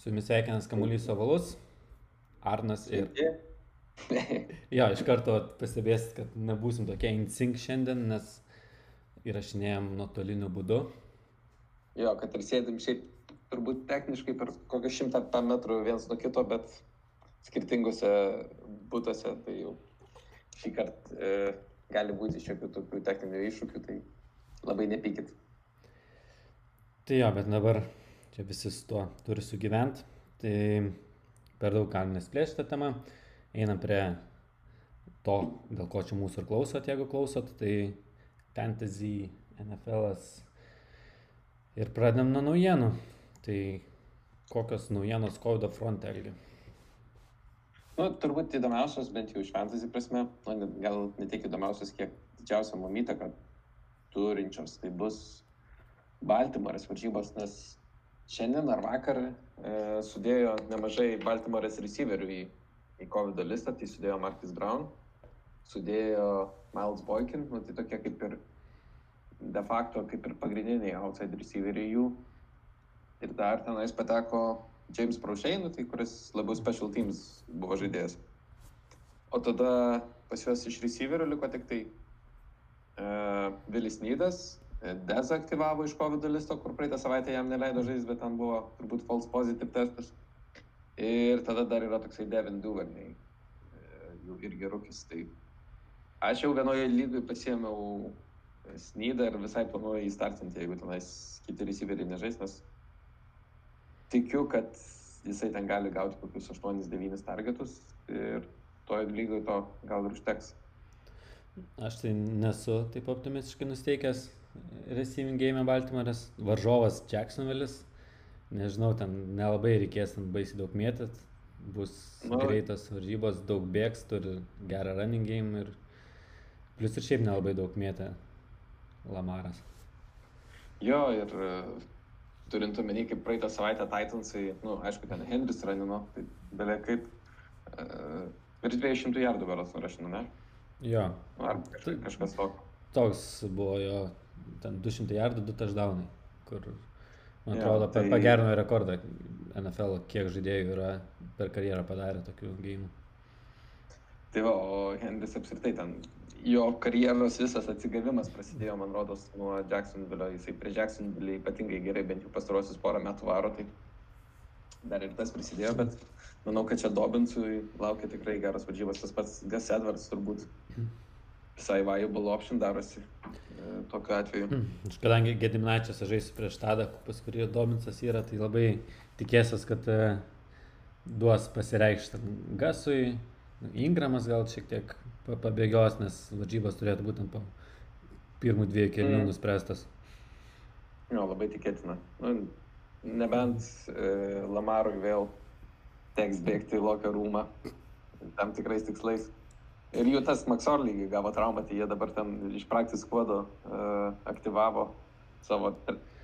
Su jumis sveikinas Kamuolys Ovalus, Arnas ir... Jo, iš karto pastebėsit, kad nebūsim tokie insink šiandien, nes įrašinėjom nuotoliniu būdu. Jo, kad ir sėdim šiaip turbūt techniškai per kokią šimtą metrų vienas nuo kito, bet skirtingose būtuose, tai jau šį kartą e, gali būti šiokių tokių techninių iššūkių, tai labai nepykit. Tai jo, bet dabar čia visi su tuo turi sugyventi. Tai per daug galim nesplėšti tą temą. Einam prie to, dėl ko čia mūsų ir klausot, jeigu klausot, tai fantasy, NFL ir pradedam nuo naujienų. Tai kokios naujienos COVID fronte elgi? Nu, turbūt įdomiausios, bent jau iš fantasy prasme, nu, gal ne tiek įdomiausios, kiek didžiausia mum įtaka turinčios. Tai bus Baltimoras varžybos, nes šiandien ar vakar e, sudėjo nemažai Baltimorės receiverių į, į COVID listą, tai sudėjo Marcus Brown, sudėjo Miles Boykin, nu, tai tokie kaip ir de facto kaip ir pagrindiniai outside receiveriai jų. Ir dar tenais pateko James Prochet, nu, tai kuris labiau special teams buvo žaidėjas. O tada pas juos iš receiverių liko tik tai uh, Vilis Nydas, dezaktyvavo iš COVID listo, kur praeitą savaitę jam neleido žaisti, bet ten buvo turbūt false positive testas. Ir tada dar yra toksai Devin Duvernay, jų irgi rūkis. Tai aš jau vienoje lygoje pasiėmiau snydą ir visai planuoju jį startinti, jeigu tenais kiti receiveriai nežais, nes tikiu, kad jisai ten gali gauti kokius 8-9 targetus ir toje lygoje to gal ir užteks. Aš tai nesu taip optimistiškai nusteikęs, receiving game Baltimore'as, varžovas Jacksonville'is, nežinau, ten nelabai reikės ten baisiai daug mėtyt, bus no. Nu. greitas varžybos, daug bėgs, turi gerą running game ir plus ir šiaip nelabai daug mėtė Lamaras. Jo, ir e, turint omeny, kaip praeitą savaitę Titansai, na, nu, aišku, ten Henris ranino, tai beveik kaip uh, virš 200 jardų beras nurašino, ne? Jo. Ar kažkas, kažkas tokio. Toks buvo jo ten 200 jardų, 2 touchdownai, kur, man atrodo, ja, tai... pagerino rekordą NFL, kiek žaidėjų yra per karjerą padarę tokių gėjimų. Tai va, o Henris apskritai ten, jo karjeros visas atsigavimas prasidėjo, man rodos, nuo Jacksonville, jisai prie Jacksonville ypatingai gerai, bent jau pastarosius porą metų varo, tai dar ir tas prisidėjo, bet manau, kad čia Dobinsui laukia tikrai geras varžybas, tas pats Gas Edwards turbūt visai viable option darosi tokiu atveju. Aš kadangi Gediminačias žaisiu prieš Tadą, pas kurį Dominsas yra, tai labai tikėsiu, kad uh, duos pasireikšti Gasui, Ingramas gal šiek tiek pabėgios, nes varžybos turėtų būtent po pirmų dviejų kelių mm. nuspręstas. Jo, labai tikėtina. Nu, nebent e, Lamarui vėl teks bėgti į locker rūmą tam tikrais tikslais. Ir jų tas Maksorlygiai gavo traumą, tai jie dabar ten iš praktis kodo uh, aktyvavo savo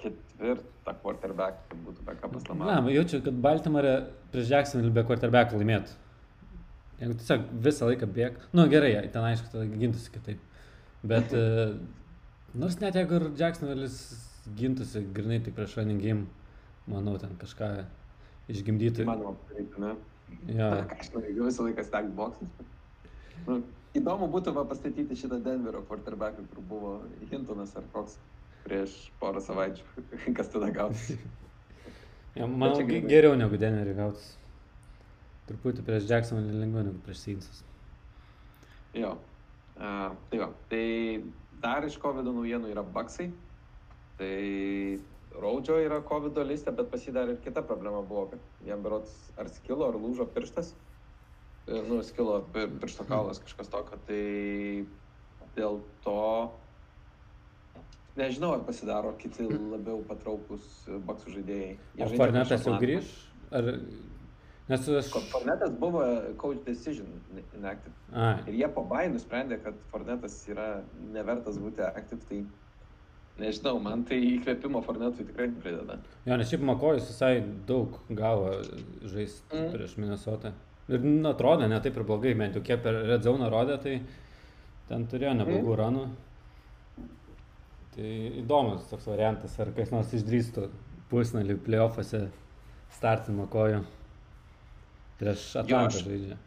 ketvirtą quarterback, kad būtų backupas Lamar. Na, jaučiu, kad Baltimore prieš Jacksonville be quarterback laimėtų. Jeigu tiesiog visą laiką bėg, nu gerai, ten aišku, tada gintųsi kitaip. Bet uh, nors net jeigu ir Jacksonville'is gintųsi grinai tik prieš running game, manau, ten kažką išgimdytų. Manoma, padaryti, ne? Ja. Aš noriu visą laiką stack boxas. Nu, įdomu būtų va, pastatyti šitą Denverio quarterbacką, kur buvo Hintonas ar koks prieš porą savaičių. Kas tada gausis? ja, manau, geriau negu Denverį gautis. Truputį prieš Jacksoną lengviau negu prieš Seinsas. Jo. Uh, tai va. Tai dar iš COVID naujienų yra Baksai. Tai Raudžio yra COVID listė, bet pasidarė ir kita problema buvo, kad jam berots ar skilo, ar lūžo pirštas nu, skilo piršto kaulas kažkas tokio, tai dėl to nežinau, ar pasidaro kiti labiau patraukus baksų žaidėjai. Ar Farnetas jau grįž? Ar... Nes aš... Fornetas buvo coach decision inactive. A. Ir jie po bai nusprendė, kad Fornetas yra nevertas būti active, tai nežinau, man tai įkvėpimo Fornetui tikrai prideda. Jo, nes šiaip Makojus visai daug gavo žaisti mm. prieš Minnesotą. Ir nu, atrodo, ne taip ir blogai, bent jau kiek per Red Zone rodė, tai ten turėjo neblogų mm. ranų. Tai įdomus toks variantas, ar kas nors išdrįstų pusnalį playoffuose startinimo kojų. Prieš Atlantą žaidžia.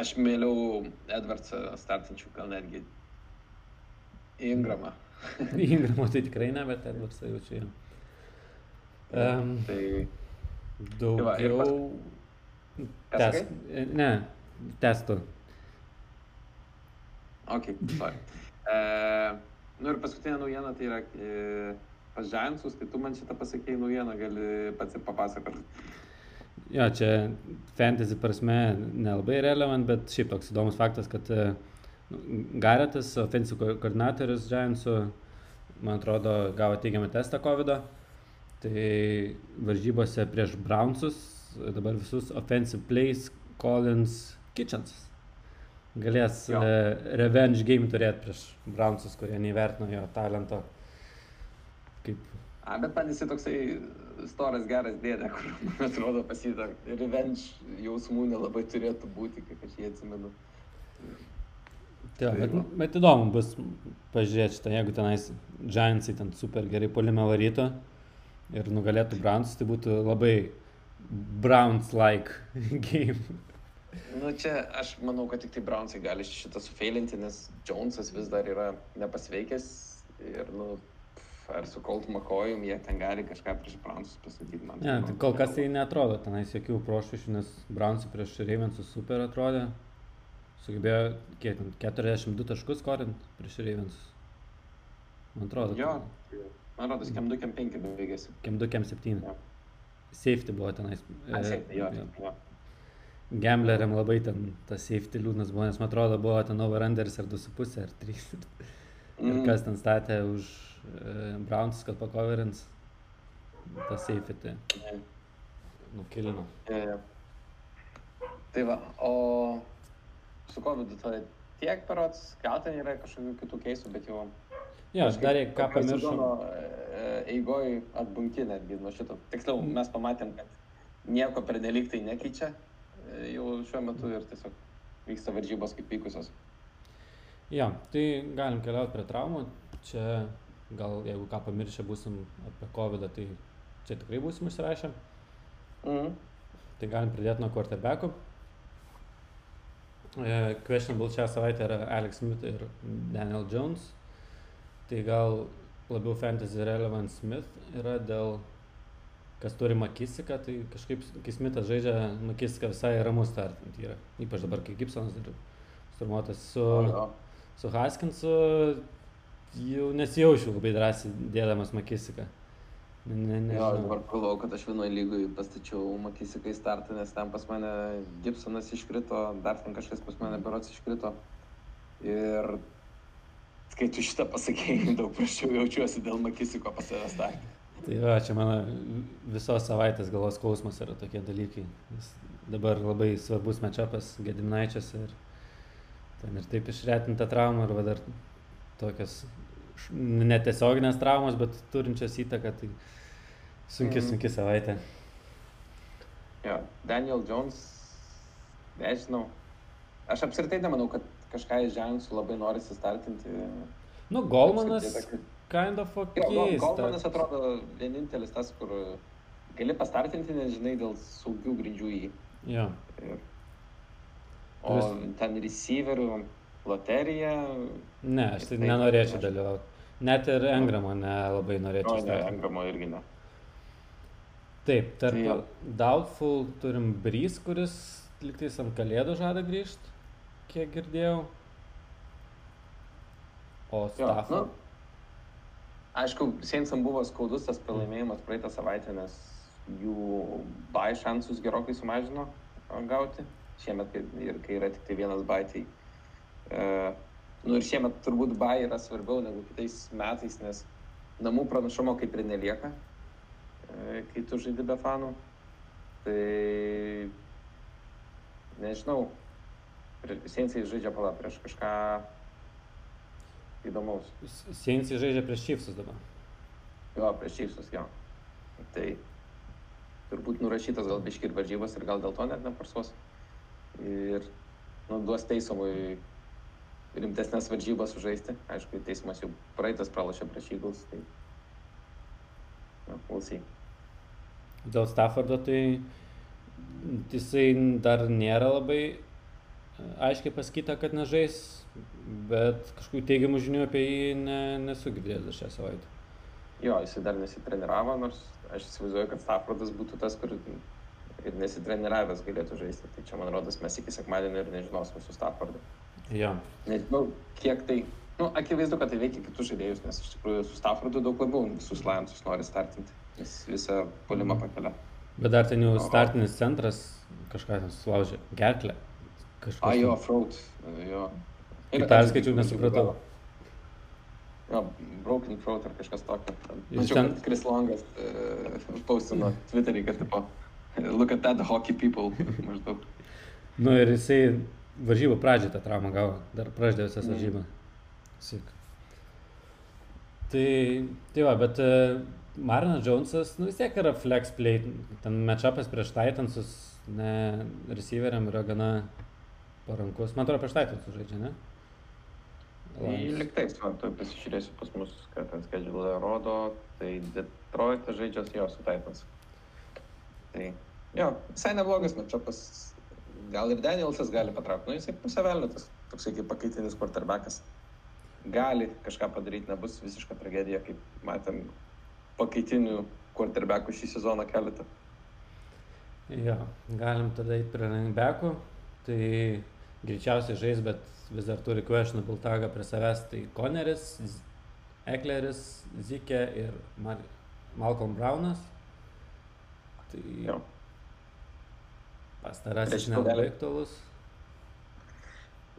Aš mėliau Edvardsą startinčių, gal netgi Ingramą. Ingramo tai tikrai ne, bet Edvardsą jaučiu jau. Um, tai daugiau. va, ir Ką Tes, sakai? ne, testu. Ok, sorry. E, nu ir paskutinė naujiena tai yra e, pas Giantsus, tai tu man šitą pasakėjai naujieną, gali pats ir papasakoti. Jo, čia fantasy prasme nelabai relevant, bet šiaip toks įdomus faktas, kad nu, Garetas, offensive ko- koordinatorius Giantsų, man atrodo, gavo teigiamą testą COVID. -o. Tai varžybose prieš Brownsus dabar visus offensive plays Collins Kitchens. Galės Jo. e, revenge game turėti prieš Brownsus, kurie neįvertino jo talento. Kaip A, bet man jisai toksai storas geras dėdė, kur, man atrodo, pasita revenge jausmų nelabai turėtų būti, kaip aš jį atsimenu. Tai, jo, Tai bet, bet įdomu bus pažiūrėti šitą, jeigu tenais Giantsai ten super gerai polime varytų ir nugalėtų Browns, tai būtų labai Browns-like game. Nu, čia aš manau, kad tik tai Brownsai gali šitą sufeilinti, nes Jonesas vis dar yra nepasveikęs ir, nu, ar su Colt McCoyum jie ten gali kažką prieš Brownsus pasakyti. Man Ne, tai kol kas tai netrodo, tenais jokių prošvišių, nes Brownsai prieš Ravensus super atrodė. Sugebėjo, kiek, ten, 42 taškus korint prieš Ravensus. Man atrodo. Jo, man rodos, kem 2, kem 5 baigėsi. Kem 2, kem 7. Jo. Safety buvo tenais. A, e, sėkmė, jo, jo. jo. Gambleriam labai ten tas safety liūdnas buvo, nes man atrodo buvo ten overrunderis ar 2,5 ar 3. Ir Mm. kas ten statė už e, Browns, kad pakoverins tą safety. Ne. Nukilino. Jo, jo. Tai va, o su COVID tai tiek perots, gal ten yra kažkokių kitų keisų, bet jau... Jo, aš dar ką pamiršau. Eigoj atbunki netgi nuo šito. Tiksliau, mes pamatėm, kad nieko pernelyg tai nekeičia e, jau šiuo metu ir tiesiog vyksta varžybos kaip vykusios. Jo, tai galim keliauti prie traumų. Čia gal jeigu ką pamiršę būsim apie COVID, tai čia tikrai būsim užsirašę. Mhm. Tai galim pradėti nuo quarterbackų. E, Questionable šią savaitę yra Alex Smith ir Daniel Jones. Tai gal labiau fantasy relevant Smith yra dėl, kas turi Makisiką, tai kažkaip, kai Smithas žaidžia, Makisika visai ramus startinti yra. Ypač dabar, kai Gibsonas ir sturmuotas su, Jo. su Haskinsu, jau nesijaučiu labai drąsiai dėdamas Makisiką. Ne, ne, Jo, aš nežinau. dabar galvoju, kad aš vienoje lygoje pastačiau Makisikai startą, nes ten pas mane Gibsonas iškrito, dar ten kažkas pas mane berots iškrito. Ir kai tu šitą pasakėjai, daug prašiau jaučiuosi dėl Makisiko pas save startą. Tai va, čia mano visos savaitės galvos skausmas yra tokie dalykai. Jis dabar labai svarbus matchupas Gediminaičias ir ten ir taip išretinta trauma ir va dar tokios š- netiesioginės traumos, bet turinčios įtaką, tai sunki, Mhm. sunki savaitė. Jo, Daniel Jones, nežinau. Aš apskritai nemanau, kad kažką ženklų labai nori startinti. Nu, Golmanas Apskritai kind of Jo, ok. Gol- Golmanas atrodo vienintelis tas, kur gali pastartinti, nes žinai, dėl saugių grindžių į jį. Jo. Ir... O ten receiverių loterija. Ne, aš tai nenorėčiau dalyvauti. Net ir Engramo nelabai O, norėčiau. ne, startinti. Engramo irgi ne. Taip, tarp Tai jo. Doubtful turim Brys, kuris liktais ant kalėdų žada grįžti, kiek girdėjau. O Jo, Staffo. nu, aišku, Seinsam buvo skaudus tas pralaimėjimas praeitą savaitę, nes jų bai šansus gerokai sumažino gauti. Šiemet, kai, ir kai yra tik tai vienas bai, tai... E, nu ir šiemet turbūt bai yra svarbiau negu kitais metais, nes namų pranašumo kaip ir nelieka, e, kai tu žaidži be fanų. Tai nežinau, Seinsai žaidžia pala prieš kažką įdomaus. Seinsai žaidžia prieš Chiefsus dabar. Jo, prieš Čypsus, jo. Tai turbūt nurašytas gal biški ir varžybos ir gal dėl to net neparsuos. Ir nu, duos teisomui rimtesnės varžybas sužaisti. Aišku, teismas jau praeitas pralašė prieš Eagles, tai... Na, we'll see. Dėl Staffordo tai jisai dar nėra labai aiškiai pasakyta, kad nežais, bet kažkokių teigiamų žinių apie jį ne, nesu girdėjęs šią savaitę. Jo, jisai dar nesitreniravo, nors aš įsivaizduoju, kad Staffordas būtų tas, kur ir nesitreniravęs galėtų žaisti. Tai čia, man rodos, mes iki sekmadienio ir nežinosime su Staffordu. Jo. Nežinau, kiek tai, nu, akivaizdu, kad tai veikia kitus žaidėjus, nes iš tikrųjų su Staffordu daug labiau visus Lionsus nori startinti, nes visą polimą pakelia. Bet dar ten jau startinis centras kažką ten sulaužė. Gerklę. Kažkas. A, jo, fraud, jo. Kai perskaičiau, nesupratau. Jo, broken throat ar kažkas tokio. Mačiau, ten- kad Kris Longas uh, paustino Twitterį, kad tipo, look at that hockey people, maždaug. Nu ir jisai varžybų pradžią tą traumą gavo. Dar praždė visas Mhm. varžybą. Sik. Tai, tai va, bet uh, Marinas Jonesas, nu vis tiek yra flex play. Ten matchupas prieš Titansus, ne, receiveriam yra gana parankus. Man atrodo, prieš Titansus žaidžia, ne? Lions. Liktais, man, tu pasižiūrėsiu pas mus, ką ten schedule rodo, tai Detroitas žaidžia jo su Titans. Tai, jo, visai neblogas matchupas. Gal ir Danielsas gali patraukti, nu jisai pusiavelnitas, toksai kaip pakaitinis quarterbackas. Gali kažką padaryti, nebus visiška tragedija, kaip matėm pakaitinių quarterbackų šį sezoną keletą. Jo, galim tada eiti prie runningbekų. Tai greičiausiai žais, bet vis dar turi questionable tagą prie savęs. Tai Conneris, Ekleris, Zikė ir Mar Malcolm Brownas. Tai Jo. pastarasis šitų nelabai aktualus.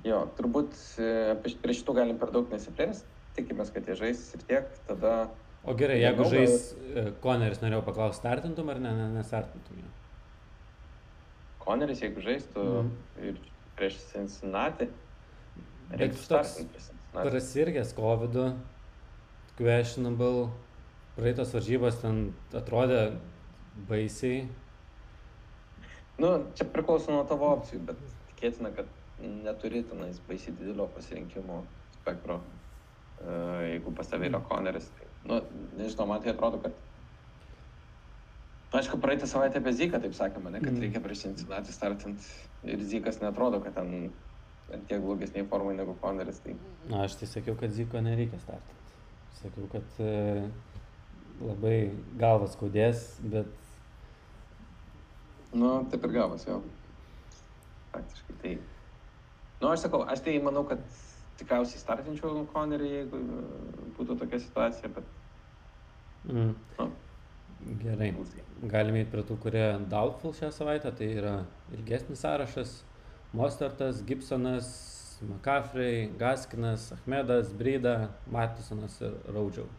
Jo, turbūt e, prie šitų galim per daug nesiplėsti, tikimės, kad jie žais ir tiek, tada O gerai, jeigu žais e, Conneris, norėjau paklausti, startintum ar ne, ne, nestartintum jo. Koneris, jeigu žaistų Mhm. ir prieš Cincinnati, reiktų startinti prieš Cincinnati. Prasirgęs COVID, questionable, praeitos varžybos ten atrodė baisiai. Nu, čia priklauso nuo tavo opcijų, bet tikėtina, kad neturi tenais baisiai didelio pasirinkimo spektro, e, jeigu pas tavai yra Koneris. Tai, nu, nežinau, man tai atrodo, kad Aišku, praeitą savaitę apie Zyką taip sakėme, ne, kad Mhm. reikia prieš Cincinnati startinti ir Zykas netrodo, kad ten tiek blogesniai formai negu Koneris. Tai Na, aš tai sakiau, kad Ziko nereikia startinti. Sakiau, kad e, labai galvas skaudės, bet Nu, taip ir gavosi, jo. Faktiškai tai. Nu, aš sakau, aš tai manau, kad tikriausiai startinčiau Konerį, jeigu būtų tokia situacija, bet... mm, Nu, gerai. Galime eiti prie tų, kurie doubtful šią savaitę. Tai yra ilgesnis sąrašas. Mostartas, Gibsonas, McCaffrey, Gaskinas, Ahmedas, Bryda, Matisonas ir Raudžiau.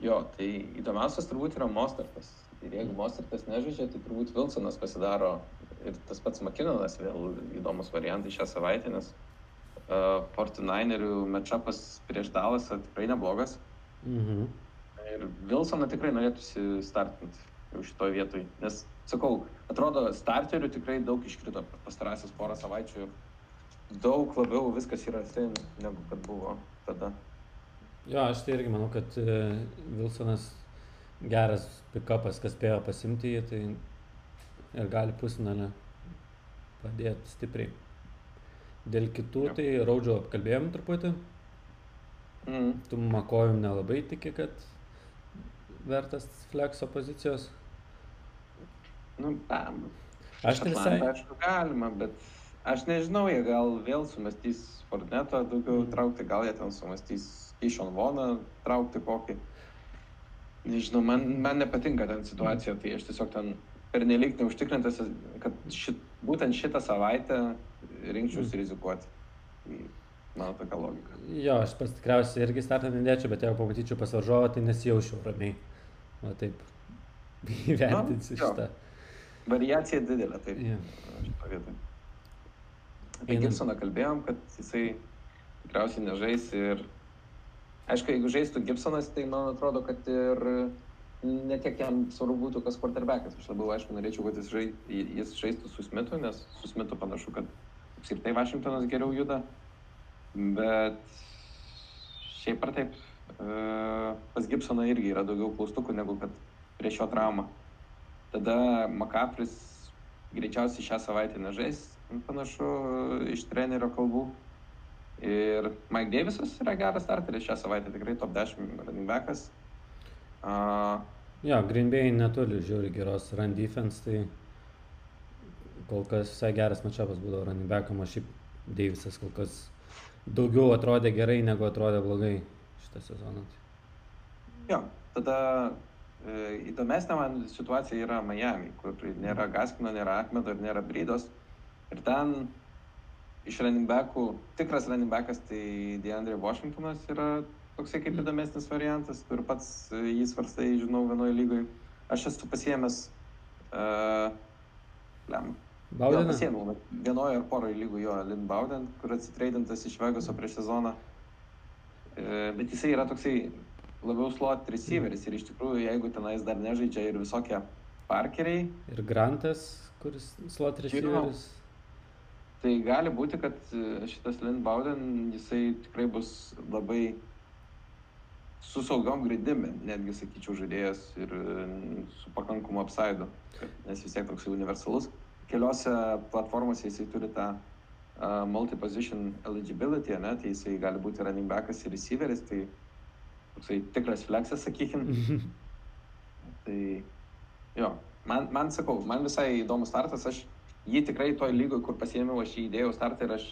jo, tai įdomiausias turbūt yra Mostartas. Ir jeigu Mostartas nežaidžia, tai turbūt Wilsonas pasidaro ir tas pats Makinonas vėl įdomus variantai šią savaitę, nes uh, 49erių matchupas prieš Dalasą tikrai neblogas. Mhm. Ir Wilsoną tikrai norėtųsi startinti jau šitoje vietoje. Nes, sakau, atrodo, starterių tikrai daug iškrito per pastarąsias porą savaičių ir daug labiau viskas yra sen negu kad buvo tada. Jo, aš tai irgi manau, kad e, Wilsonas geras pikapas, kas spėjo pasimti jį, tai ir gali pusnalę padėti stipriai. Dėl kitų, Jo. tai Raudžio apkalbėjom truputį. Mm. Tu Makojum nelabai tiki, kad vertas flexo pozicijos. Nu, bam. Aš tai visai... Aišku, galima, bet aš nežinau, jie gal vėl sumastys Fornetą daugiau Mm. traukti, gal jie ten sumastys Kishon Voną traukti kokį. Nežinau, man, man nepatinka ten situacija, tai aš tiesiog ten pernelyg neužtikrintas, kad šit, būtent šitą savaitę rinkčiausi Mm. rizikuoti. Tai Mano tokia logika. Jo, aš pats tikriausiai irgi startą nedėčiau, bet jeigu pamatyčiau pas varžovą, tai nesijaučiau ramiai. O taip Nu, jo. šitą. Variacija didelė, taip. Vietoj. Apie. Gibsoną kalbėjom, kad jisai tikriausiai nežais ir aišku, jeigu žaistų Gibsonas, tai man atrodo, kad ir netiek jam svarbu būtų kas quarterbackas. Aš labiau, aišku, norėčiau, kad jis, žai, jis žaistų su Smitu, nes su Smitu panašu, kad apskritai Vašingtonas geriau juda. Bet šiaip ar taip, pas Gibsoną irgi yra daugiau klaustukų negu kad prieš jo traumą. Tada Makapris greičiausiai šią savaitę nežais, panašu, iš trenerio kalbų. Ir Mike Davisas yra geras starteris šią savaitę, tikrai top 10 running backas. Uh, jo, Green Bay neturi žiūri geros run defense, tai kol kas visai geras matšapas būdavo running backam, o šiaip Davisas kol kas daugiau atrodė gerai, negu atrodė blogai šitą sezoną. Jo, tada e, įdomesnė man situacija yra Miami, kur nėra Gaskino, nėra Akmedo ir nėra Brydos. Ir ten iš running backų, tikras running backas tai DeAndre Washingtonas yra toksai kaip įdomesnis variantas, kur pats jį svarstai, žinau, vienoje lygoje. Aš esu pasiemęs, uh, lem, Bauden. Pasiėmiau vienoje ar poroje lygų jo Lin Bauden, kur atsitreidintas iš Vegaso prieš sezoną. E, bet jisai yra toksai labiau slot receiveris ir iš tikrųjų, jeigu tenais dar nežaidžia ir visokie parkeriai. Ir Grantas, kuris slot receiveris. Tai gali būti, kad e, šitas Lin Bauden, jisai tikrai bus labai su saugiom gridimi, netgi sakyčiau, žaidėjas ir e, su pakankamu apsaidu, nes vis tiek toksai universalus keliose platformose jisai turi tą uh, multi-position eligibility, ne, tai jisai gali būti running backas ir receiveris, tai toksai tikras flexas, sakykim. tai jo, man, man sakau, man visai įdomus startas, aš jį tikrai toj lygoje, kur pasiėmiau, aš jį įdėjau startą ir aš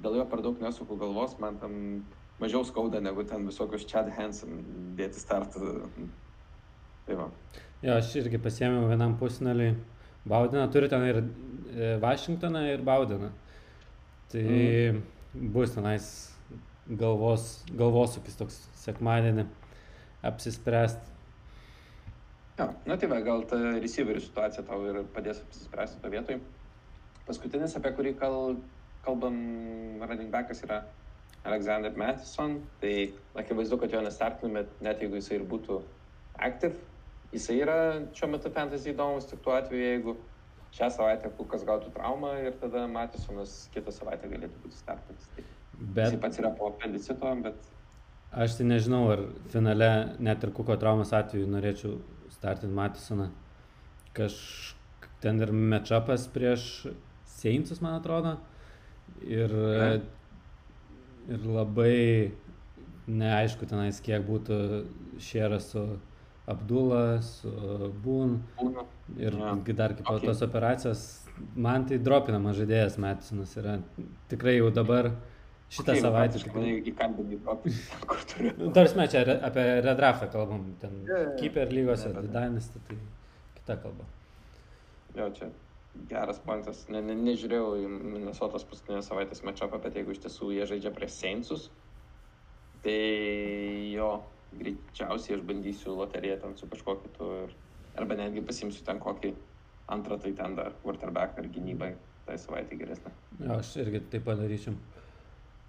dėl jo per daug nesuku galvos, man tam mažiau skauda negu ten visokius Chad Hansen dėti startą. Tai va. Jo, aš irgi pasiėmiau vienam pusneliui Baudiną turi ten ir e, Vašingtoną, ir Baudiną. Tai mm. bus tenais galvos, galvosūkis toks sekmadienį apsispręsti. Ja, na tai va, gal ta receiverių situacija tau ir padės apsispręsti to vietoj. Paskutinis, apie kurį kal, kalbam, running backas yra Alexander Matheson. Tai akivaizdu, kad jo nestartiname, net jeigu jisai ir būtų active, Jisai yra šiuo metu fantasy įdomus tik tuo atveju, jeigu šią savaitę Kukas gautų traumą ir tada Matisonas kitą savaitę galėtų būti startas. Tai bet... Jis pats yra po apendicito, bet... Aš tai nežinau, ar finale net ir Kuko traumos atveju norėčiau startinti Matisoną. Kaž ten ir matchupas prieš Seinsus, man atrodo. Ir, ja. ir labai neaišku tenais, kiek būtų šėras su Abdulas, Būn ir ja. dar kaip okay. tos operacijos, man tai dropinamas žaidėjas Metisonas yra tikrai jau dabar šitą okay, savaitę. Tikrai įkandami dropinus, kur turiu. Nu, Tarsi mes čia apie redraftą kalbam, ten yeah, Keeper lygose, yeah, Dynasty, tai kita kalba. Jo, čia geras pointas. Ne, ne, nežiūrėjau į Minnesotos paskutinės savaitės matchupą, bet jeigu iš tiesų jie žaidžia prieš Saintsus, tai jo, greičiausiai aš bandysiu loteriją ten su kažkuo kitu ir, arba netgi pasimsiu ten kokį antrą tai ten dar quarterback ar gynybai tai savaitė geresnė. Jo, aš irgi taip padarysiu.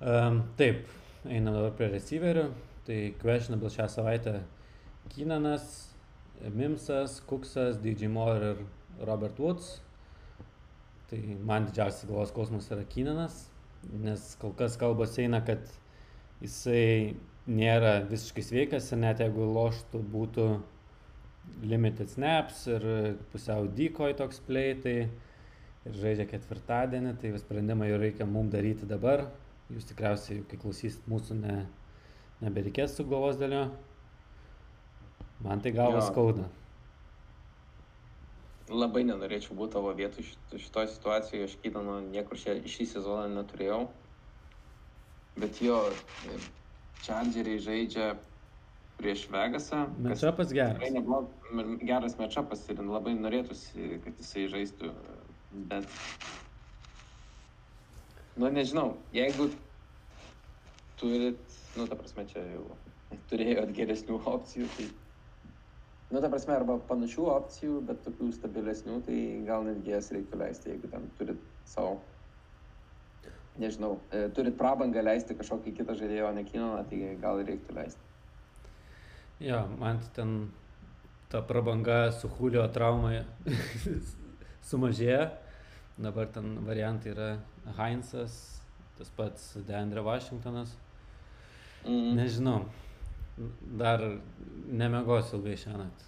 Um, taip, einam dabar prie receiverių. Tai questionable šią savaitę Kinanas, Mimsas, Kuksas, DJ Moore ir Robert Woods. Tai man didžiausias galvos skausmas yra Kinanas, nes kol kas kalbos eina, kad jisai nėra visiškai sveikas ir net jeigu loštų būtų limited snaps ir pusiau dykoj toks play, tai ir žaidžia ketvirtadienį, tai sprendimą jau reikia mums daryti dabar. Jūs tikriausiai, kai klausysit mūsų, ne, nebereikės su galvos dėlio. Man tai galva skauda. Labai nenorėčiau būti tavo vietų šitoje situacijoje, aš kydano niekur šią, šį sezoną neturėjau. Bet jo, Chargeriai žaidžia prieš Vegasą. Matchupas geras. Neblog, geras matchupas ir labai norėtųsi, kad jisai žaistų, bet... Nu, nežinau, jeigu turit, nu, ta prasme, čia jau turėjot geresnių opcijų, tai... Nu, ta prasme, arba panašių opcijų, bet tokių stabilesnių, tai gal netgi jas reiktų leisti, jeigu ten turit savo nežinau, e, turit prabangą leisti kažkokį kitą žaidėją, o ne kinoną, tai gal reiktų leisti. Jo, man ten ta prabanga su Julio traumai sumažėjo. Dabar ten variantai yra Heinzas, tas pats Deandre Washingtonas. Mm. Nežinau, dar nemegosiu ilgai šią naktį.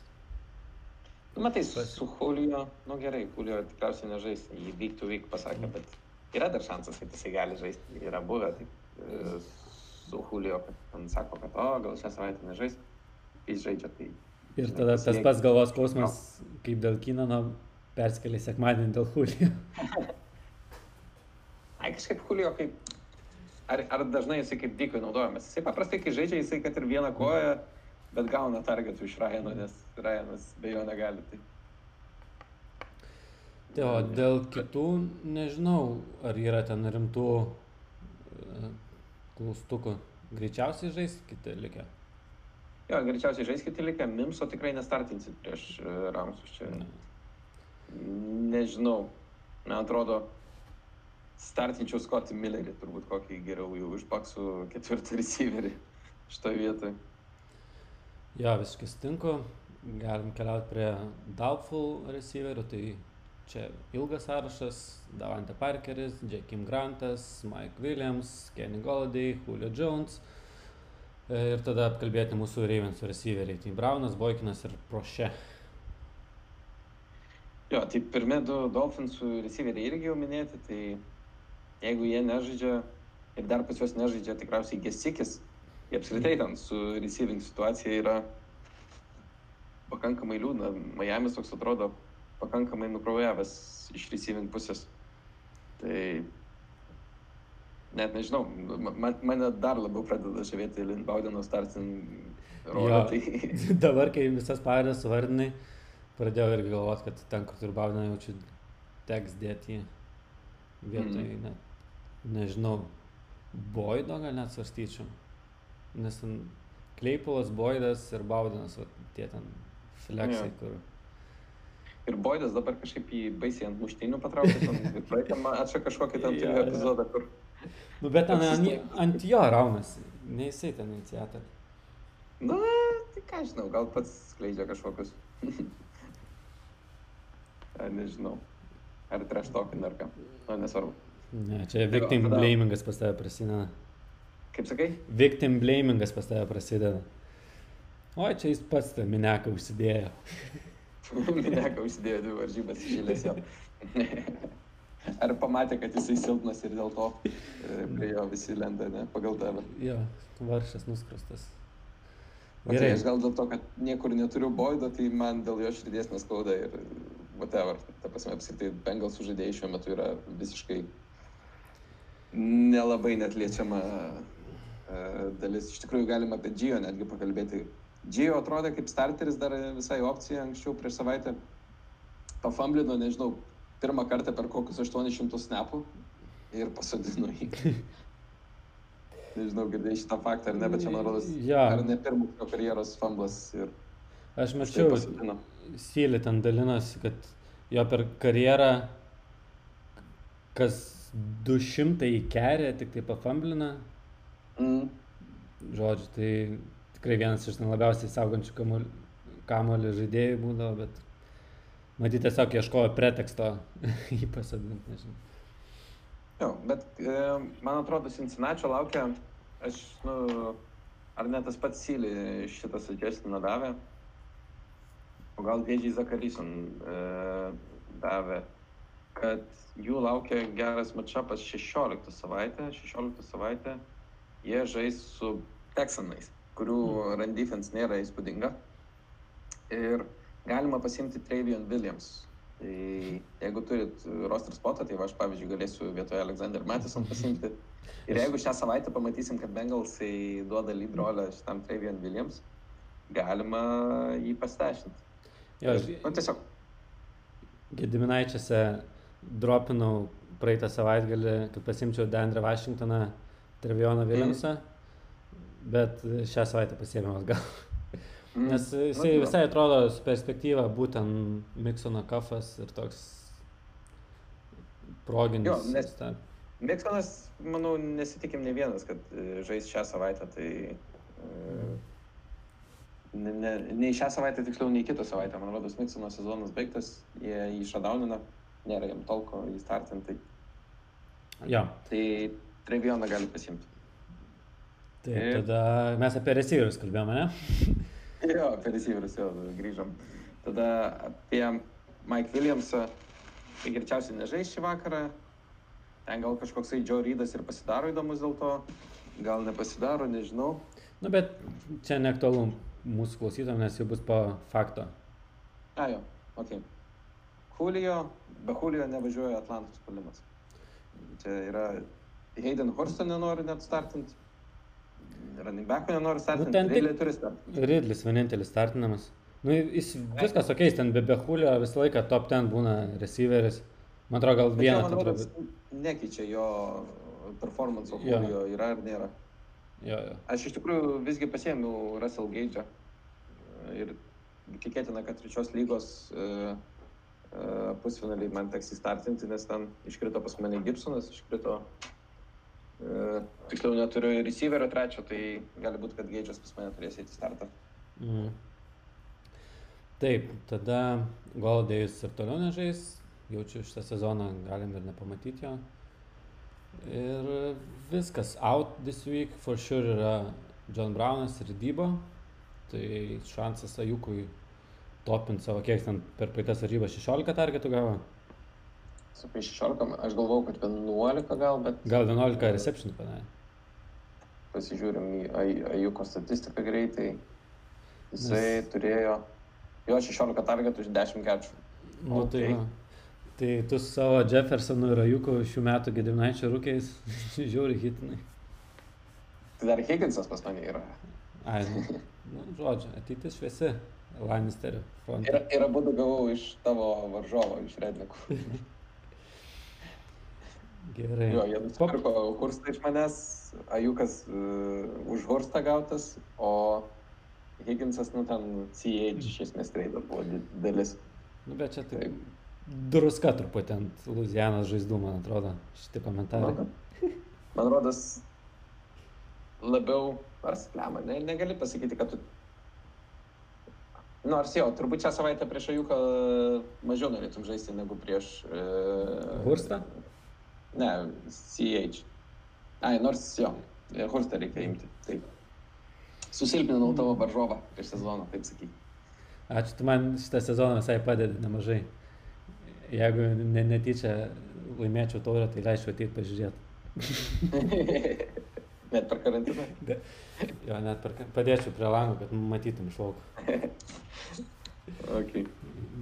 Nu, matai, su Julio, nu gerai, Julio tikriausiai nežais, jį to week pasakė, bet yra dar šansas, kad jisai gali žaisti. Yra buvę taip, e, su Julio, kad man sako, kad o, gal šią savaitę nežais, jis žaidžia. Tai, Ir tada tas pats galvos skausmas, kaip dėl Kinano, perskėlė sekmadienį dėl Julio. Ai, kažkaip Julio, kaip, ar, ar dažnai jisai kaip dykui naudojamas. Jisai paprastai, kai žaidžia, jisai kad ir vieną koją, bet gauna targetų iš Ryano, nes Ryanas be jo negali. Tai. Tai o dėl kitų, nežinau, ar yra ten rimtų e, klaustukų. Greičiausiai žais kiti likę. Jo, greičiausiai žais kiti likę, Mimso tikrai nestartinsit prieš uh, Ramsus čia. Ne. Nežinau, man atrodo, startinčiau Scotty Millerį, turbūt kokį geriau jau iš paksų ketvirtą receiverį šitoje vietoje. Jo, visiškai sutinku. Galim keliauti prie Doubtful receiverių. Tai čia ilgas sąrašas. Davante Parkeris, Jakim Grantas, Mike Williams, Kenny Golladay, Julio Jones. E, Ir tada apkalbėti mūsų Ravens receiveriai. Tai Braunas, Boikinas ir Proše. Jo, tai pirmie du Dolphinsų receiveriai irgi jau minėti, tai jeigu jie nežaidžia ir dar pas juos nežaidžia tikriausiai Gesikis, jie apskritai ten su receiving situacija yra pakankamai liūdna. Miami's toks atrodo pakankamai nukraujavęs iš receiving pusės. Tai net nežinau, man, mane dar labiau pradeda žavėti Lindbaudeno startin rolė. Tai Dabar, kai visas pavardės suvardinai, pradėjau irgi galvoti, kad ten, kur turiu Baudiną, jaučiu teks dėti vietoj, Mhm. net, nežinau, Boido gal net svarstyčiau. Nes ten Kleipulas, Boidas ir Baudinas, va, tie ten fleksai, Jo. kur. Ir Boidas dabar kažkaip į baisiai ant muštinių patraukė, ir praeitą mačą kažkokį ten Jo, turėjo jo. epizodą, kur... Nu, bet ten ant, Apsistojęs. ant jo raunasi, ne jisai ten iniciatorius. Na, tai ką žinau, gal pats skleidžia kažkokius. Ar nežinau. Ar talking ar ką. Na, nesvarbu. Ne, čia victim tada- blamingas pas tave prasideda. Kaip sakai? Victim blamingas pas tave prasideda. O, čia jis pats tą mineką užsidėjo. Mineka užsidėjo dvi varžybas išėlės jo. Ar pamatė, kad jisai silpnas ir dėl to e, prie jo visi lenda, ne, pagal tave. Jo, varšas nuskrustas. Gerai. Gerai. Aš gal dėl to, kad niekur neturiu boido, tai man dėl jo širdies neskauda ir whatever. Ta prasme, apskritai, Bengals žaidėjai šiuo metu yra visiškai nelabai net liečiama e, dalis. Iš tikrųjų, galima apie Gio netgi pakalbėti. Gio atrodė kaip starteris dar visai opcija anksčiau prieš savaitę. Pafamblino, nežinau, pirmą kartą per kokius 800 snapų ir pasodino jį. Nežinau, girdėjai šitą faktą ar ne, bet čia man rodos, Jo. ar ne pirmas jo karjeros famblas ir Aš mačiau, pasodino. Sylė ten dalinosi, kad jo per karjerą kas 200 į kerę tik tai pafamblina. Mm. Žodžiu, tai tikrai vienas iš labiausiai saugančių kamuol- kamuolį žaidėjų būdavo, bet matyt tiesiog ieškojo preteksto jį pasodinti, nežinau. Jo, bet e, man atrodo, Cincinnati laukia, aš, nu, ar net tas pats Sylį šitą sugestiną davė, o gal Dėdžiai Zakaryson e, davė, kad jų laukia geras matšapas 16 savaitę, 16 savaitę jie žais su Texanais, kurių run defense nėra įspūdinga. Ir galima pasimti Travion Williams. Tai jeigu turit roster spotą, tai va, aš pavyzdžiui galėsiu vietoje Alexander Mattison pasimti. Ir jeigu šią savaitę pamatysim, kad Bengalsai duoda lead rolę šitam Travion Williams, galima jį pastešinti. Jo, Nu, tiesiog, Gediminaičiuose dropinau praeitą savaitgalį, kad pasimčiau Dandrą Vašingtoną, Trevioną Viljamsą, bet šią savaitę pasėmiau atgal. mm, Nes jisai visai atrodo su perspektyva būtent Miksono kafas ir toks proginis. Jo, nes- ta- Miksonas, manau, nesitikim ne vienas, kad e, žais šią savaitę, tai... e, Ne, ne, nei šią savaitę, tiksliau, nei kitą savaitę. Man rodos, Miksono sezonas baigtas, jie jį šadaunina, nėra jam tolko jį startinti. Jo, Tai Trevioną gali pasimti. Tai Ir- tada mes apie receiverius kalbėjome, ne? Jo, per įsivirus jau grįžom. Tada apie Mike Williamsą, tai greičiausiai nežais šį vakarą. Ten gal kažkoksai Joe Rydas ir pasidaro įdomus dėl to, gal nepasidaro, nežinau. Nu, bet čia neaktualu mūsų klausytojams, nes jau bus po fakto. A, jo, ok. Julio, be Julio nevažiuoja Atlantos puolimas. Čia yra Hayden Horsto nenori net startinti. Running back'o nenori startinti. Nu, Ridley turi startinti. Ridlis vienintelis startinamas. Nu, jis viskas ok, ten be Behulio visą laiką top ten būna receiveris. Man atrodo, gal jo, vieną ten atrodo. nekeičia jo performance Jo. Julio yra ar nėra. Jo, jo. Aš iš tikrųjų visgi pasėmiau Russell Gage'ą ir tikėtina, kad trečios lygos uh, uh, pusfinaliai man teks įstartinti, nes ten iškrito pas mane Gibsonas, iškrito, uh, tiksliau neturiu ir receiverio trečio, tai gali būti, kad Gage'as pas mane turės eiti į startą. Mm. Taip, tada Goldėjus ir toliau nežais, jaučiu šitą sezoną galim ir nepamatyti jo. Ir viskas, out this week for sure yra John Brownas ir Dybo, tai šansas Ajukui topint savo, kiek ten per praeitas varžybas 16 targetų gavo, Sakai 16, aš galvau, kad 11 gal, bet gal 11 reception padarė. pasižiūrim į Aj- Ajuko statistiką greitai. Jisai Nes- turėjo jo 16 targetų iš 10 kečių. Nu, tai, Ok. va. tai tu su savo Jeffersonu ir Ajuku šių metų Gediminaičio rūkiais žiūri hitinai. Tai dar Higginsas pas mane yra. Ai, nu, nu, žodžiu, ateitis šviesi Lannisterio Ir, fronte. ir abu gavau iš tavo varžovo, iš Rednikų. Gerai. Jo, jie nusipirko Hurstą iš manęs, Ajukas uh, už Hurstą gautas, o Higginsas, nu ten CH iš esmės treido buvo di- dalis. Nu, bet čia tai Taip. druska truputį ant Luzianos žaizdų, man atrodo, šitie komentarai. Man, man rodos labiau, ar sklema, ne, negali pasakyti, kad tu... Nors jo, turbūt šią savaitę prieš Ajuką mažiau norėtum žaisti negu prieš... Uh, Hurstą? Ne, CH. Ai, nors jo, Hurstą reikia imti. Taip. Susilpninau tavo varžovą prieš sezoną, taip sakyk. Ačiū, tu man šitą sezoną visai padedi nemažai. Jeigu ne, netyčia laimėčiau taurę, tai leisčiau ateiti pažiūrėti. Net per karantiną. Jo, net per, padėčiau prie langų, kad matytum iš lauko. Okay.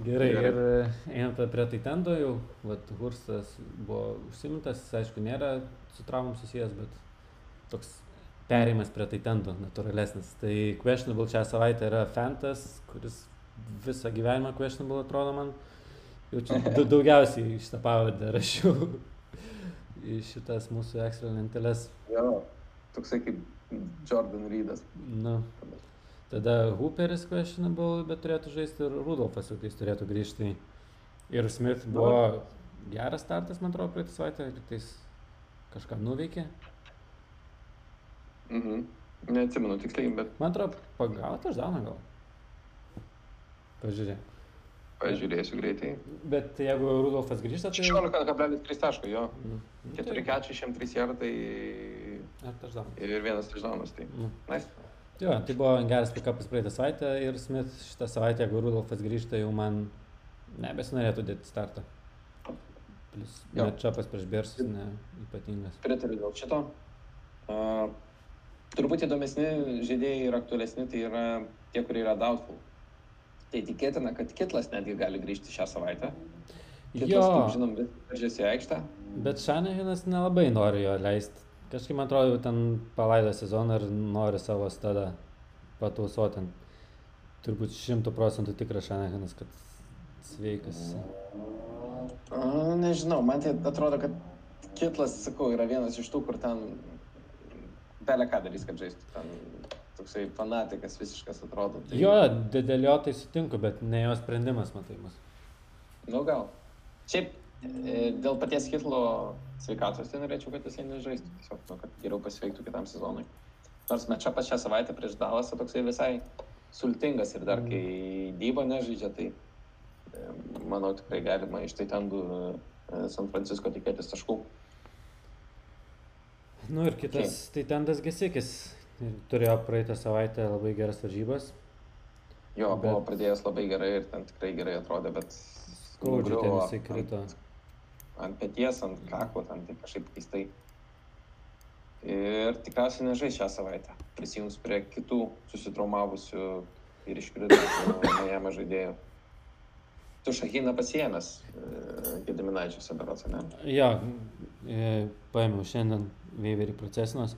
Gerai, Gerai. ir e, einant prie- Taitendo jau, vat, Hurstas buvo užsimintas, aišku, nėra su traumom susijęs, bet toks perėjimas prie Taitendo natūralesnis. Tai questionable šią savaitę yra Fantas, kuris visą gyvenimą questionable atrodo man. Jau čia da- daugiausiai šitą pavardę rašiau į šitas mūsų Excel lenteles. Jo, toksai kaip Jordan Reedas. Nu, tada Hooperis questionable, bet turėtų žaisti ir Rudolfas, kai jis turėtų grįžti. Ir Smith buvo geras startas, man atrodo, praeitą savaitę, ir tais kažką nuveikė. Mhm. Neatsimenu tiksliai, bet Man atrodo, pagauta aš dauna gal. Pažiūrėk. pažiūrėsiu greitai. Bet jeigu Rudolfas grįžta, tai... 16,3 taško, jo. Nu, nu, 4 tai- kečiai, 103 jardai ir vienas touchdownas. Tai. Nu. Nice. Jo, tai buvo geras pikapas praeitą savaitę ir Smith šitą savaitę, jeigu Rudolfas grįžta, jau man nebesinorėtų dėti startą. Plus Jo. matchupas prieš Bersus ne ypatingas. Pritariu dėl šito. Uh, turbūt įdomesni žaidėjai ir aktualesni tai yra tie, kurie yra doubtful. Tai tikėtina, kad Kitlas netgi gali grįžti šią savaitę. Kitlas, Jo, kaip žinom, vis veržėsi į aikštę. bet Šanahinas nelabai nori jo leisti. Kažkaip man atrodo, ten palaido sezoną ir nori savo stadą patausoti. Turbūt šimtų procentų tikras Šanahinas, kad sveikas. Nežinau, man tai atrodo, kad Kitlas, sakau, yra vienas iš tų, kur ten belė ką darys, kad žaistų. Ten toksai fanatikas visiškas atrodo. Tai, Jo, jo tai sutinku, bet ne jo sprendimas, matai, mus. Nu gal. Šiaip dėl paties Hitlo sveikatos tai norėčiau, kad jisai nežaistų. Tiesiog, nu, kad geriau pasveiktų kitam sezonui. Nors mečapas šią savaitę prieš Dalasą toksai visai sultingas ir dar Mm. kai Dybo nežaidžia, tai e, manau tikrai galima iš tai ten San Francisco tikėtis taškų. Nu ir kitas, tai Tendas Gesikis. Turėjo praeitą savaitę labai geras varžybas. Jo, buvo bet... pradėjęs labai gerai ir ten tikrai gerai atrodė, bet... Skaudžiai ten jisai krito. Ant, ant pėties, ant kaklo, ten tai kažkaip keistai. Ir tikriausiai nežais šią savaitę. Prisijungs prie kitų susitraumavusių ir iškritusių Miami žaidėjų. Tu Šahiną pasiemęs e, Gediminaičiuose berots, ne? Jo, e, paėmiau šiandien Veiverį procesinos.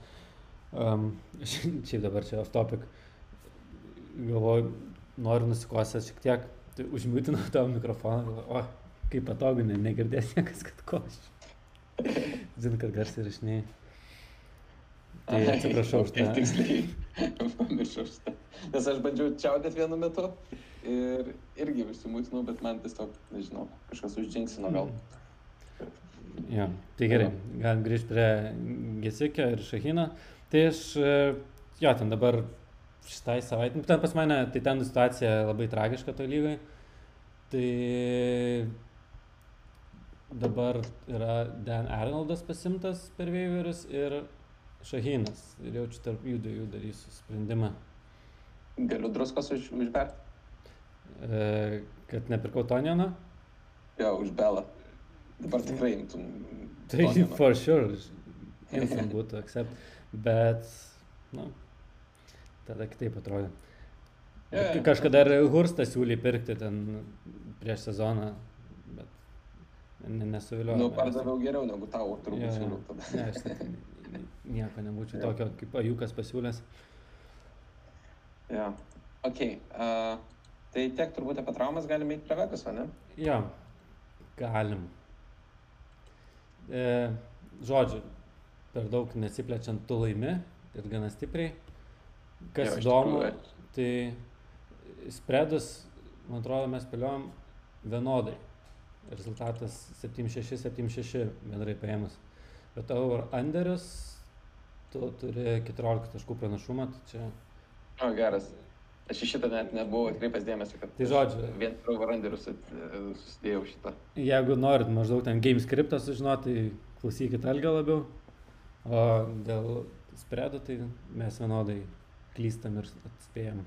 Um, šiaip dabar čia off topic. Galvoju, noriu nusikosęs šiek tiek, tai užmiutinau tavo mikrofoną, galvoju, o, kaip patogu, ne, negirdės niekas, kad košiu. Žinai, kad garsiai rašiniai. Tai atsiprašau už tai. Tiksliai, pamiršau šitą. Nes aš bandžiau čiaudėti vienu metu ir irgi užsimūtinau, bet man tiesiog, nežinau, kažkas uždžingsino gal. Ja, tai gerai, galim grįžti prie Gesikio ir Šahino. Tai aš, e, jo, ten dabar šitai savaitė, ten pas mane, tai ten situacija labai tragiška to lygai. Tai dabar yra Dan Arnoldas pasimtas per Weiverius ir Šahinas. Ir jaučiu tarp jų dviejų darysiu sprendimą. Galiu druskos už, užberti? E, kad nepirkau Tonioną? Jo, už Belą. Dabar tikrai imtum. Tai for sure. Imtum būtų accept. Bet, na, nu, tada kitaip atrodė. Yeah, Kažkada ir Hurstas siūlė pirkti ten prieš sezoną, bet nesuviliojo. Nu, pardaviau geriau negu tau, turbūt siūliau tada. Ne, aš tai nieko nebūčiau yeah. tokio, kaip Ajukas pasiūlęs. Jo, yeah. ok. Uh, tai tiek turbūt apie traumas galime eiti prie Vegas, ne? Jo, yeah. galim. E, žodžiu, per daug nesiplečiant, tu laimi ir gana stipriai. Kas jo, įdomu, tai spreadus, man atrodo, mes spėliojom vienodai. Rezultatas 7-6-7-6 bendrai paėmus. Bet over underis, tu turi 14 taškų pranašumą, tai čia... O, geras. Aš į šitą net nebuvau atkreipęs dėmesio, kad... Tai žodžiu. Vien over underus susidėjau šitą. Jeigu norit maždaug ten game scriptą sužinoti, tai klausykit Algą labiau. O dėl spredo, tai mes vienodai klystam ir atspėjam.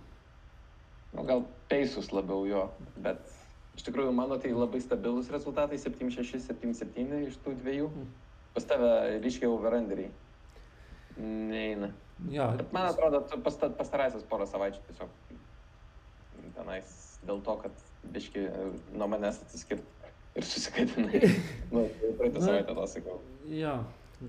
Nu, gal peisus labiau jo, bet iš tikrųjų mano tai labai stabilus rezultatai 7-6, 7-7 iš tų dviejų. Mm. Pas tave ryškiai overranderiai. Neina. Jo. Bet man atrodo, pastarąsias porą savaičių tiesiog tenais dėl to, kad biški nuo manęs atsiskirti ir susikaitinai. nu, praeitą savaitę tą sakau. Jo,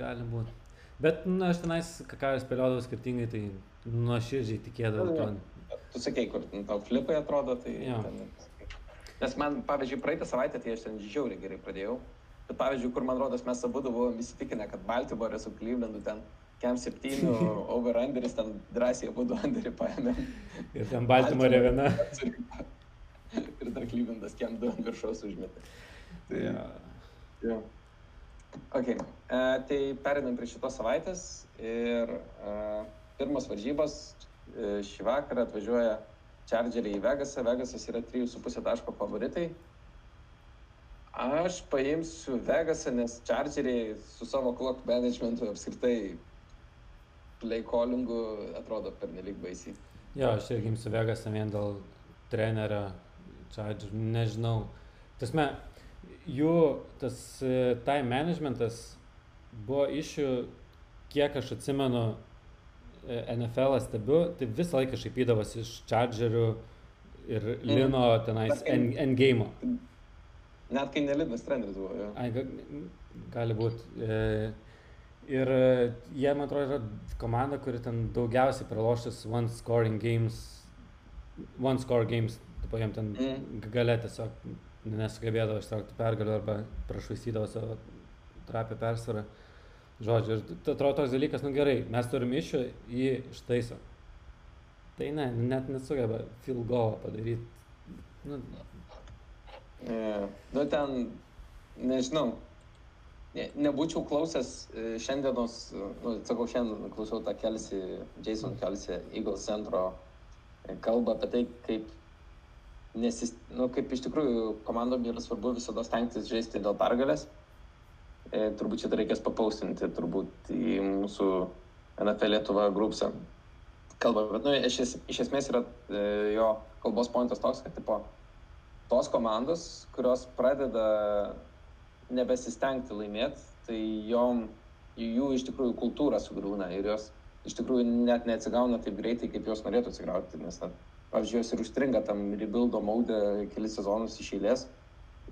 gali būti. Bet, nu, aš tenais, ką aš spėliodavau skirtingai, tai nuoširdžiai tikėdavau to. Tu sakei, kur tau flipai atrodo, tai... Ja. Ten, nes man, pavyzdžiui, praeitą savaitę, tai aš ten žiauriai gerai pradėjau. Bet, pavyzdžiui, kur man rodos, mes abu buvom įsitikinę, kad Baltimore su Clevelandu ten Kem 7 over-underis, ten drąsiai abu underį paėmė. Ir ten Baltimore viena. ir dar Clevelandas Kem 2 viršaus užmetė. Tai, ja. Ja. Ok, uh, tai perinam prie šitos savaitės ir uh, pirmas varžybos uh, šį vakarą atvažiuoja Chargeriai į Vegasą. Vegasas yra 3,5 taško favoritai. Aš paimsiu Vegasą, nes Chargeriai su savo clock managementu apskritai play callingu atrodo pernelik baisiai. Jo, aš irgi imsiu Vegasą vien dėl trenerio Charger, nežinau. Tasme, jų tas e, time managementas buvo išių, kiek aš atsimenu, NFL stebiu, tai visą laiką šaipydavosi iš Chargerių ir mm. Lino mm. tenais endgame. Net kai nelinas treneris buvo. Jo. Ai, gali būti. E, ir jie, man atrodo, yra komanda, kuri ten daugiausiai pralošęs one scoring games, one score games, tipo jam ten mm. gale tiesiog nesugebėdavo ištraukti pergalę arba prašvaistydavo savo trapę persvarą. Žodžiu, ir atrodo toks dalykas, nu gerai, mes turim iššų, jį ištaiso. Tai ne, net nesugeba field goal padaryti. Nu, yeah. nu ten, nežinau, ne, nebūčiau klausęs e, šiandienos, nu, sakau, šiandien klausiau tą Kelsį, Jason Kelsį, Eagles centro e, kalbą apie tai, kaip nes nu, kaip iš tikrųjų komandom yra svarbu visada stengtis žaisti dėl pergalės. E, turbūt čia reikės papaustinti, turbūt į mūsų NFL Lietuva grupsą kalbą, bet nu, iš, iš esmės yra e, jo kalbos pointas toks, kad tipo, tos komandos, kurios pradeda nebesistengti laimėti, tai jom, jų iš tikrųjų kultūra sugriūna ir jos iš tikrųjų net neatsigauna taip greitai, kaip jos norėtų atsigauti, nes, na, pavyzdžiui, jos ir užstringa tam rebuildo maudę kelis sezonus iš eilės,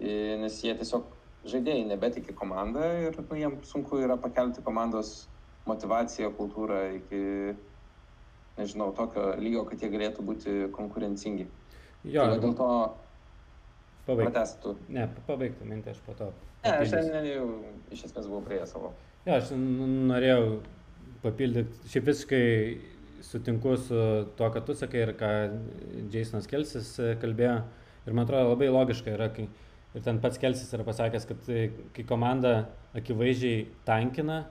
nes jie tiesiog žaidėjai nebetikė komandą ir nu, jiems sunku yra pakelti komandos motivaciją, kultūrą iki, nežinau, tokio lygio, kad jie galėtų būti konkurencingi. Jo, tai dėl to pratestų. Ne, pabaigtų mintį aš po to. Ne, aš šiandien jau iš esmės buvau prie savo. Ja, aš norėjau papildyti, šiaip visiškai sutinku su tuo, ką tu sakai ir ką Jasonas Kelsis kalbėjo. Ir man atrodo labai logiška yra, kai ir ten pats Kelsis yra pasakęs, kad kai komanda akivaizdžiai tankina,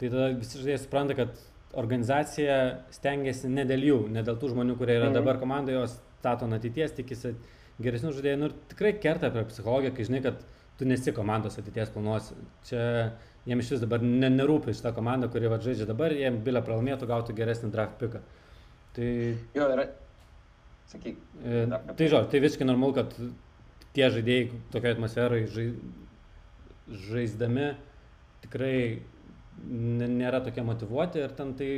tai tada visi žaidėjai supranta, kad organizacija stengiasi ne dėl jų, ne dėl tų žmonių, kurie yra mhm. dabar komandoje, jos stato ateities, tikisi geresnių žaidėjų. Nu, ir tikrai kerta apie psichologiją, kai žinai, kad tu nesi komandos ateities planuosi. Čia jiem iš vis dabar ne, nerūpi šitą komandą, kuri va, žaidžia dabar, jiem bilę pralaimėtų, gautų geresnį draft piką. Tai... Jo, yra. Sakyk. E, tai žodžiu, tai visiškai normalu, kad tie žaidėjai tokioje atmosferoje žai, žaisdami tikrai nėra tokie motivuoti ir ten tai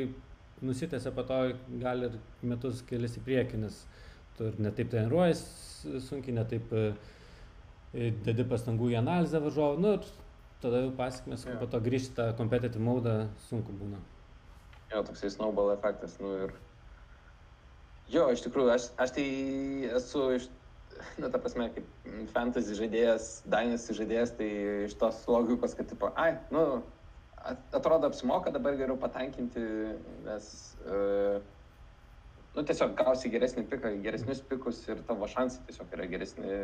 nusitęsia po to gali ir metus kelis į priekį, nes tu ir netaip treniruojas sunkiai, netaip e, dedi pastangų į analizę važiuoju, nu ir tada jau pasiekmes, ja. po to grįžti tą competitive maudą sunku būna. Jo, toksai snowball efektas, nu ir... Jo, iš tikrųjų, aš, aš tai esu iš na, ta prasme, kaip fantasy žaidėjas, dynasty žaidėjas, tai iš tos logikos, kad, tipo, ai, nu, atrodo apsimoka dabar geriau patenkinti, nes, uh, nu, tiesiog gausi geresnį piką, geresnius pikus ir tavo šansai tiesiog yra geresni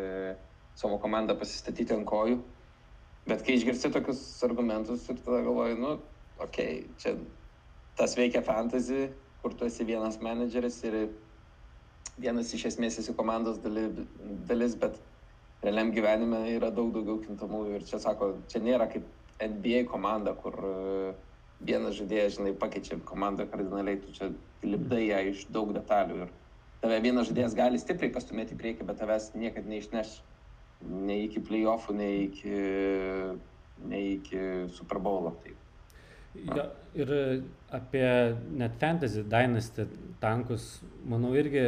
savo komandą pasistatyti ant kojų. Bet kai išgirsti tokius argumentus ir tada galvoju, nu, okei, okay, čia tas veikia fantasy, kur tu esi vienas menedžeris ir vienas iš esmės esi komandos dalis, bet realiam gyvenime yra daug daugiau kintamųjų ir čia sako, čia nėra kaip NBA komanda, kur e, vienas žaidėjas, žinai, pakeičia komandą kardinaliai, tu čia lipdai ją iš daug detalių ir tave vienas žaidėjas gali stipriai pastumėti į priekį, bet tavęs niekad neišneš nei iki playoffų, nei iki, nei iki Super Bowlo. Tai. Ja, ir apie net Fantasy Dynasty tankus, manau, irgi,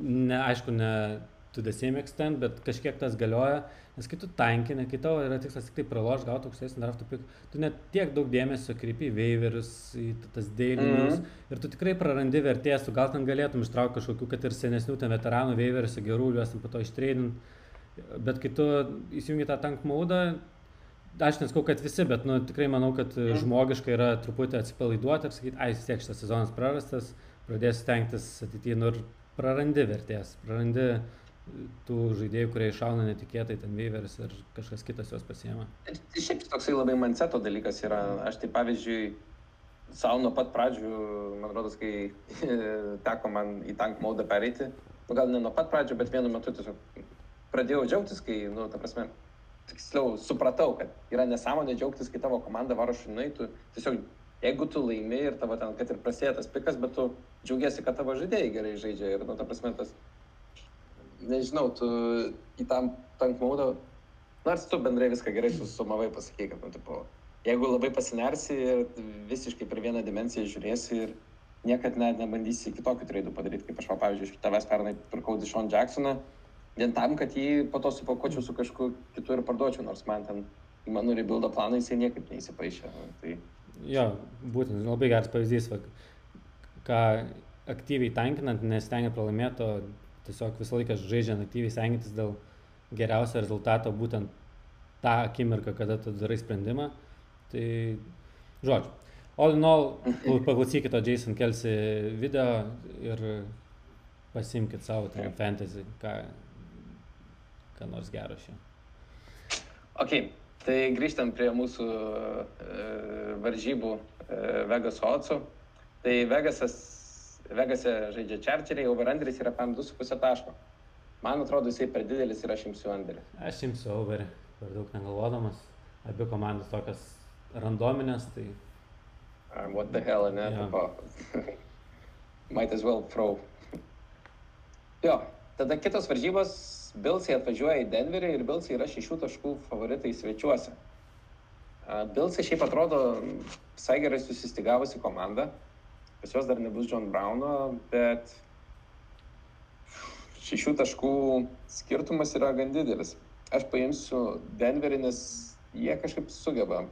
ne, aišku, ne to the same extent, bet kažkiek tas galioja, nes kai tu tankini, kai tavo yra tikslas tik tai praloš, gauti aukštesnį draft pick, tu net tiek daug dėmesio kreipi į waiverius, į tas dailinius mm -hmm. ir tu tikrai prarandi vertės, tu gal ten galėtum ištraukti kažkokių, kad ir senesnių ten veteranų waiveriuose gerų, juos po to ištreidint, bet kai tu įsijungi tą tank maudą, aš neskau, kad visi, bet nu, tikrai manau, kad mm. žmogiškai yra truputį atsipalaiduoti ir sakyti, ai, vis tiek šitas sezonas prarastas, pradėsi stengtis ateityje, nu ir prarandi vertės, prarandi tų žaidėjų, kurie iššauna netikėtai, ten Weaveris ir kažkas kitas juos pasiema. Šiaip toksai labai manseto dalykas yra. Aš tai pavyzdžiui, savo nuo pat pradžių, man rodos, kai teko man į tank maudą pereiti, nu, gal ne nuo pat pradžių, bet vienu metu tiesiog pradėjau džiaugtis, kai, nu, ta prasme, tiksliau, supratau, kad yra nesąmonė džiaugtis, kai tavo komanda varo šinai, tu tiesiog, jeigu tu laimi ir tavo ten, kad ir prasidėtas pikas, bet tu džiaugiasi, kad tavo žaidėjai gerai žaidžia ir, nu, ta prasme, tas nežinau, tu į tam tank maudą, nors tu bendrai viską gerai susumavai pasakai, kad, nu, tipo, jeigu labai pasinersi ir visiškai per vieną dimenciją žiūrėsi ir niekad net nebandysi kitokių traidų padaryti, kaip aš, va, pavyzdžiui, iš tavęs pernai pirkau Dishon Jacksoną, vien tam, kad jį po to supakuočiau su kažkuo kitu ir parduočiau, nors man ten į mano rebuildo planą jisai niekaip neįsipaišė. Tai... Jo, būtent labai geras pavyzdys, va, ką aktyviai tankinant, nestengia pralaimėto tiesiog visą laiką žaidžiant aktyviai stengiantis dėl geriausio rezultato būtent tą akimirką, kada tu darai sprendimą. Tai, žodžiu, all in all, paklausykite Jason Kelsi video ir pasimkite savo ten fantasy, ką, ką nors gero šiandien. Ok, tai grįžtam prie mūsų e, varžybų e, Vegas Otsų. Tai Vegasas Vegase žaidžia Čarčeriai, overanderis yra PM 2,5 taško. Man atrodo, jisai per didelis ir aš imsiu underį. Aš imsiu overį, per daug negalvodamas. Abi komandos tokias randominės, tai... Uh, what the hell, ne? Yeah. Might as well throw. jo, tada kitos varžybos, Bilsai atvažiuoja į Denverį ir Bilsai yra šešių taškų favoritai svečiuose. Bilsai šiaip atrodo visai gerai susistigavusi komanda. Pas juos dar nebus John Browno, bet šešių taškų skirtumas yra gan didelis. Aš paimsiu Denverį, nes jie kažkaip sugeba,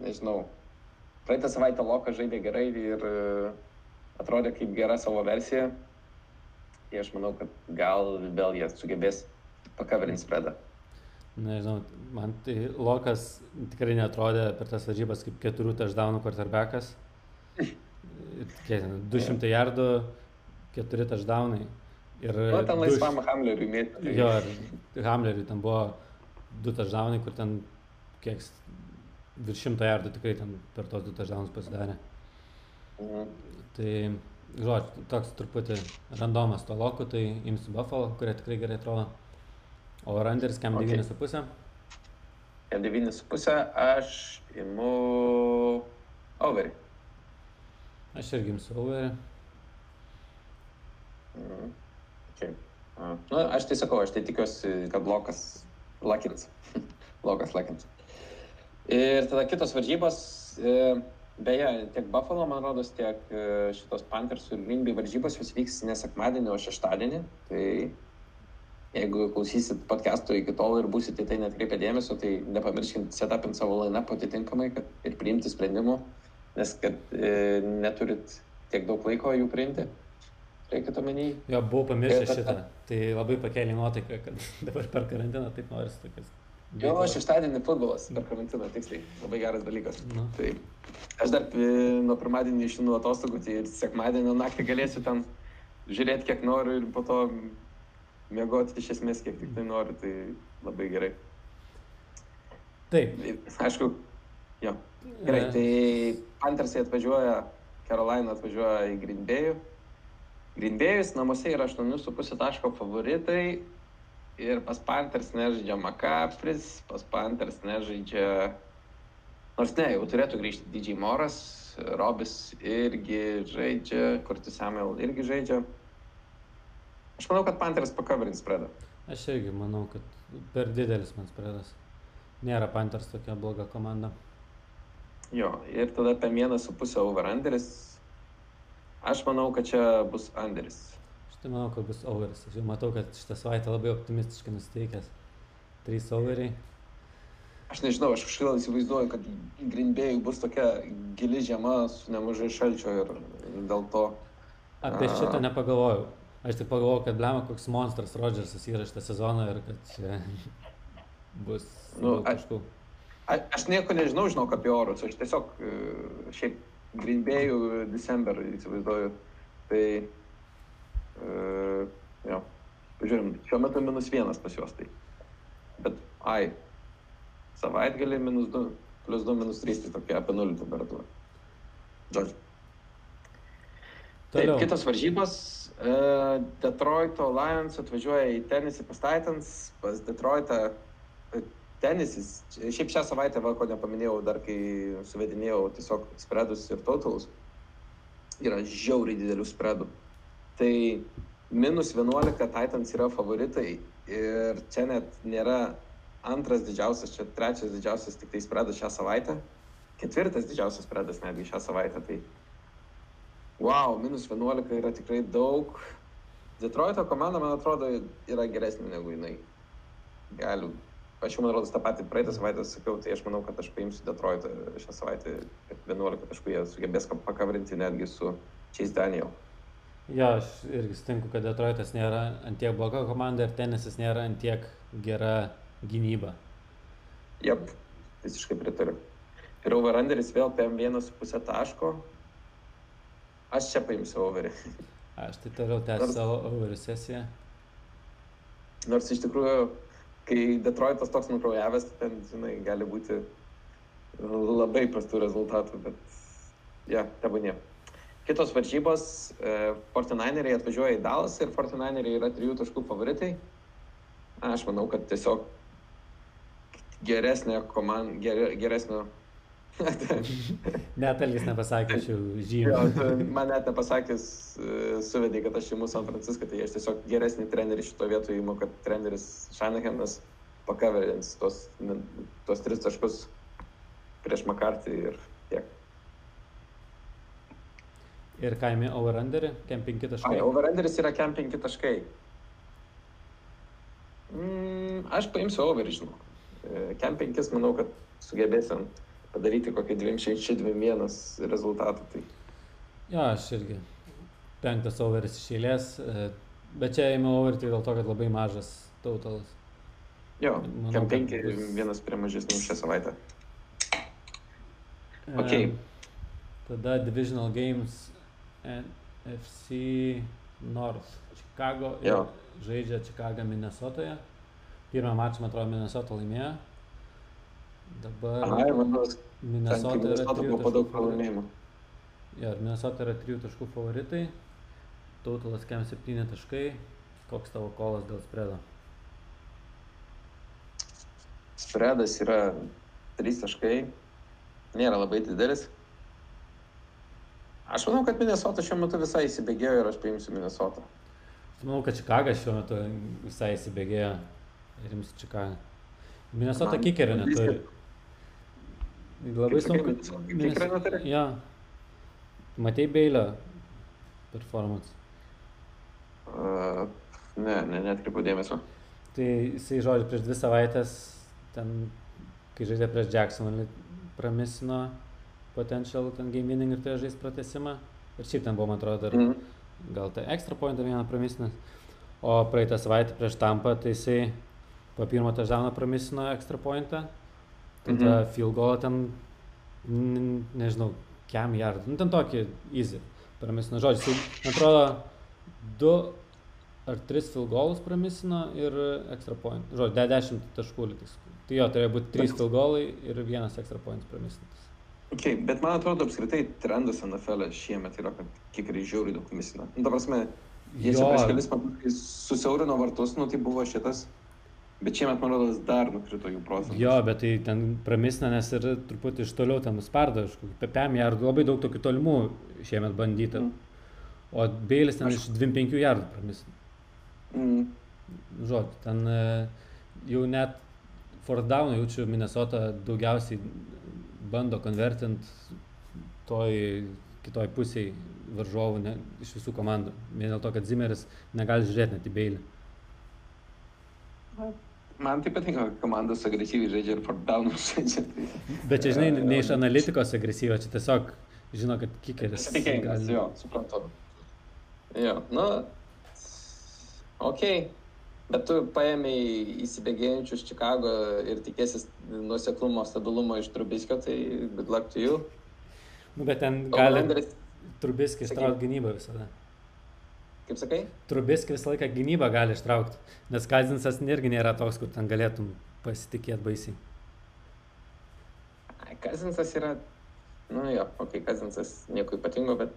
nežinau, praeitą savaitę Lokas žaidė gerai ir atrodė kaip gera savo versija. Tai aš manau, kad gal vėl jie sugebės pakaverinti spredą. Nežinau, man tai Lokas tikrai netrodė per tas varžybas kaip keturių touchdownų quarterbackas. 200 jardų, keturi touchdownai. Ir nu, ten laisvam duš... Hamleriui mėtyti. Jo, ir Hamleriui ten buvo du touchdownai, kur ten kiek virš šimto jardų tikrai ten per tos du touchdownus pasidarė. Mhm. Tai žodžiu, toks truputį randomas to loku, tai imsiu Buffalo, kurie tikrai gerai atrodo. O Randers kem okay. 9,5? Kem 9,5 aš imu overį. Aš irgi imsiu overį. Mm. Okay. Na, nu, aš tai sakau, aš tai tikiuosi, kad blokas lakins. blokas lakins. Ir tada kitos varžybos. E, Beje, tiek Buffalo, man rodos, tiek e, šitos Panthers ir Green Bay varžybos jos vyks ne sekmadienį, o šeštadienį. Tai jeigu klausysit podcast'o iki tol ir būsite tai netkreipę dėmesio, tai nepamirškit setupinti savo line-up atitinkamai kad, ir priimti sprendimų, nes kad e, neturit tiek daug laiko jų priimti. Reikia to menį. Jo, buvau pamiršęs šitą. Tai labai pakėlė nuotaiką, kad dabar per karantiną taip norisi tokias Jo, šeštadienį futbolas per karantiną, tiksliai. Labai geras dalykas. Nu. Tai aš dar nuo pirmadienį išinu atostogų, tai ir sekmadienio naktį galėsiu ten žiūrėti, kiek noriu ir po to mėgoti iš esmės, kiek tik tai noriu. Tai labai gerai. Taip. Aišku, jo. Gerai, e. tai Panthersai atvažiuoja, Carolina atvažiuoja į. Green Bay'us namuose yra 8,5 taško favoritai Ir pas Panthers nežaidžia Makapris, pas Panthers nežaidžia... Nors ne, jau turėtų grįžti DJ Moras, Robis irgi žaidžia, Kurtis Samuel irgi žaidžia. Aš manau, kad Panthers pakavrins spredą. Aš irgi manau, kad per didelis man spredas. Nėra Panthers tokia bloga komanda. Jo, ir tada apie vieną su pusę over-underis. Aš manau, kad čia bus underis. Tai manau, kad bus overis. Aš jau matau, kad šitą savaitę labai optimistiškai nusteikęs. Trys overiai. Aš nežinau, aš kažkaip įsivaizduoju, kad Grindbėjui bus tokia gili žiema su nemažai šalčio ir dėl to. Apie šitą nepagalvojau. Aš tik pagalvojau, kad blema koks monstras Rodžersas yra šitą sezoną ir kad čia bus nu, kažkokių. Aš, aš nieko nežinau, žinau apie orus, aš tiesiog e, šiaip Grindbėjų December įsivaizduoju. Tai Uh, jo. Žiūrim, šiuo metu minus vienas pas juos tai. Bet, ai, savaitgalį minus 2, plus 2, minus 3, tai tokia apie 0 temperatūra. Žodžiu. Taip, kitos varžybos. Uh, Detroito Lions atvažiuoja į tenisį pas Titans, pas Detroitą tenisis. Šiaip šią savaitę, va, ko nepaminėjau, dar kai suvedinėjau tiesiog spredus ir totalus, yra žiauriai didelių spredų. Uh, Tai minus 11 Titans yra favoritai ir čia net nėra antras didžiausias, čia trečias didžiausias tik tai spredas šią savaitę, ketvirtas didžiausias spredas netgi šią savaitę. Tai wow, minus 11 yra tikrai daug. Detroito komanda, man atrodo, yra geresnė negu jinai. Galiu. Aš jau, man atrodo, tą patį praeitą savaitę sakiau, tai aš manau, kad aš paimsiu Detroitą šią savaitę, kad 11 taškų jie sugebės pakavrinti netgi su Chase Daniel. Jo, aš irgi sutinku, kad Detroitas nėra antiek bloga komanda ir tenisas nėra antiek gera gynyba. Jep, visiškai pritariu. Ir overanderis vėl PM1,5 taško. Aš čia paimsiu overį. Aš tai toliau tęsiu savo overį sesiją. Nors iš tikrųjų, kai Detroitas toks nukraujavęs, ten, žinai, gali būti labai prastų rezultatų, bet, ja, tebūnė. Kitos varžybos, e, Fortinaineriai atvažiuoja į Dalas ir Fortinaineriai yra trijų taškų favoritai. Aš manau, kad tiesiog geresnė komanda, ger, geresnio Net Elgis nepasakė, žymiu. tu man net nepasakęs, e, suvedė, kad aš imu San Franciską, tai aš tiesiog geresnį trenerį šito vietoje įimu, kad treneris Shanahanas pakaverins tos, tos tris taškus prieš Makartį ir tiek. Ir kaimi overunderį, kem 5 taškai. Ai, overenderis yra kem 5 taškai. Mm, aš paimsiu overį, žinok. E, Kem 5 manau, kad sugebėsim padaryti kokį 26-21 rezultatą. Tai Jo, aš irgi. Penktas overis iš eilės, e, bet čia ėmiau overį tik dėl to, kad labai mažas tautalas. jo, Manau, kem kad 5 bus- vienas prie mažesnių šią savaitę. E, Okei. Tada Divisional Games NFC North. Chicago ir žaidžia Chicago Minnesotoje. Pirmą mačą, man atrodo, Minnesota laimėjo. Dabar Aha, ten Minnesota yra trijų taškų favoritai. pralaimėjimų. Jo, ir Minnesota yra 3 taškų favoritai. Tautalas kem 7 taškai. Koks tavo kolas dėl spredo? Spredas yra 3 taškai, nėra labai didelis. Aš manau, kad Minnesota šiuo metu visai įsibėgėjo ir aš paimsiu Minnesota. Aš manau, kad Chicago šiuo metu visai įsibėgėjo ir jums Chicago. Minnesota kikerio neturi. Labai sunku. Kikerio neturi? Jo. Matei Beilio performance. Uh, ne, ne, netkreipiu dėmesio. Tai jisai žodžiu prieš dvi savaitės, ten, kai žaidė prieš Jacksonville, pramisino potential ten game winning ir turėjo žaisti pratesimą. Ir šiaip ten buvo, man atrodo, dar Mm. gal tai ekstra pointą vieną pramisino. O praeitą savaitę prieš tampą, tai jisai po pirmo touchdowno pramisino ekstra pointą. Tada Mhm. mhm. field goal ten, nežinau, kem yard, nu ten tokį easy. Pramisino žodžiu, jisai, man atrodo, du ar tris field goalus pramisino ir ekstra point. Žodžiu, de- dešimt taškų litis. Tai jo, turėjo būti trys field goalai ir vienas ekstra points pramisnintas. Okay, bet man atrodo, apskritai trendas NFL e šiemet yra, kad kiek yra žiauriai daug misina. Nu, ta prasme, jie čia Jo. prieš kelis metus susiaurino vartus, nu tai buvo šitas. Bet šiemet, man rodos, dar nukrito jų procentas. Jo, bet tai ten pramisina, nes ir truputį iš toliau ten nuspardo, apie 5 jardų, labai daug tokių tolimų šiemet bandyta. Mm. O Beilis ten Aš- iš 25 jardų pramisina. Mm. Žodžiu, ten e, jau net fourth down jaučiu Minnesota daugiausiai bando konvertint toj kitoj pusėje varžovų ne, iš visų komandų. Vien dėl to, kad Zimeris negali žiūrėti net į Beilį. Man tai patinka, kad komandos agresyviai žaidžia ir for downus žaidžia. Tai... Bet čia, žinai, ne iš analitikos agresyvo, čia tiesiog žino, kad kikeris. Pasitikėjimas, gali- jo, suprantu. Jo, nu, ok. Bet tu paėmėjai įsibėgėjančius Chicago ir tikėsis nuseklumo, stabilumo iš Trubiskio, tai good luck to you. Nu, bet ten gali Overenderis, Trubiskis Sakyk. ištraukti gynybą visada. kaip sakai? Trubiskis visą laiką gynybą gali ištraukti, nes Kazinsas irgi nėra toks, kur ten galėtum pasitikėti baisiai. Ai, Kazinsas yra, nu jo, ok, Kazinsas nieko ypatingo, bet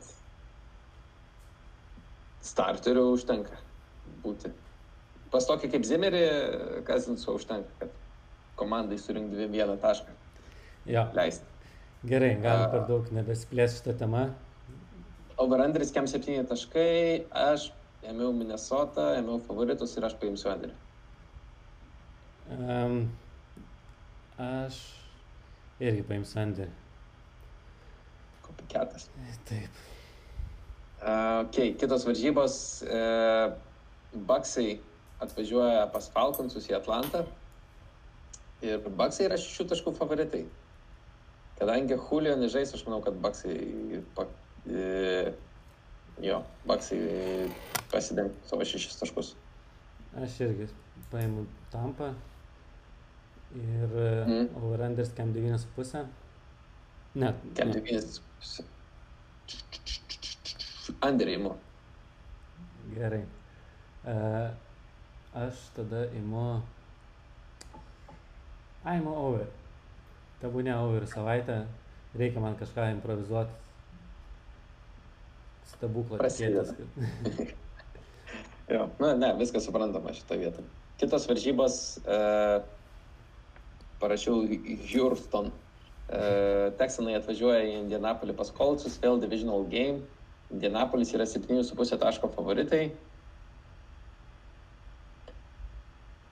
starterių užtenka būti. Pas tokį kaip Zimerį, Kazinso užtenka, kad komandai surinkti vieną tašką Jo, leisti. gerai, gal per daug nebesiplės šitą temą. Overanderis kem 7 taškai, aš ėmiau Minnesota, ėmiau favoritus ir aš paimsiu Anderį. Um, aš irgi paimsiu Andy. Kopiketas. Taip. Uh, ok, kitos varžybos. Uh, Baksai atvažiuoja pas Falconsus į Atlantą. Ir Baksai yra šešių taškų favoritai. Kadangi Julio nežais, aš manau, kad Baksai, pa, e, jo, Baksai pasidengs savo šešis taškus. Aš irgi paimu tampą. Ir Mhm. mm. overrenders kem 9,5. Ne, Kem ne, 9. Anderį imu. gerai. Uh, aš tada imu... Ai, imu over. Tebūnė over savaitę. Reikia man kažką improvizuoti. Stebuklą tikėtis. Kad... Jo, na, ne, viskas suprantama šitą vietą. Kitos varžybos, e, parašiau Houston Uh, Texanai atvažiuoja į Indianapolį pas Kolcus, vėl divisional game. Indianapolis yra 7,5 taško favoritai.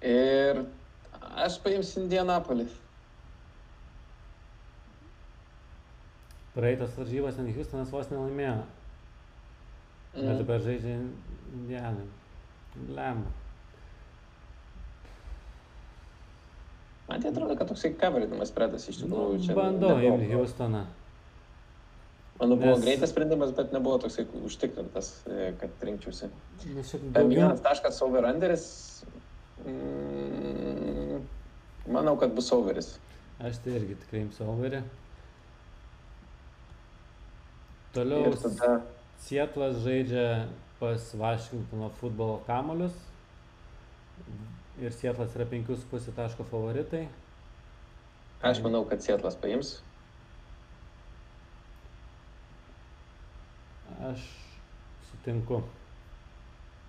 Ir aš paimsiu Indianapolį. Praeitas varžybas ten Houstonas vos nelaimėjo. Mm. Bet dabar žaidžia Indianai. Lemba. Man tai atrodo, kad toksai kaverinamas spredas iš tikrųjų čia. Bandau imti Houstoną. Mano buvo Nes- greitas sprendimas, bet nebuvo toksai užtikrintas, e, kad rinkčiausi. Daugiau. Vienas taškas overunderis. Mm, manau, kad bus overis. Aš tai irgi tikrai imsiu overį. Toliau Ir tada Sietlas žaidžia pas Vašingtono futbolo kamolius. Ir Sietlas yra 5,5 taško favoritai. aš manau, kad Sietlas paims. Aš sutinku.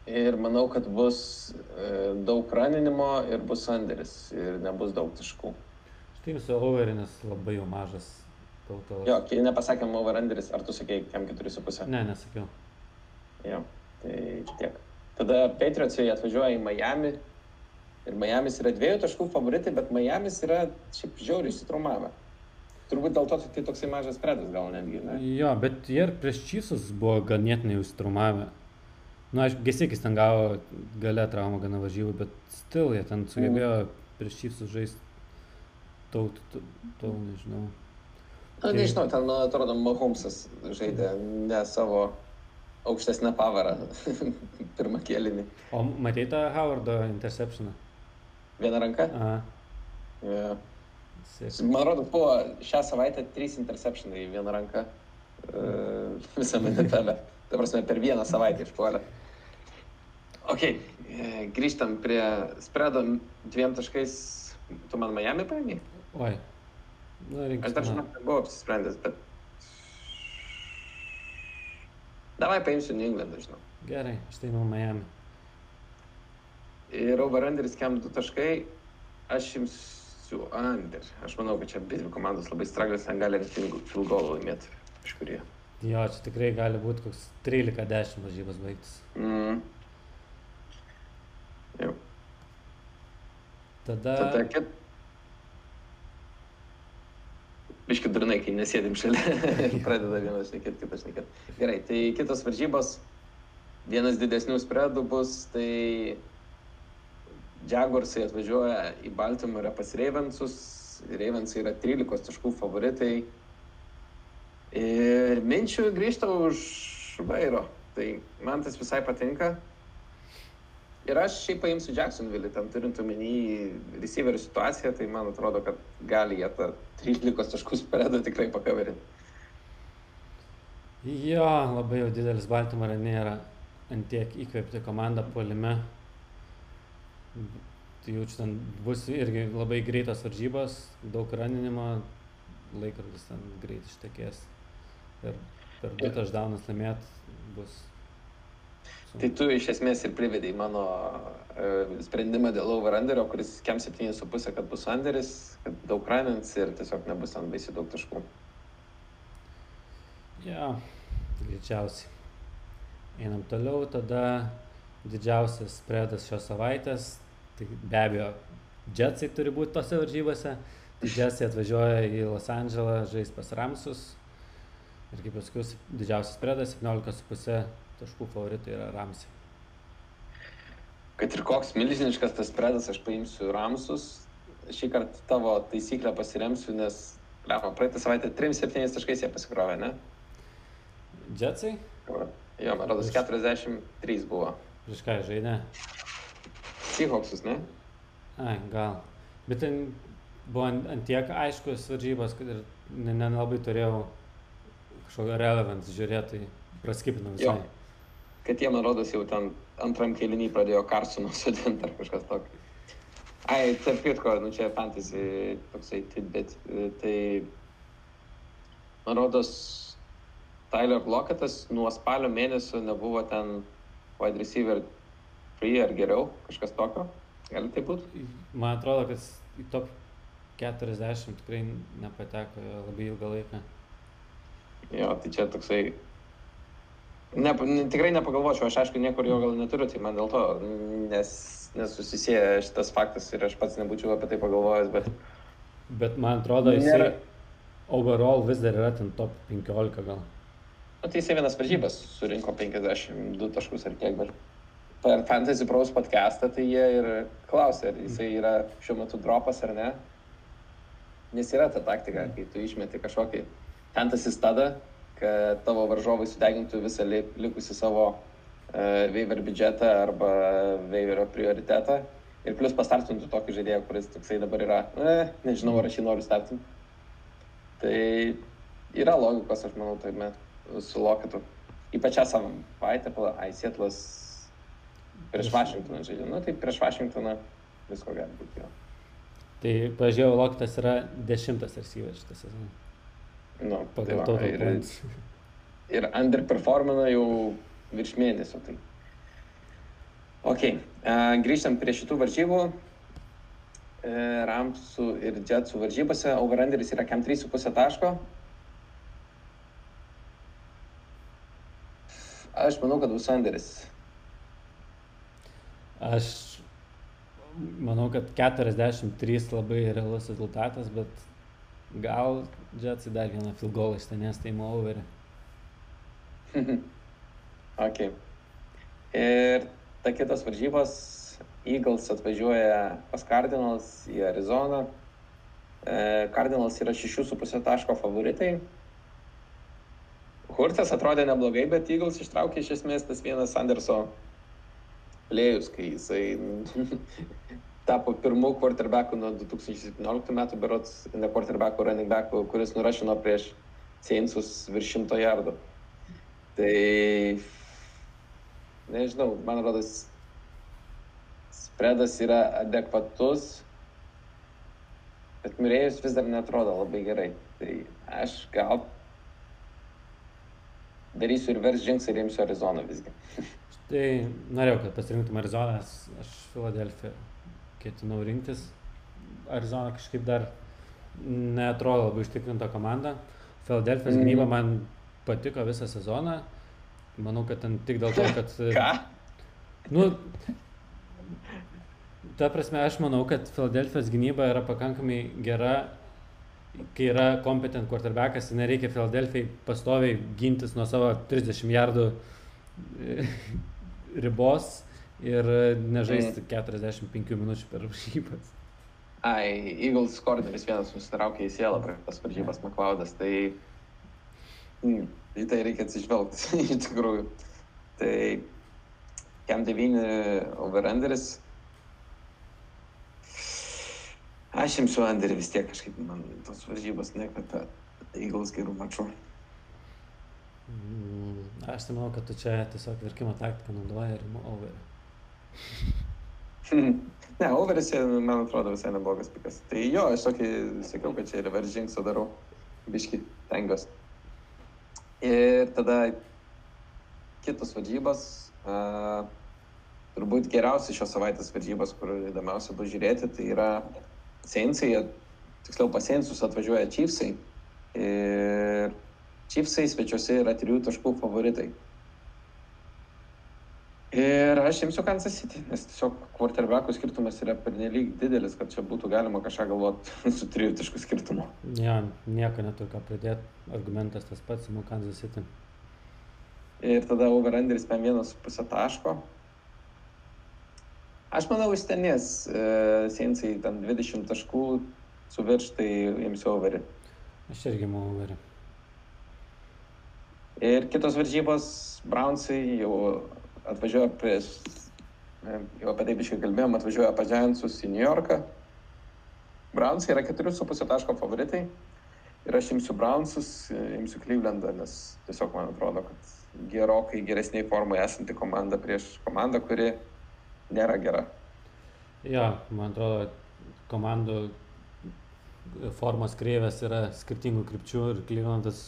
Ir manau, kad bus e, daug raninimo ir bus sanderis. Ir nebus daug taškų. Aš tai imsiu overį, nes labai jau mažas tautos. Jo, kai nepasakėm overunderis, ar tu sakei, kem 4,5? Ne, nesakiau. Jo, tai tiek. Tada Patriotsai atvažiuoja į Miami. Ir Miamis yra dviejų taškų favoritai, bet Miamis yra šiaip žiauriai įsitraumavę. Turbūt dėl to tai toksai mažas spredas gal netgi. Ne? Jo, bet jie ir prieš Čysus buvo ganėtinai užstrumavę. Na, aš gesikis ten gavo gale traumą gana važybų, bet stil jie ten sugebėjo prieš Čysus žaisti taut, tau, nežinau. Na, Tai- nežinau, ten, man atrodo, Mahomesas žaidė ne savo aukštesnę pavarą pirmą kėlinį. O matei tą Howardo interceptioną? Vieną ranką? Aha. Sėk. Man atrodo, buvo šią savaitę trys interceptionai į vieną ranką uh, visame NFL. Ta prasme, per vieną savaitę išpuolė. Ok, e, grįžtam prie spredo dviem taškais. Tu man Miami paėmė? Oi. Nu, Aš dar žinau, nebuvau apsisprendęs, bet... Davai paimsiu New Englandą, žinau. Gerai, aš tai nuo Miami. Ir overunderis kem 2 taškai, aš imsiu under. Aš manau, kad čia abi dvi komandos labai straglės, ten gali field goal laimėti kažkurie. Jo, čia tikrai gali būti koks 13-10 varžybos baigtis. Mm. Jau. Tada, Tada kit... Biški durnai, kai nesėdim šalia. Pradeda vienas šnekėti, kitas šnekėti. Gerai, tai kitos varžybos. Vienas didesnių spredų bus, tai Jaguarsai atvažiuoja į Baltimorą pas Ravensus. Ravensai yra 13 taškų favoritai. Ir minčių grįžta už vairo. Tai man tas visai patinka. Ir aš šiaip paimsiu Jacksonville, ten turint omeny receiverių situaciją, tai man atrodo, kad gali jie tą 13 taškų spredą tikrai pakaverinti. jo, labai jau didelis Baltimore nėra antiek įkvėpti komandą puolime. Tai jaučiu, ten bus irgi labai greitas varžybos, daug raninimo, laikrodis ten greit ištekės. Ir per du taždaunus laimėt bus. Tai tu iš esmės ir privedai mano e, sprendimą dėl overunderio, kuris kem 7,5, kad bus underis, kad daug ranins ir tiesiog nebus ten baisiai daug taškų. Jo, greičiausiai. Einam toliau, tada didžiausias spredas šios savaitės, tai be abejo, Jetsai turi būti tose varžybose. Tai Jetsai atvažiuoja į Los Andželą, žais pas Ramsus. Ir kaip pasakiau, didžiausias spredas, 17,5 taškų favoritai yra Ramsai. Kad ir koks milžiniškas tas spredas, aš paimsiu Ramsus. Šį kartą tavo taisyklę pasiremsiu, nes, lemą, praeitą savaitę 3-7 taškais jie pasikrovė, ne? Jetsai? Jo, man rodos 43 buvo. Prieš ką žaidė? Seahawksus, ne? Ai, gal. Bet ten buvo ant ant tiek aiškus varžybos, kad ir ne- ne- nelabai turėjau kažkokio relevant žiūrėti, tai praskipinau Jo. Kad jie, man rodos, jau ten antram kėlinį pradėjo Karsoną sudinti ar kažkas tokio. Ai, tarp kitko, nu čia fantasy toksai tidbit. e, Tai, man rodos, Tyler Locketas nuo spalio mėnesio nebuvo ten wide receiver free ar geriau, kažkas tokio. Gali tai būti? Man atrodo, kad į top 40 tikrai nepateko labai ilgą laiką. Jo, tai čia toksai... Ne, ne, tikrai nepagalvočiau, aš aišku niekur jo gal neturiu, tai man dėl to nes, nesusisieja šitas faktas ir aš pats nebūčiau apie tai pagalvojęs, bet... Bet man atrodo, jisai Nėra- overall vis dar yra ten top 15 gal. Nu, tai jisai vienas varžybas surinko 52 taškus ar kiek, bet per Fantasy Pros podcastą tai jie ir klausė, ar jisai yra šiuo metu dropas ar ne. Nes yra ta taktika, kai tu išmeti kažkokį fantasy stadą, kad tavo varžovai sudegintų visą li- likusį savo uh, waiver biudžetą arba waiverio prioritetą. Ir plus pastartintų tokį žaidėją, kuris toksai dabar yra, eh, nežinau, ar aš jį noriu startinti. Tai yra logikos, aš manau, tame su Lokitu. Ypač šią savaitę, ai, Sietlas prieš Vašingtoną žaidė. Nu, tai prieš Vašingtoną visko gali būti. Jo. Tai pažiūrėjau, Lokitas yra dešimtas receiveris šitą sezoną. Nu, tai Pagal va, total ir, points. ir underperformina jau virš mėnesio. Tai. Ok, uh, grįžtam prie šitų varžybų. Uh, Ramsų ir Jetsų varžybose overrunderis yra kem 3,5 taško. Aš manau, kad bus underis. Aš manau, kad 43 labai realus rezultatas, bet gal Jetsai dar vieną field goal ištenės tai overį. ok. Ir ta kitas varžybos, Eagles atvažiuoja pas Cardinals į Arizoną. E, Cardinals yra 6,5 taško favoritai. Hurtas atrodė neblogai, bet Eagles ištraukė iš esmės tas vienas Anderso plėjus, kai jisai tapo pirmu quarterbacku nuo 2017 metų, berots ne quarterbacku, running backu, kuris nurašino prieš Saintsus virš šimto jardų. Tai nežinau, man rodos, spredas yra adekvatus, bet Mirėjus vis dar netrodo labai gerai. Tai aš gal darysiu ir vers žingsnį ir imsiu Arizoną visgi. Tai norėjau, kad pasirinktum Arizoną, aš Filadelfiją ketinau rinktis. Arizona kažkaip dar netrodo labai užtikrinta komanda. Filadelfijos Mhm. gynyba man patiko visą sezoną. Manau, kad ten tik dėl to, kad... Ką? Nu, ta prasme, aš manau, kad Filadelfijos gynyba yra pakankamai gera, kai yra kompetent quarterbackas, nereikia Filadelfijai pastoviai gintis nuo savo 30 jardų e, ribos ir nežaisti 45 minučių per varžybas. Ai, Eagles corneris vienas nusitraukė į sielą prie tas varžybas McLeodas, tai mm, į tai reikia atsižvelgti iš tikrųjų. Tai Kem 9 overrunderis. Aš imsiu underį vis tiek kažkaip man tos varžybos nekvepia Eagles gerų mačų. Mm, Aš tai manau, kad tu čia tiesiog virkimo taktiką naudoji ir imu overį. Ne, overis, čia, man atrodo, visai neblogas pikas. Tai jo, aš tokį sakiau, kad čia ir veržingsą darau. Biški, tengiuos. Ir tada kitos varžybos. Uh, turbūt geriausias šios savaitės varžybos, kur įdomiausia bus žiūrėti, tai yra Seinsai, tiksliau pasiencius atvažiuoja Chiefsai. Ir Chiefsai svečiuose yra trijų taškų favoritai. Ir aš imsiu Kansas City, nes tiesiog quarterbackų skirtumas yra pernelyg didelis, kad čia būtų galima kažką galvoti su trijų taškų skirtumu. Ja, nieko neturiu ką pridėti. Argumentas tas pats, imu Kansas City. Ir tada overrunderis PM 1,5 taško. Aš manau, jis tenės, e, Seinsai ten 20 taškų suvirš, tai imsiu overį. Aš irgi imu overį. Ir kitos varžybos, Brownsai jau atvažiuoja prieš, jau apie tai biškai kalbėjom, atvažiuoja pas Giantsus į New Yorką. Brownsai yra 4,5 taško favoritai. Ir aš imsiu Brownsus, imsiu Clevelandą, nes tiesiog man atrodo, kad gerokai geresniai formai esanti komanda prieš komandą, kuri nėra gera. Jo, man atrodo, komandų formos kreivės yra skirtingų krypčių ir Klyvlandas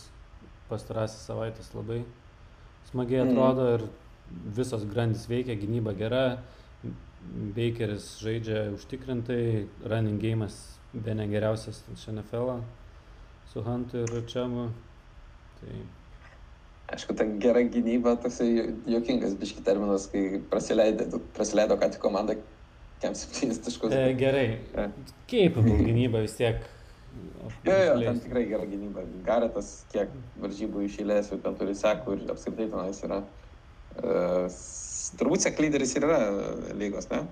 pastarasis savaitės labai smagiai Mhm. atrodo ir visos grandis veikia, gynyba gera, Bakeris žaidžia užtikrintai, running game'as be negeriausias NFL su Huntu ir Čiamu. Tai Aišku, ta gera gynyba, toksai juokingas biški terminas, kai praleido, praleido ką tik komanda kem 7 taškus. E, gerai. E. Capable gynyba vis tiek. Jo, jo, ten tikrai gera gynyba. Garetas, kiek varžybų išėlės, jau ten turi sekų ir apskritai tenais yra. Uh, turbūt sek lyderis ir yra lygos, ne?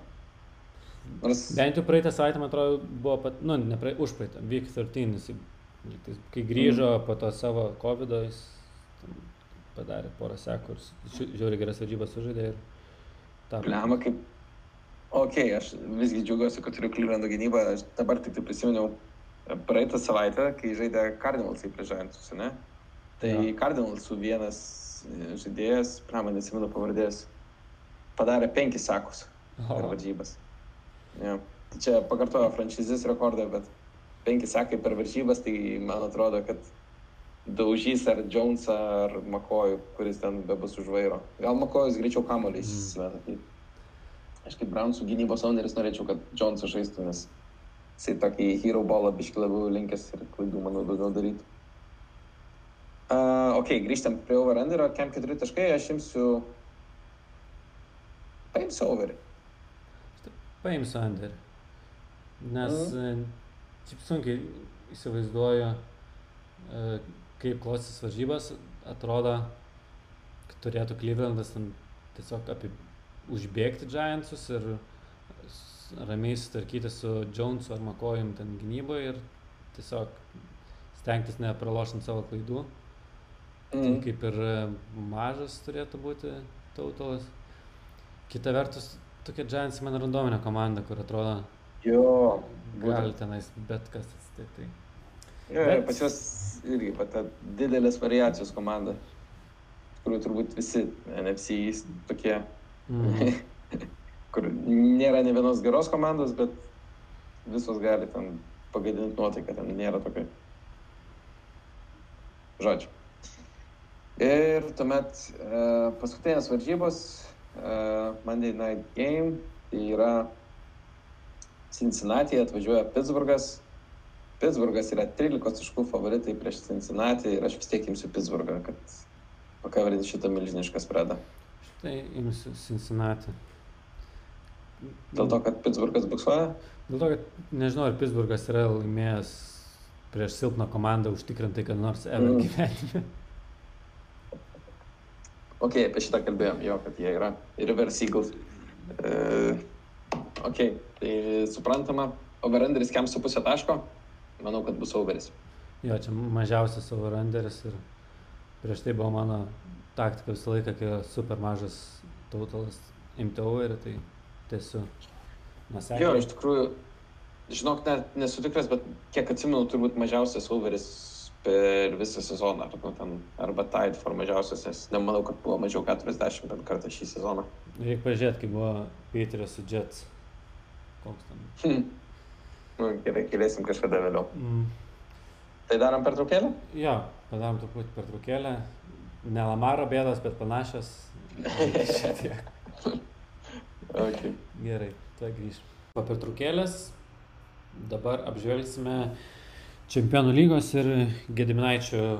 Nors... Bent jau praeitą savaitę, man atrodo, buvo, pat, nu, ne praeitą, už praeitą, Week 13, jis, kai grįžo mm. po to savo COVID, jis padarė porą sekų ir žiūri geras varžybas sužaidė ir tą. Lemą kaip. Ok, aš visgi džiaugiuosi, kad turiu Clevelando gynybą. Aš dabar tik tai prisiminiau praeitą savaitę, kai žaidė Cardinalsai prieš Giantsus, ne? Tai ja. Cardinalsų vienas žaidėjas, praman nesimenu pavardės, padarė penkis sakus per varžybas. Ja. Tai čia pakartojo franšizės rekordą, bet penki sakai per varžybas, tai man atrodo, kad daužys ar Jonesą, ar Makojų, kuris ten bebus už vairo. Gal Makojus greičiau įsisvena. Mm. Aš kaip Brownsų gynybos owneris norėčiau, kad Jonesas žaistų, nes jisai tokį hero ballą biški labiau linkęs ir klaidų, manau, daugiau daryti. Uh, ok, grįžtam prie overenderio, kem 4 taškai, aš imsiu... Paimsiu overį. Paimsiu underį. Nes mm. šiaip sunkiai įsivaizduoju, uh, kaip klosis varžybas, atrodo, kad turėtų Clevelandas tiesiog apie, užbėgti Giantsus ir ramiai sutvarkyti su Jonesu ar Makojim ten gynyboje ir tiesiog stengtis nepralošant savo klaidų. Mm. Tai kaip ir mažas turėtų būti tautolas. Kita vertus, tokia Giants man randominė komanda, kur atrodo, jo, gali tenais bet kas atsitikti. Jo, bet... pas juos irgi pata didelės variacijos komanda, kurių turbūt visi NFC tokie, mm. kur nėra ne vienos geros komandos, bet visos gali ten pagadinti nuotaiką, ten nėra tokio. Žodžiu. Ir tuomet uh, paskutinės varžybos, uh, Monday Night Game, tai yra Cincinnati atvažiuoja Pittsburghas, Pittsburghas yra 13 taškų favoritai prieš Cincinnati ir aš vis tiek imsiu Pittsburghą, kad pakavrinti šitą milžinišką spredą. Štai imsiu Cincinnati. Dėl to, kad Pittsburghas buksuoja? Dėl to, kad nežinau, ar Pittsburghas yra laimėjęs prieš silpną komandą užtikrintai, kad nors ever mm. gyvenime. Ok, apie šitą kalbėjom, jo, kad jie yra Reverse Eagles. Uh, ok, tai suprantama, overenderis kiam su pusę taško manau, kad bus overis. Jo, čia mažiausias overanderis ir prieš tai buvo mano taktika visą laiką, kai super mažas tautalas imti overį, tai tiesiog nusekliai. Jo, iš tikrųjų, žinok, net nesu tikras, bet kiek atsimenu, turbūt mažiausias overis per visą sezoną, arba, ten, arba tied for mažiausias, nes nemanau, kad buvo mažiau 40 bent kartą šį sezoną. Reikia pažiūrėti, kaip buvo Peteris su Jets. Koks ten. Hmm. Nu, gerai, kėlėsim kažkada vėliau. Mm. Tai darom pertraukėlę? Jo, padarom truputį pertraukėlę. Ne Lamaro bėdos, bet panašios. okay. Gerai, tuoj grįžim. Po pertraukėlės dabar apžvelgsime Čempionų lygos ir Gediminaičio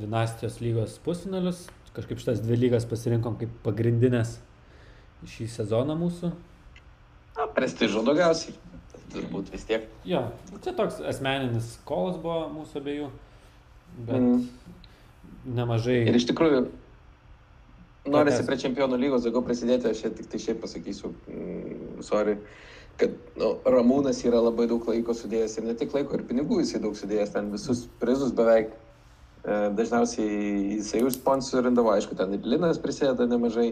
dinastijos lygos pusfinalius. Kažkaip šitas dvi lygas pasirinkom kaip pagrindinės šį sezoną mūsų. Na, prestižo daugiausiai turbūt vis tiek. Jo, čia toks asmeninis kolas buvo mūsų abiejų, bet mm. nemažai. Ir iš tikrųjų, norisi prie čempionų lygos daugiau prisidėti, aš tik tai šiaip pasakysiu, mm, sorry, kad nu, Ramūnas yra labai daug laiko sudėjęs ir ne tik laiko, ir pinigų jisai daug sudėjęs, ten visus prizus beveik. E, dažniausiai jisai užsponsorindavo, aišku, ten ir Linas prisėda nemažai,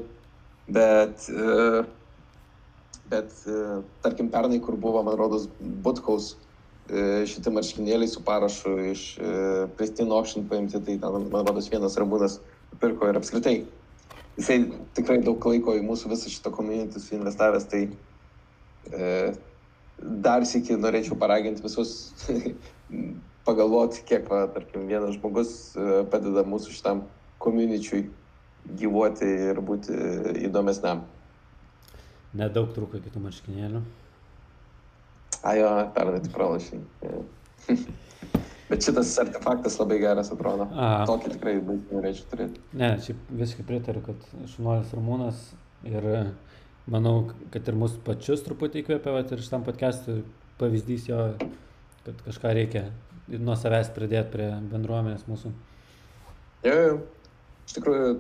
bet uh, bet e, tarkim pernai, kur buvo, man rodos, Butkaus e, šitie marškinėliai su parašu iš e, Pristine Auction paimti, tai ten, man rodos, vienas ramūnas pirko ir apskritai. Jisai tikrai daug laiko į mūsų visą šitą komunitį suinvestavęs, tai e, dar sėki norėčiau paraginti visus pagalvoti, kiek, va, tarkim, vienas žmogus padeda mūsų šitam komuničiui gyvuoti ir būti įdomesniam. Nedaug trūko kitų marškinėlių. Ajo, pernai tik pralašiai. Bet šitas artefaktas labai geras atrodo. A. Tokį tikrai norėčiau turėti. Ne, šiaip visiškai pritariu, kad Šunuolis Ramūnas ir e, manau, kad ir mus pačius truputį įkvėpė, vat, ir šitam podcast'ui pavyzdys jo, kad kažką reikia nuo savęs pridėti prie bendruomenės mūsų. Jo, jo. Iš tikrųjų,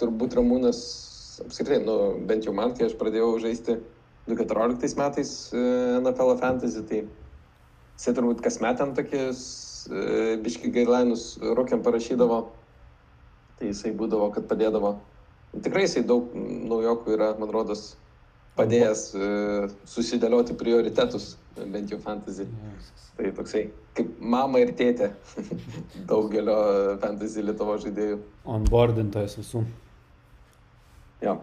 turbūt Ramūnas apskritai, nu, bent jau man, kai aš pradėjau žaisti 2014 metais e, NFL Fantasy, tai jisai turbūt kasmet ten tokius e, biški gailainus rūkiam parašydavo, tai jisai būdavo, kad padėdavo. Tikrai jisai daug naujokų yra, man rodos, padėjęs e, susidėlioti prioritetus, bent jau fantasy. Tai toksai kaip mama ir tėtė daugelio fantasy Lietuvo žaidėjų. Onboardintojas visų. Jo,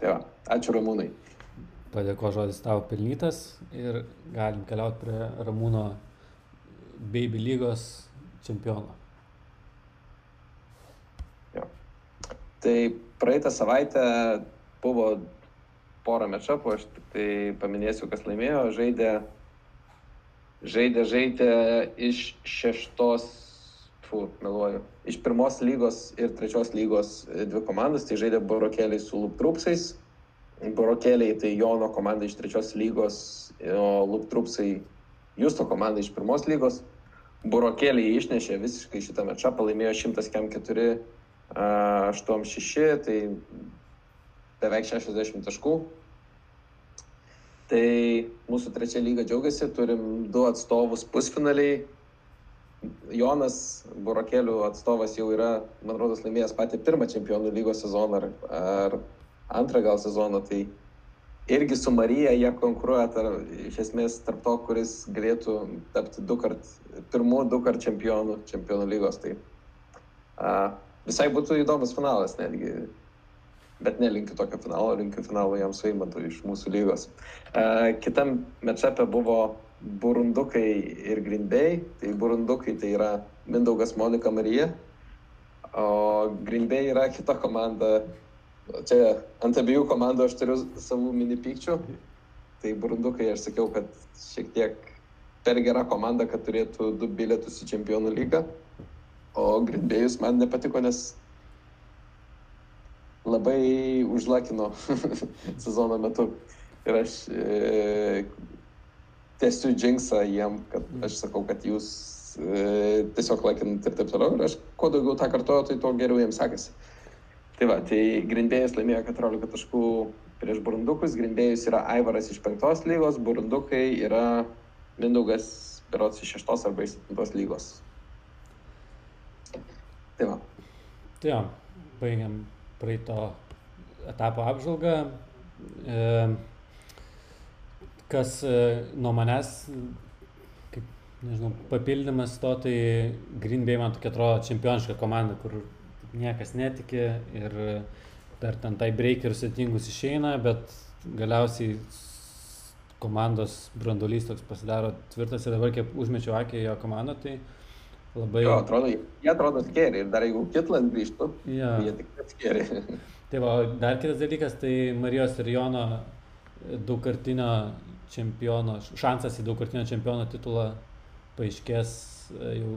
tai va, ačiū Ramūnai. Padėko žodis tavo pelnytas ir galim keliauti prie Ramūno Baby lygos čempiono. Jo. Tai praeitą savaitę buvo porą mečapų, aš tik tai paminėsiu, kas laimėjo. Žaidė, žaidė, žaidė iš šeštos, fu, meluoju, iš pirmos lygos ir trečios lygos dvi komandas. Tai žaidė Borokėliai su Luptrupsais. Borokėliai tai Jono komanda iš trečios lygos, o Luptrupsai Justo komanda iš pirmos lygos. Burokėliai išnešė visiškai šitą mečą, laimėjo 104, 8-6, tai beveik 60 taškų. Tai mūsų trečia lyga džiaugiasi, turim du atstovus pusfinaliai. Jonas Burokėlių atstovas jau yra, man rodos, laimėjęs patį pirmą čempionų lygos sezoną ar, ar antrą gal sezoną. Tai irgi su Marija jie konkuruoja tar, iš esmės tarp to, kuris galėtų tapti du kart, pirmų du kart čempionų, čempionų lygos. Tai a, visai būtų įdomus finalas netgi. Bet nelinkiu tokio finalo, linkiu finalo jam suimantų iš mūsų lygos. A, kitam mečapė buvo Burundukai ir Green Bay. Tai Burundukai tai yra Mindaugas Monika Marija, o Green Bay yra kita komanda Čia ant abiejų komandų aš turiu savų mini pykčių. Tai Burundukai aš sakiau, kad šiek tiek per gera komanda, kad turėtų du bilietus į čempionų lygą. O Grindbėjus man nepatiko, nes labai užlakino sezono metu. Ir aš e, tęsiu džingsą jiem, kad aš sakau, kad jūs e, tiesiog lakinat ir taip toliau. Ir aš kuo daugiau tą kartuoju, tai tuo geriau jiems sekasi. Tai va, tai Grindbėjus laimėjo 14 taškų prieš Burundukus, Grindbėjus yra Aivaras iš 5 lygos, Burundukai yra Mindaugas Berots iš 6 arba iš 7 lygos. Tai va. Tai jo, baigiam praeito etapo apžvalgą. E, kas e, nuo manęs, kaip, nežinau, papildymas to, tai Green Bay man tokia atrodo čempioniška komanda, kur niekas netiki ir per ten tai breakerius sėtingus išeina, bet galiausiai komandos brandolys toks pasidaro tvirtas ir dabar, kiek užmečiau akį jo komandą, tai labai... Jo, atrodo, jie atrodo skeri ir dar jeigu Kitlas grįžtų, Ja. jie tik skeri. Tai va, dar kitas dalykas, tai Marijos ir Jono daugkartinio čempiono, šansas į daugkartinio čempiono titulą paaiškės e, jau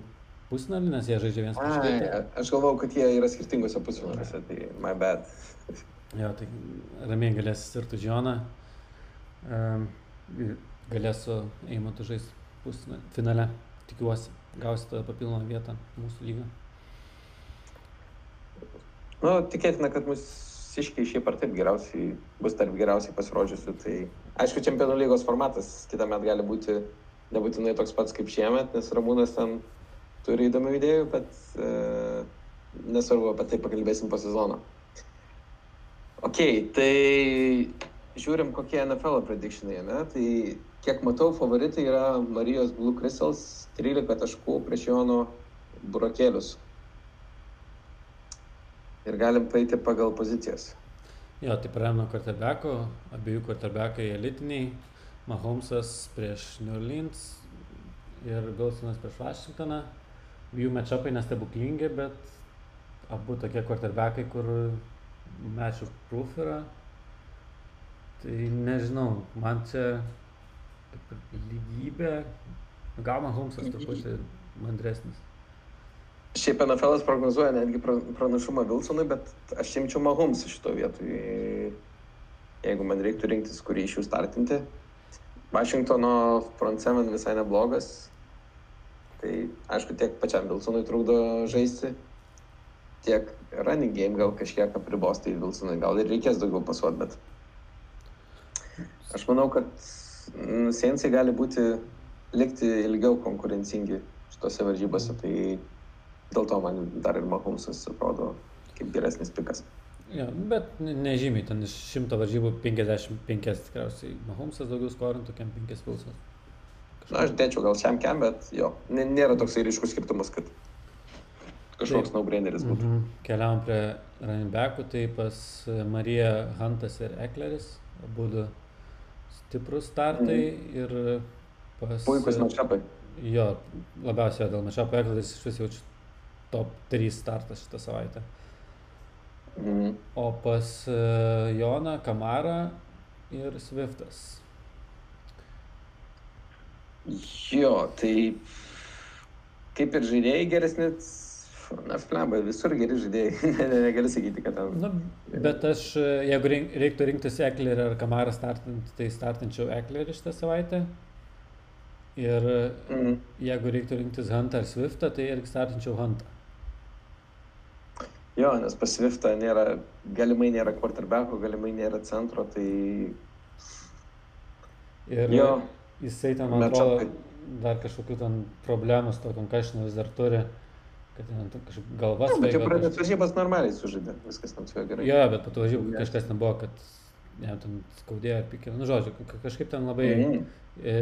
pusnalį, nes jie žaidžia vienas prieš kitą. aš galvau, kad jie yra skirtingose pusfinaliuose, tai my bad. Jo, tai ramiai galės ir tu. Um, galės su Eimantu žais pusfinale. Tikiuosi, gausite papildomą vietą mūsų lygą. Nu, tikėtina, kad mūsiškiai šiaip ar taip geriausiai bus tarp geriausiai pasirodžiusių. Tai aišku, čempionų lygos formatas kitą metą gali būti nebūtinai toks pats kaip šiemet, nes Ramūnas ten turi įdomių idėjų, bet e, nesvarbu, apie tai pakalbėsim po sezono. Ok, tai žiūrim, kokie NFL predictionai, ne? Tai kiek matau, favoritai yra Marijos Blue Crystals 13 taškų prieš Jono Burokėlius. Ir galim paeiti pagal pozicijas. Jo, tai pradėjome nuo quarterbackų, abiejų quarterbackai elitiniai, Mahomesas prieš New Orleans ir Wilsonas prieš Washingtoną. Jų matchupai nestebuklingi, bet abu tokie quarterbackai, kur matchup proof yra. Tai nežinau, man čia lygybė, gal Mahomesas truputį mandresnis. Šiaip NFL prognozuoja netgi pranašumą Wilsonui, bet aš imčiau Mahomes šito vietoj. Jeigu man reiktų rinktis, kurį iš jų startinti. Washingtono front seven visai neblogas. Tai aišku, tiek pačiam Wilsonui trukdo žaisti, tiek running game gal kažkiek apribos, tai Wilsonui gal ir reikės daugiau pasuot, bet aš manau, kad Sensai gali būti, likti ilgiau konkurencingi šitose varžybose, tai dėl to man dar ir Mahomesas atrodo kaip geresnis pikas. Ja, bet nežymiai, ten iš šimto varžybų 55 tikriausiai Mahomesas daugiau skorintų, kem 5 Wilsonas. Na, aš dėčiau gal šiam kem, bet jo, nėra toksai ryškus skirtumas, kad kažkoks no-braineris būtų. Mm -hmm. Keliavom prie running backų, tai pas Marija Huntas ir Ekleris, abu stiprus startai mm ir pas... Puikus matšapai. Jo, labiausiai dėl matšapų Ekleris iš vis jaučiu top 3 startas šitą savaitę. Mm. O pas Joną Kamarą ir Swiftas. Jo, tai kaip ir žaidėjai geresni, na, flemba, visur geri žaidėjai, ne, ne, negali sakyti, kad ten. Na, bet aš, jeigu reiktų rinktis Eklerį ar Kamarą startinti, tai startinčiau Eklerį šitą savaitę. Ir mm. jeigu reiktų rinktis Huntą ar Swiftą, tai irgi startinčiau Huntą. Jo, nes pas Swiftą nėra, galimai nėra quarterbacko, galimai nėra centro, tai... Ir jo. jisai ten, man atrodo, dar kažkokių ten problemų su to concussion vis dar turi. Kad ten kažkaip galvas. Na, bet jau pradėt varžybas normaliai sužaidė, viskas ten su juo gerai. Jo, bet po to varžybų kažkas nebuvo, kad jam ten skaudėjo ar pikė. Nu, žodžiu, kažkaip ten labai mm. e,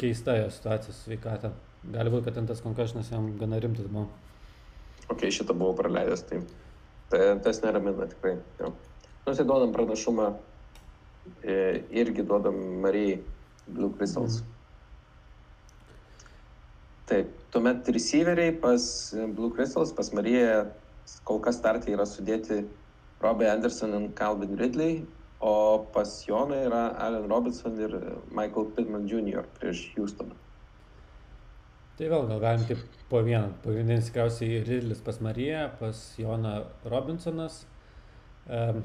keista jo situacija su sveikata. Gali būti, kad ten tas konkašinas jam gana rimtas buvo. Ok, šitą buvau praleidęs, tai, tai tas neramina tikrai. Jo. Nu, tai pranašumą, e, irgi duodam Marijai Blue Crystals. Mm. Taip, tuomet receiveriai pas Blue Crystals, pas Mariją kol kas startai yra sudėti Robbie Anderson ir Calvin Ridley, o pas Joną yra Allen Robinson ir Michael Pittman Jr. prieš Houstoną. Tai vėl gal galim taip po vieną. Pagrindinis tikriausiai Ridlis pas Mariją, pas Joną Robinsonas. Um,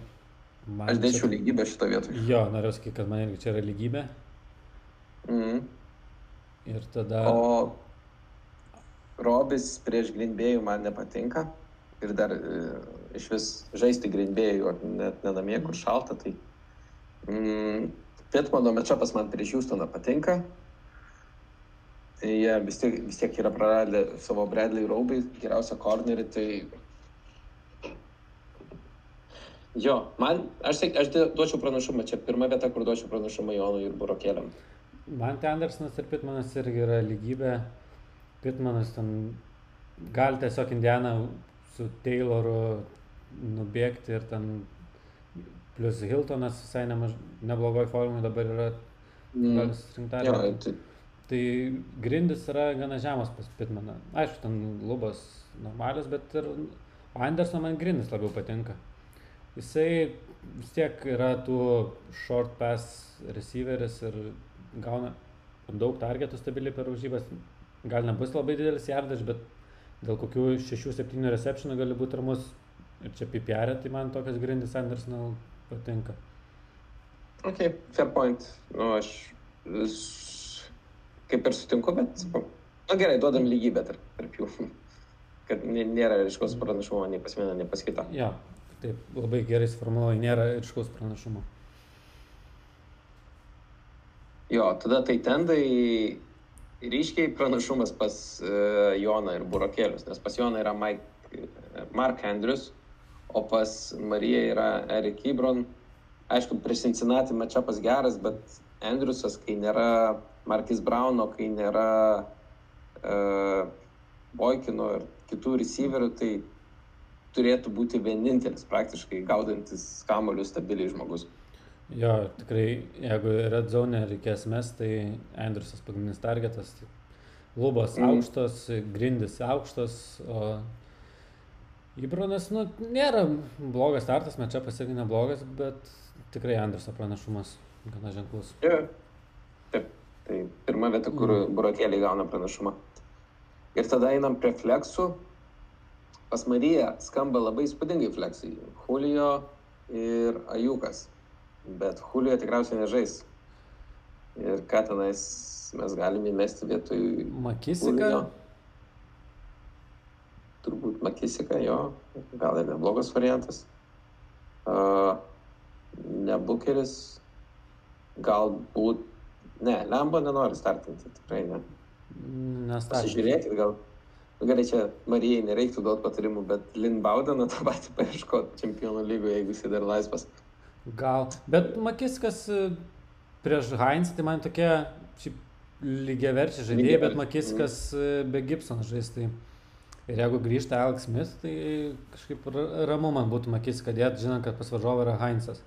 man Aš dėčiau čia... lygybę šitą vietą. Jo, noriu sakyti, kad man irgi čia yra lygybė. Mhm. Ir tada... O Robis prieš Grindbėjų man nepatinka. Ir dar e, iš vis žaisti Grindbėjų, net nenamie, kur šalta. Tai mm, Pietmano mečapas man prieš Houstoną patinka. Tai jie vis tiek, vis tiek yra praradę savo Bradley Raubai, geriausią kornerį. Tai Jo, man, aš, aš duočiau pranašumą, čia pirma vieta, kur duočiau pranašumą Jonui ir Burokėliam. Man ten Andersonas ir Pitmanas irgi yra lygybė. Pitmanas ten gali tiesiog Indianą su Tayloru nubėgti ir ten plus Hiltonas visai nemaž, neblogoj formai dabar yra mm. Ja, tai... tai grindis yra gana žemas pas Pitmaną. Aišku, ten lubos normalios, bet ir Andersono man grindis labiau patinka. Jisai vis tiek yra tų short pass receiveris ir gauna daug targetų stabiliai per užžybas gal nebus labai didelis jardas, bet dėl kokių 6-7 receptionų gali būti ramus. Ir čia PPR, tai man tokias grindis Andersono patinka. Ok, fair point. Nu, aš kaip ir sutinku, bet, na nu, gerai, duodam lygybę tarp, tarp jų. Kad nėra ryškaus pranašumo nei pas vieną, nei pas kitą. Ja, taip, labai gerai suformuoji, nėra ryškaus pranašumo. Jo, tada tai tendai ryškiai pranašumas pas uh, Joną ir Burokėlius, nes pas Joną yra Mike, e, Mark Andrews, o pas Mariją yra Erik Ibron. Aišku, prieš Cincinnati matčiapas geras, bet Andrewsas, kai nėra Markis Brauno, kai nėra uh, Boikino ir kitų receiverių, tai turėtų būti vienintelis praktiškai gaudantis kamolius stabiliai žmogus. Jo, tikrai, jeigu red zone reikės mes, tai Andrusas pagrindinis targetas. Lubos mm. aukštos, grindis aukštos, o Ibronas, nu, nėra blogas startas, mečia pasiekė neblogas, bet tikrai Andruso pranašumas gana ženklus. Yeah. Taip. Tai pirma vieta, kur mm. burokėliai gauna pranašumą. Ir tada einam prie fleksų. Pas Mariją skamba labai spūdingai fleksai. Julio ir Ajukas. Bet Julio tikriausiai nežais. Ir ką tenais mes galime įmesti vietoj... Makisika? Julio. Turbūt Makisika, jo. Gal ir neblogas variantas. Uh, ne Bukeris. Galbūt... Ne, Lembo nenori startinti, tikrai ne. Nestartinti. Pasižiūrėkit, gal Nu, gerai, čia Marijai nereiktų duoti patarimų, bet Lin Baudeną tą patį paieškoti čempionų lygoje, jeigu jis dar laisvas. Gal, bet Makiskas e, prieš Heinz, tai man tokie šiaip lygiai verčiai žaidėjai, bet Makiskas e, be Gibson žais. Tai ir jeigu grįžta Alex Smith, tai kažkaip ramu man būtų Makiskas dėti, žinant, kad pas varžovą yra Heinzas.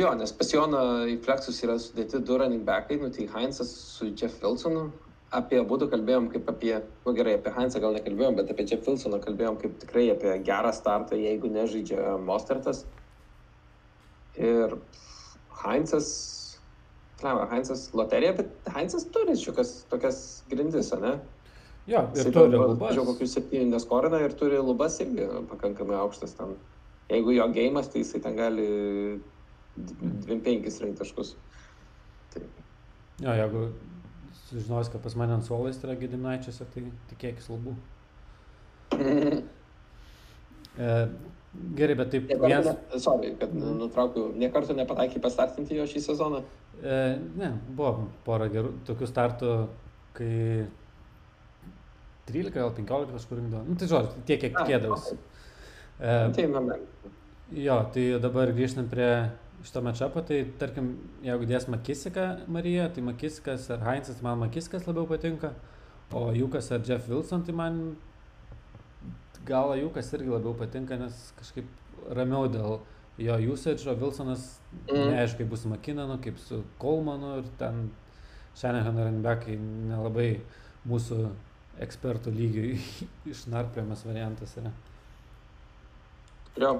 Jo, nes pas Joną į fleksus yra sudėti du running backai, nu tai Heinzas su Jeff Wilsonu, apie abu kalbėjom kaip apie, nu, gerai, apie Hansą gal nekalbėjom, bet apie Jeff Wilsoną kalbėjom kaip tikrai apie gerą startą, jeigu nežaidžia Mostertas. Ir Heinzas, Klema, Heinzas loterija, bet Heinzas turi šiokias tokias grindis, ne? Jo, ir Jisai turi lubas. Žiūrėjau, kokius septynis neskorina ir turi lubas irgi pakankamai aukštas ten. Jeigu jo gėjimas, tai jisai ten gali 25 rinkti taškus. Tai. Jo, jeigu sužinos, kad pas mane ant suolais yra Gedimnaičiuose, tai tikėkis lubų. E, gerai, bet taip. Vienas... Ne, sorry, kad nutraukiau, niekartų nepataikė pastartinti jo šį sezoną? E, ne, buvo pora gerų tokių startų, kai 13 gal 15 kažkur rinkdavo. Nu, tai žodžiu, tiek, kiek tikėdavausi. E, tai, jo, tai dabar grįžtant prie šito matšapo, tai tarkim, jeigu dės Makisiką Marija, tai Makisikas ar Heinzas, man Makisikas labiau patinka, o Jukas ar Jeff Wilson, tai man gal Jukas irgi labiau patinka, nes kažkaip ramiau dėl jo usage, o Wilsonas mm. neaišku, kaip bus Makinanu, kaip su Kolmanu ir ten Shanahan Runbackai nelabai mūsų ekspertų lygiui išnarpliojamas variantas yra. Jo,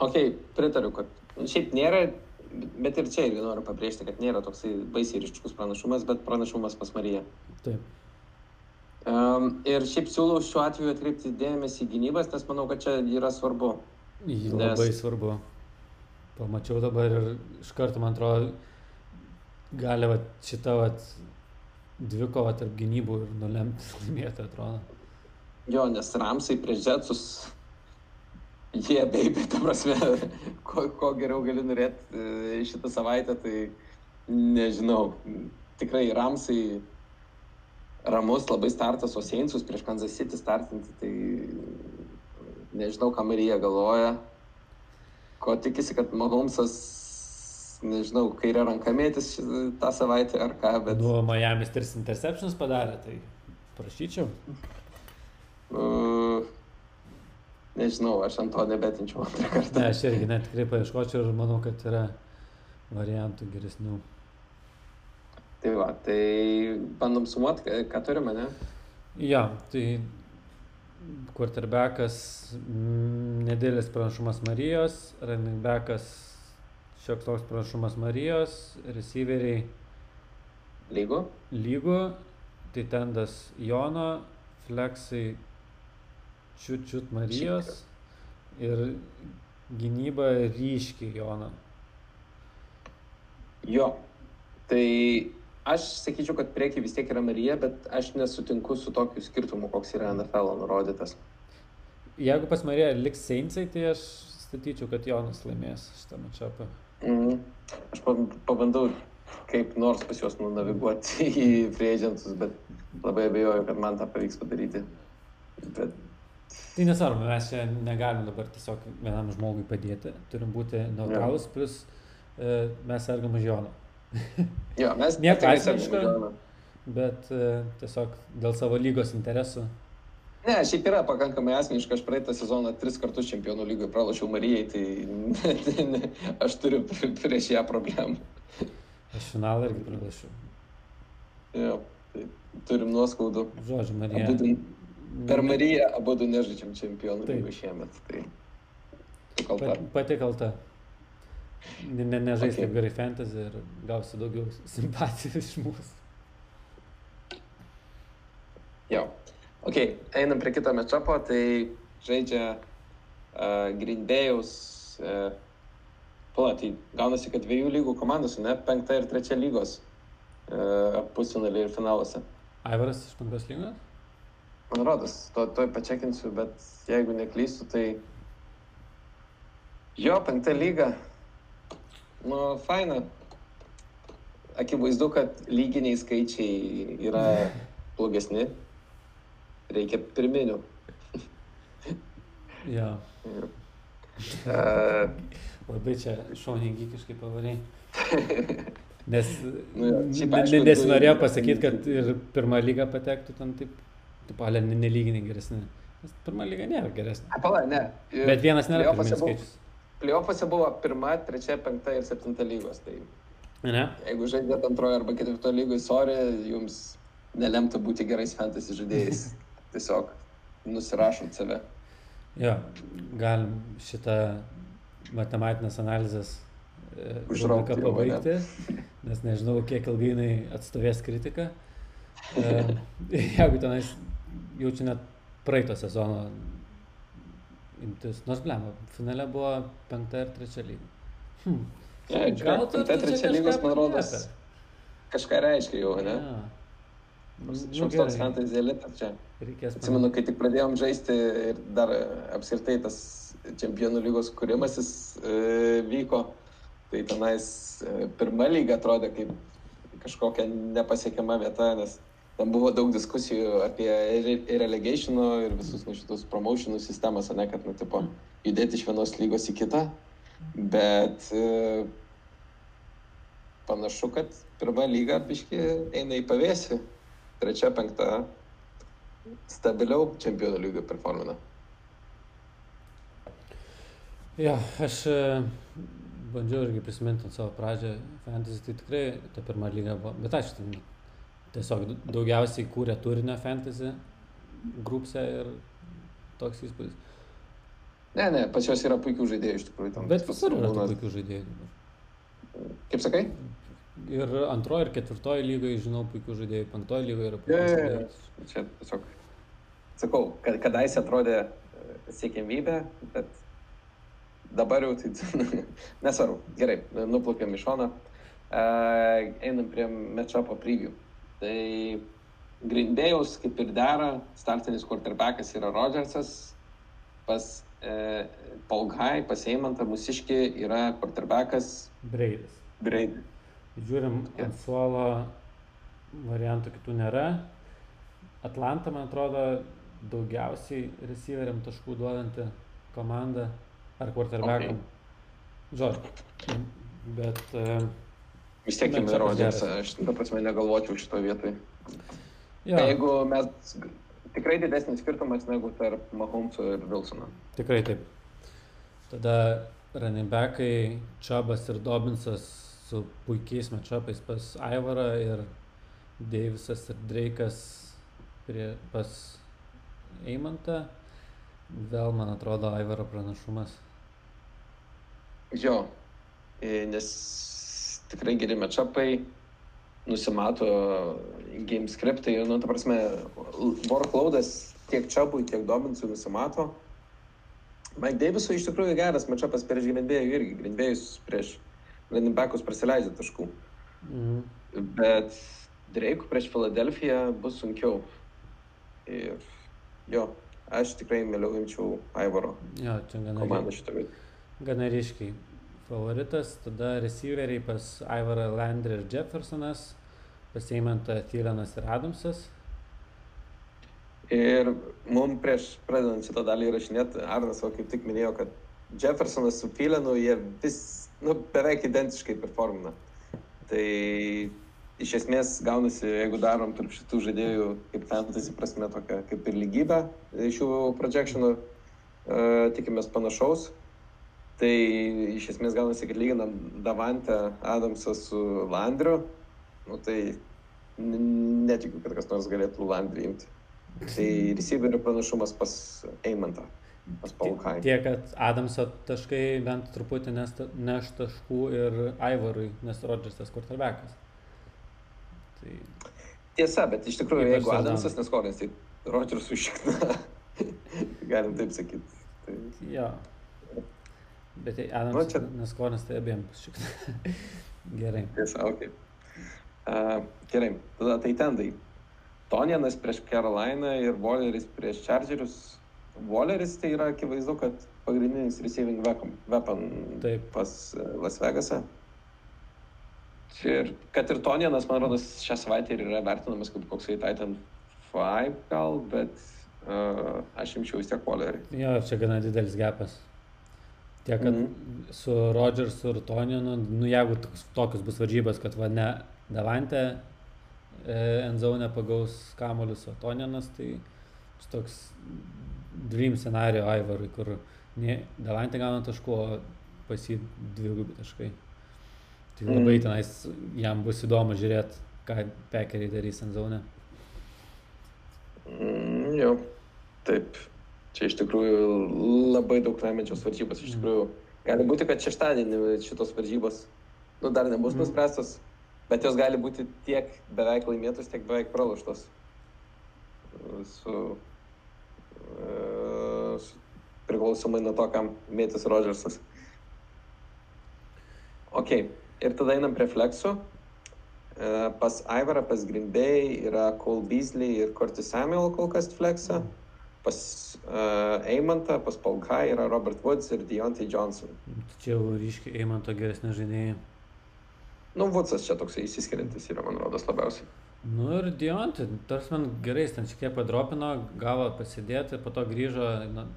ok, pritariu, kad šiaip nėra bet ir čia irgi noriu pabrėžti, kad nėra toksai baisiai ryškus pranašumas, bet pranašumas pas Mariją. Taip. Ir šiaip siūlau šiuo atveju atkreipti dėmesį į gynybas, nes manau, kad čia yra svarbu. Nes... Labai svarbu. Pamačiau dabar ir iš karto, man atrodo, gali va, šitą va, dvikovą tarp gynybų ir nulemti laimėti, atrodo. Jo, nes Ramsai prieš Jetsus Jie, yeah, baby, ta prasme, ko, ko geriau gali norėti e, šitą savaitę, tai nežinau. Tikrai Ramsai ramus labai startas, o Seinsus prieš Kansas City startinti, tai nežinau, ką Marija galvoja. Ko tikisi, kad Mahomesas, nežinau, kairė ranka mėtis tą savaitę ar ką, bet... Nu, Miami's tris interceptions padarė, tai prašyčiau. Uh, nežinau, aš ant to nebetinčiau antrą kartą. Ne, aš irgi net tikrai paieškočiau ir manau, kad yra variantų geresnių. Tai va, tai bandom sumuoti, ką turime, ne? Ja, tai quarterbackas nedėlis pranašumas Marijos, running backas šioks toks pranašumas Marijos, receiveriai lygų, lygų tai tendas Jono, fleksai čiut-čiut Marijos ir gynyba ryškiai Jono. Jo, tai aš sakyčiau, kad priekiai vis tiek yra Marija, bet aš nesutinku su tokiu skirtumu, koks yra NFL nurodytas. Jeigu pas Mariją liks Seinsai, tai aš statyčiau, kad Jonas laimės šitą mačiapą. Mm. Aš pabandau kaip nors pas juos nunaviguoti į agentus, bet labai abejoju, kad man tą pavyks padaryti. Bet Tai nesvarbu, mes čia negalim dabar tiesiog vienam žmogui padėti, turim būti neutralus, plus e, mes sergam už Joną. Jo, mes nieko asmeniško, bet e, tiesiog dėl savo lygos interesų. Ne, šiaip yra pakankamai asmeniška, aš praeitą sezoną tris kartus čempionų lygoje pralašiau Marijai, tai ne, ne, aš turiu prieš ją problemų. Aš finalą irgi pralašiau. Jo, tai turim nuoskaudų. Žodžiu, Marija. Abudu, Per Mariją abu nežaidžiam čempionų lygų šiemet. Tai kalta. Pati kalta. Ne, ne, nežais okay. taip gerai fantasy ir gausi daugiau simpatijų iš mūsų. Jo. Ok, einam prie kito mečapo, tai žaidžia uh, Green Bay'us. Uh, Pala, tai gaunasi, kad dviejų lygų komandos, ne? Penkta ir trečia lygos uh, pusfinaliai ir finaluose. Aivaras iš penktos lygos? Man rodos, to, to pačiakinsiu, bet jeigu neklystu, tai jo, penkta lyga. Nu, faina. Akivaizdu, kad lyginiai skaičiai yra blogesni. Reikia pirminių. jo. Uh, Labai čia šauningi kažkaip pavariai. Nes Nu aišku, ne- nesinorėjau tu- pasakyti, kad ir pirmą lygą patektų ten taip, taip ale nelyginiai geresni. Nes pirma lyga nėra geresnė. Pala, ne. Bet vienas nėra buvo- skaičius. Playoffuose buvo pirma, trečia, penkta ir septinta lygos. Tai Ne? jeigu žaidėte antrojo arba ketvirto lygoj, sorry, jums nelemta būti gerais fantasy žaidėjais. Tiesiog nusirašot save. Jo, galim šitą matematinės analizės e, jau, pabaigti, nes nežinau, kiek ilgai jinai atstovės kritiką. E, Jeigu tenais jaučiu net praeito sezono imtis, nors blema, finale buvo penkta ir trečia lyga. Hm. Ne, čia Gal tu penkta, čia trečia lygos, man rodos, kažką reiškia jau, ne? Jo. Nu, Šioks toks gerai. fantasy elitas čia. Reikės Atsimenu, kai tik pradėjom žaisti ir dar apskritai tas čempionų lygos kūrimasis e, vyko, tai tenais e, pirma lyga atrodė kaip kažkokia nepasiekiama vieta, nes ten buvo daug diskusijų apie relegationo ir visus nu, šitus promotionų sistemas, ne kad, nu, tipo, judėti iš vienos lygos į kitą. Bet e, panašu, kad pirma lyga biški eina į pavėsį, trečia, penkta stabiliau čempionų lygio performina. Jo, aš e, bandžiau irgi prisiminti savo pradžią fantasy, tai tikrai ta pirma lyga buvo, bet aš ten tiesiog daugiausiai kūrė turinio fantasy grupse ir toks įspūdis. Ne, ne, pas juos yra puikių žaidėjų iš tikrųjų. ten Bet visur yra Ramūnas. puikių žaidėjų. Kaip sakai? Ir antroji, ir ketvirtoji lygoje žinau puikių žaidėjų, penktoji lygoje yra puikių žaidėjų. Čia tiesiog. Sakau, kad kadaise atrodė e, siekiamybė, bet dabar jau tai nesvarbu. Gerai, nuplaukėm iš šono. Uh, einam prie matchupo preview. Tai Bay'us kaip ir dera, startinis quarterbackas yra Rodgersas, pas Paul Guy, pas Eimantą Musiškį yra quarterbackas Breidis. Brady. Žiūrim, ant suolo variantų kitų nėra. Atlanta, man atrodo, daugiausiai receiveriam taškų duodanti komanda ar quarterbackam. Okay. Žodžiu. Bet uh, Vis tiek Rodgersas, geras. aš ta prasme negalvočiau šito vietoj. jo, Jeigu mes tikrai didesnis skirtumas negu tarp Mahomso ir Wilsono. tikrai taip. Tada running backai Čabas ir Dobinsas su puikiais matchupais pas Aivarą ir Deivisas ir Dreikas prie, pas Eimantą. Vėl, man atrodo, Aivaro pranašumas. Jo, e, nes tikrai geri matchupai, nusimato game scriptai ir, nu, ta prasme, workloadas tiek Čabui, tiek Dobinsui nusimato. Mike Davisui iš tikrųjų geras matchupas prieš Grindbėjų irgi. Grindbėjus prieš backus prasileidžia taškų. Mhm. Bet Dreikų prieš Filadelfiją bus sunkiau. Ir jo, aš tikrai mieliau imčiau Aivaro Jo, čia gana, komandą šitą vietą. gana ryškiai. Favoritas, tada receiveriai pas Aivarą Landry ir Jeffersonas, pas Eimantą Tylenas ir Adamsas. Ir mums prieš pradedant šitą dalį įrašinėti, Arnas jau kaip tik minėjo, kad Jeffersonas su Filenu, jie vis, nu, beveik identiškai performina. Tai iš esmės gaunasi, jeigu darom tarp šitų žaidėjų, kaip fantasy prasme, tokia kaip ir lygybė iš jų projectionų, uh, tikimės panašaus. Tai iš esmės gaunasi, kad lyginam Davantę Adamsą su Landriu, nu, tai netikiu, kad kas nors galėtų Landrį imti. Tai receiverių pranašumas pas Eimantą. Tiek, kad Adamso taškai bent truputį neš, taškų ir Aivarui, nes Rodžersas quarterbackas. Tai... Tiesa, bet iš tikrųjų, Ypač jeigu. Adamsas neskorins, tai Rodžersų šikna. Galim taip sakyti. Tai... Jo. Bet jei Nu, Adamsas čia- neskorins, tai abiem šik. Gerai. Tiesa, ok. Uh, gerai, tada tai tendai. Tonjanas prieš Caroliną ir Walleris prieš Chargerius. Walleris tai yra akivaizdu, kad pagrindinis receiving weapon, Taip. pas e, Las Vegasą. Ir kad ir Tonjanas, man rodos, šią savaitę ir yra vertinamas kaip koksai Titan 5 gal, bet uh, aš imčiau vis tiek Wallerį. Jo, čia gana didelis gepas. Tiek, kad mm. su Rodžersu ir Toninu, nu jeigu toks, tokius bus varžybas, kad va ne Davante e, Enzone pagaus kamuolius, o Toninas, tai toks dream scenario Aivarui, kur ne Davante gauna taškų, o pas jį dvigubi taškai. Tai Mhm. labai tenais jam bus įdomu žiūrėti, ką pekeriai darys Enzone. Mm, jo, taip. Čia iš tikrųjų labai daug lemiančios varžybos. Iš Mm. tikrųjų, gali būti, kad šeštadienį šitos varžybos nu, dar nebus Mm. nuspręstos, bet jos gali būti tiek beveik laimėtos, tiek beveik praloštos. Su, e, su, priklausomai nuo to, kam mėtis Rodžersas. Ok, ir tada einam prie fleksų. E, Pas Aivarą, pas Grimbėjai yra Cole Beasley ir Curtis Samuel kol kas fleksą. Pas uh, Eimantą, pas Paulkai yra Robert Woods ir Deontay Johnson. Čia jau ryškiai Eimanto geresni žaidėjai. Nu, Woodsas čia toksai įsiskiriantis yra, man rodos, labiausiai. Nu ir Dionti, tarsi man gerai, jis ten šiek tiek padropino, gavo pasidėti, po to grįžo na,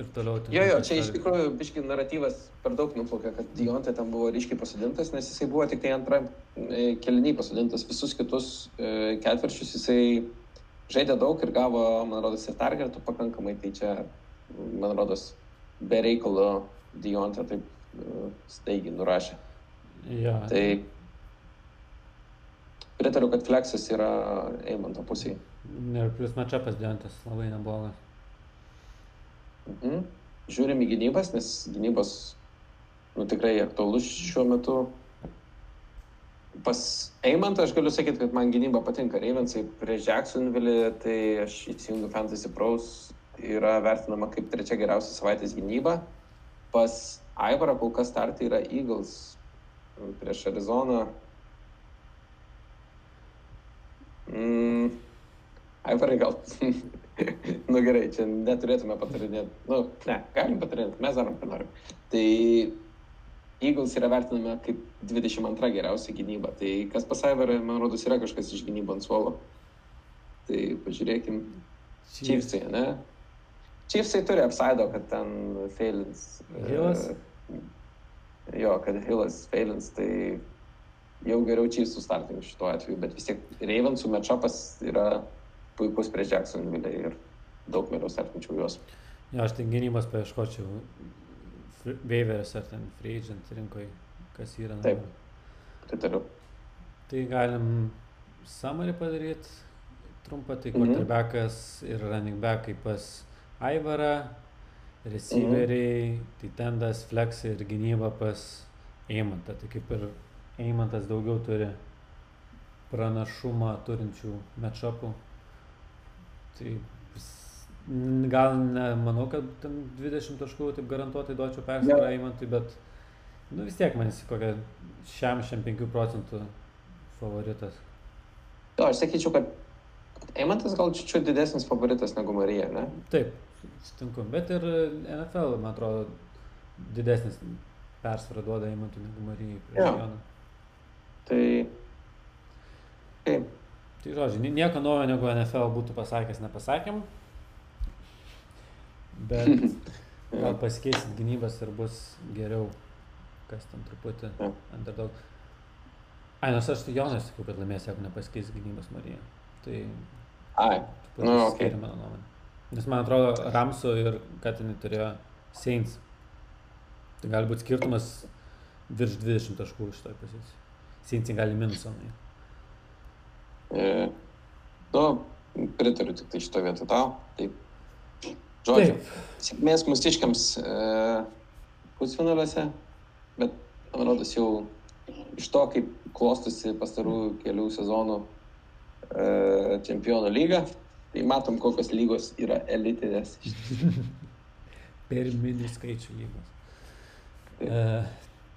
ir toliau. ten Jo, jo, čia iš tikrųjų biški naratyvas per daug nuplaukė, kad Deontay tam buvo ryškiai pasidintas, nes jisai buvo tik tai antram e, keliniai pasidintas. Visus kitus e, ketvirčius jisai žaidė daug ir gavo, man rodos, ir targetų pakankamai. Tai čia, man rodos, be reikalo Deontay taip e, staigiai nurašė. Jo, Tai pritariu, kad Flexas yra Eimanto pusėje. ir plus mačiapas Diontas labai neblogas. Mhm. Žiūrim į gynybas, nes gynybos nu, tikrai aktualus šiuo metu. Pas Eimantą aš galiu sakyti, kad man gynyba patinka. Ravensai prieš Jacksonville, tai aš įsijungiu Fantasy Pros, yra vertinama kaip trečia geriausia savaitės gynyba. Pas Aivarą kol kas startai yra Eagles prieš Arizoną. Mm, Aivarai gal. nu gerai, čia neturėtume patarinėti. Nu, ne, galim patarinėti, mes darom, ką norim. Tai Eagles yra vertinama kaip 22 geriausia gynyba. Tai kas pas Aivarą, man rodos, yra kažkas iš gynybo ant suolo. Tai pažiūrėkim. Chiefsai, ne? Chiefsai turi apsaido, kad ten failins. E, Jo, kad Hillas failins, tai jau geriau Chiefsų starting šituo atveju, bet vis tiek Ravensų matchupas yra puikus prieš Jacksonville ir daug mieliau startinčiau juos. Jo, aš ten gynybos paieškočiau waivers ar ten free agent rinkoje, kas yra. Taip. dabar. Pritariu. Tai galim summary padaryti trumpą, tai Mhm. quarterbackas ir running backai pas Aivarą, receiveriai, Mhm. tai tendas, flex ir gynyba pas Eimantą. Tai kaip ir Eimantas daugiau turi pranašumą turinčių matchupų. Tai gal nemanau, kad ten 20 taškų taip garantuotai duočiau persvarą Jo. Eimantui, bet nu, vis tiek man jis kokia šiam 5 procentų favoritas. Jo, aš sakyčiau, kad Eimantas gal čia didesnis favoritas negu Marija, ne? Taip, sutinku, bet ir NFL, man atrodo, didesnis persvarą duoda Eimantui negu Marijai. Joną. Tai... Taip. Tai žodžiu, ni- nieko naujo negu NFL būtų pasakęs, nepasakėm. Bet gal pasikeisit gynybas ir bus geriau, kas ten truputį underdog. Ai, nors aš tai Jonas sakiau, kad laimės, jeigu nepasikeis gynybos Marija. Tai Ai, Nu, okei. mano nuomonė. Nes man atrodo, Ramso ir Katinai turėjo Saints. Tai gali būti skirtumas virš 20 taškų iš to pozicijos. Saints gali minusą. nueiti. e, nu, pritariu tik tai šito vietą tau. Taip. Žodžiu, Taip. sėkmės mūsiškiams e, pusfinaliuose, bet man rodos jau iš to, kaip klostosi pastarųjų kelių sezonų e, čempionų lyga, tai matom, kokios lygos yra elitinės. Pirminių skaičių lygos. E,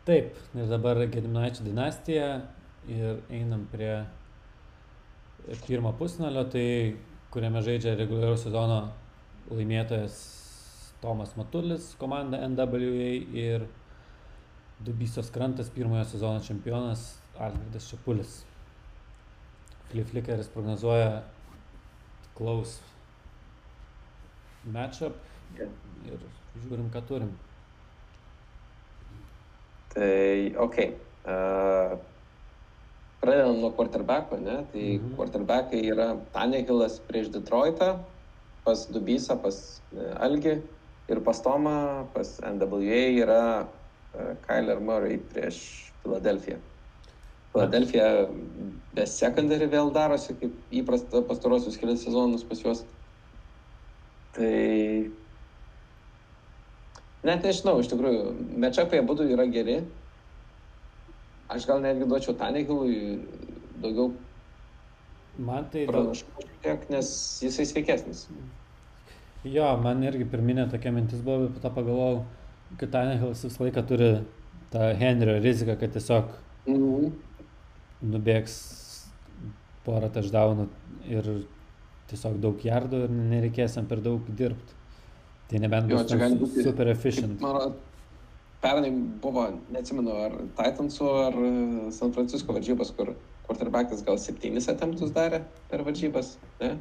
taip, ir dabar Gediminaičio dinastija ir einam prie pirmo pusnalio, tai kuriame žaidžia reguliaraus sezono laimėtojas Tomas Matulis, komanda NWA ir Dubysos krantas pirmojo sezono čempionas Algirdas Šapulis. Fliflikeris prognozuoja close matchup ir žiūrim, ką turim. Tai, ok. Uh, pradedam nuo quarterbacko, ne? Tai Mhm. mhm. quarterbackai yra Tanekilas prieš Detroitą, pas Dubysą, pas e, Algi ir pas Tomą, pas NWA yra uh, Kyler Murray prieš Filadelfiją. Filadelfija be secondary vėl darosi, kaip įprasta pastarosius kelias sezonus pas juos. Tai net nežinau, iš tikrųjų, mečapai abu yra geri. Aš gal netgi duočiau Tanekilui daugiau Man tai daug, pranašumų, šiek tiek, nes jisai sveikesnis. jo, man irgi pirminė tokia mintis buvo, bet po to pagalvojau, kad Tanehilas visą laiką turi tą Henrio riziką, kad tiesiog Mhm. nubėgs porą touchdownų ir tiesiog daug jardų ir nereikės jam per daug dirbti. Tai nebent Jo, bus ten būti super efficient. man pernai buvo, neatsimenu, ar Titansų, ar e, San Francisco varžybos, kur quarterbackas gal septynis attemptus darė per varžybas. Ne?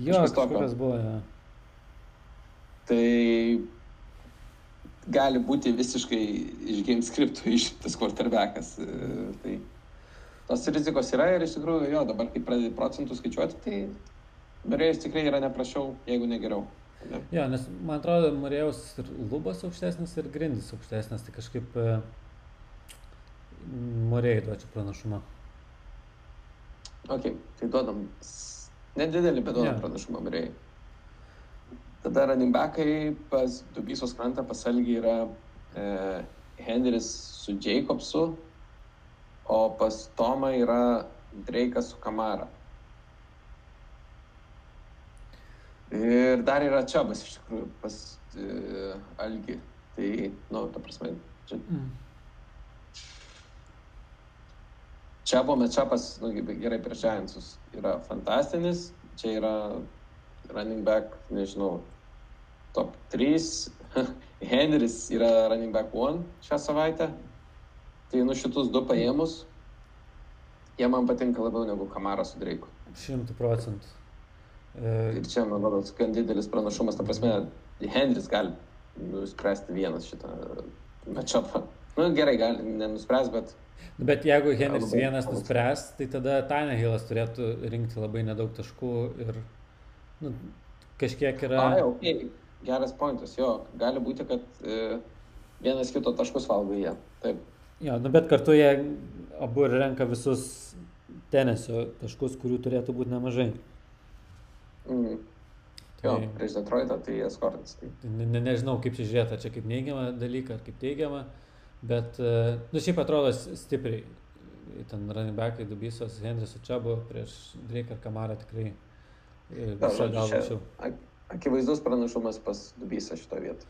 Jo, kažkas buvo, jo. Tai gali būti visiškai iš game scriptų išimtas quarterbackas. E, Tai tos rizikos yra ir iš tikrųjų jo, dabar kai pradedi procentų skaičiuoti, tai norėjus tikrai yra neprašiau, jeigu ne geriau. Ne? Jo, nes man atrodo, Marėjaus ir lubos aukštesnis ir grindis aukštesnis, tai kažkaip e, Marėjai duočiau pranašumą. Ok, tai duodam nedidelį, bet duodam Jo. pranašumą Marėjai. Tada running backai pas Dubysos krantą pasalgi yra e, Henris su Jacobsu, o pas Tomą yra Dreikas su Kamara. Ir dar yra Čiabas iš tikrųjų pas e, Algi. Tai, nu, ta prasme, čia Mm. Čiapo mečapas, nu, gerai prieš Giantsus, yra fantastinis. Čia yra running back, nežinau, top 3. Henris yra running back 1 šią savaitę. Tai nu šitus du paėmus, jie man patinka labiau negu Kamara su Dreiku. Šimtų procentų. E, Ir čia, man atrodo, gan didelis pranašumas, ta prasme, Henris gali nuspręsti vienas šitą mečapą. Nu, gerai, gali nenuspręs, bet Bet jeigu Henris vienas nuspręs, tai tada Tanehilas turėtų rinkti labai nedaug taškų ir nu, kažkiek yra... Ai, ok, geras pointas, jo, gali būti, kad e, vienas kito taškus valgo jie. Taip. Jo, nu, bet kartu jie abu ir renka visus tenisio taškus, kurių turėtų būti nemažai. Mm. Jo, Tai, prieš Detroitą tai jie skortins. Tai. ne, ne, nežinau, kaip čia žiūrėti, ar čia kaip neigiamą dalyką, ar kaip teigiamą, bet, e, nu, šiaip atrodo stipriai. Ten running backai, Dubysos, Henris su Čiabu prieš Drake ir Kamarą tikrai e, visą galvą čia aukščiau. ak- Akivaizdus pranašumas pas Dubysą šito vietą.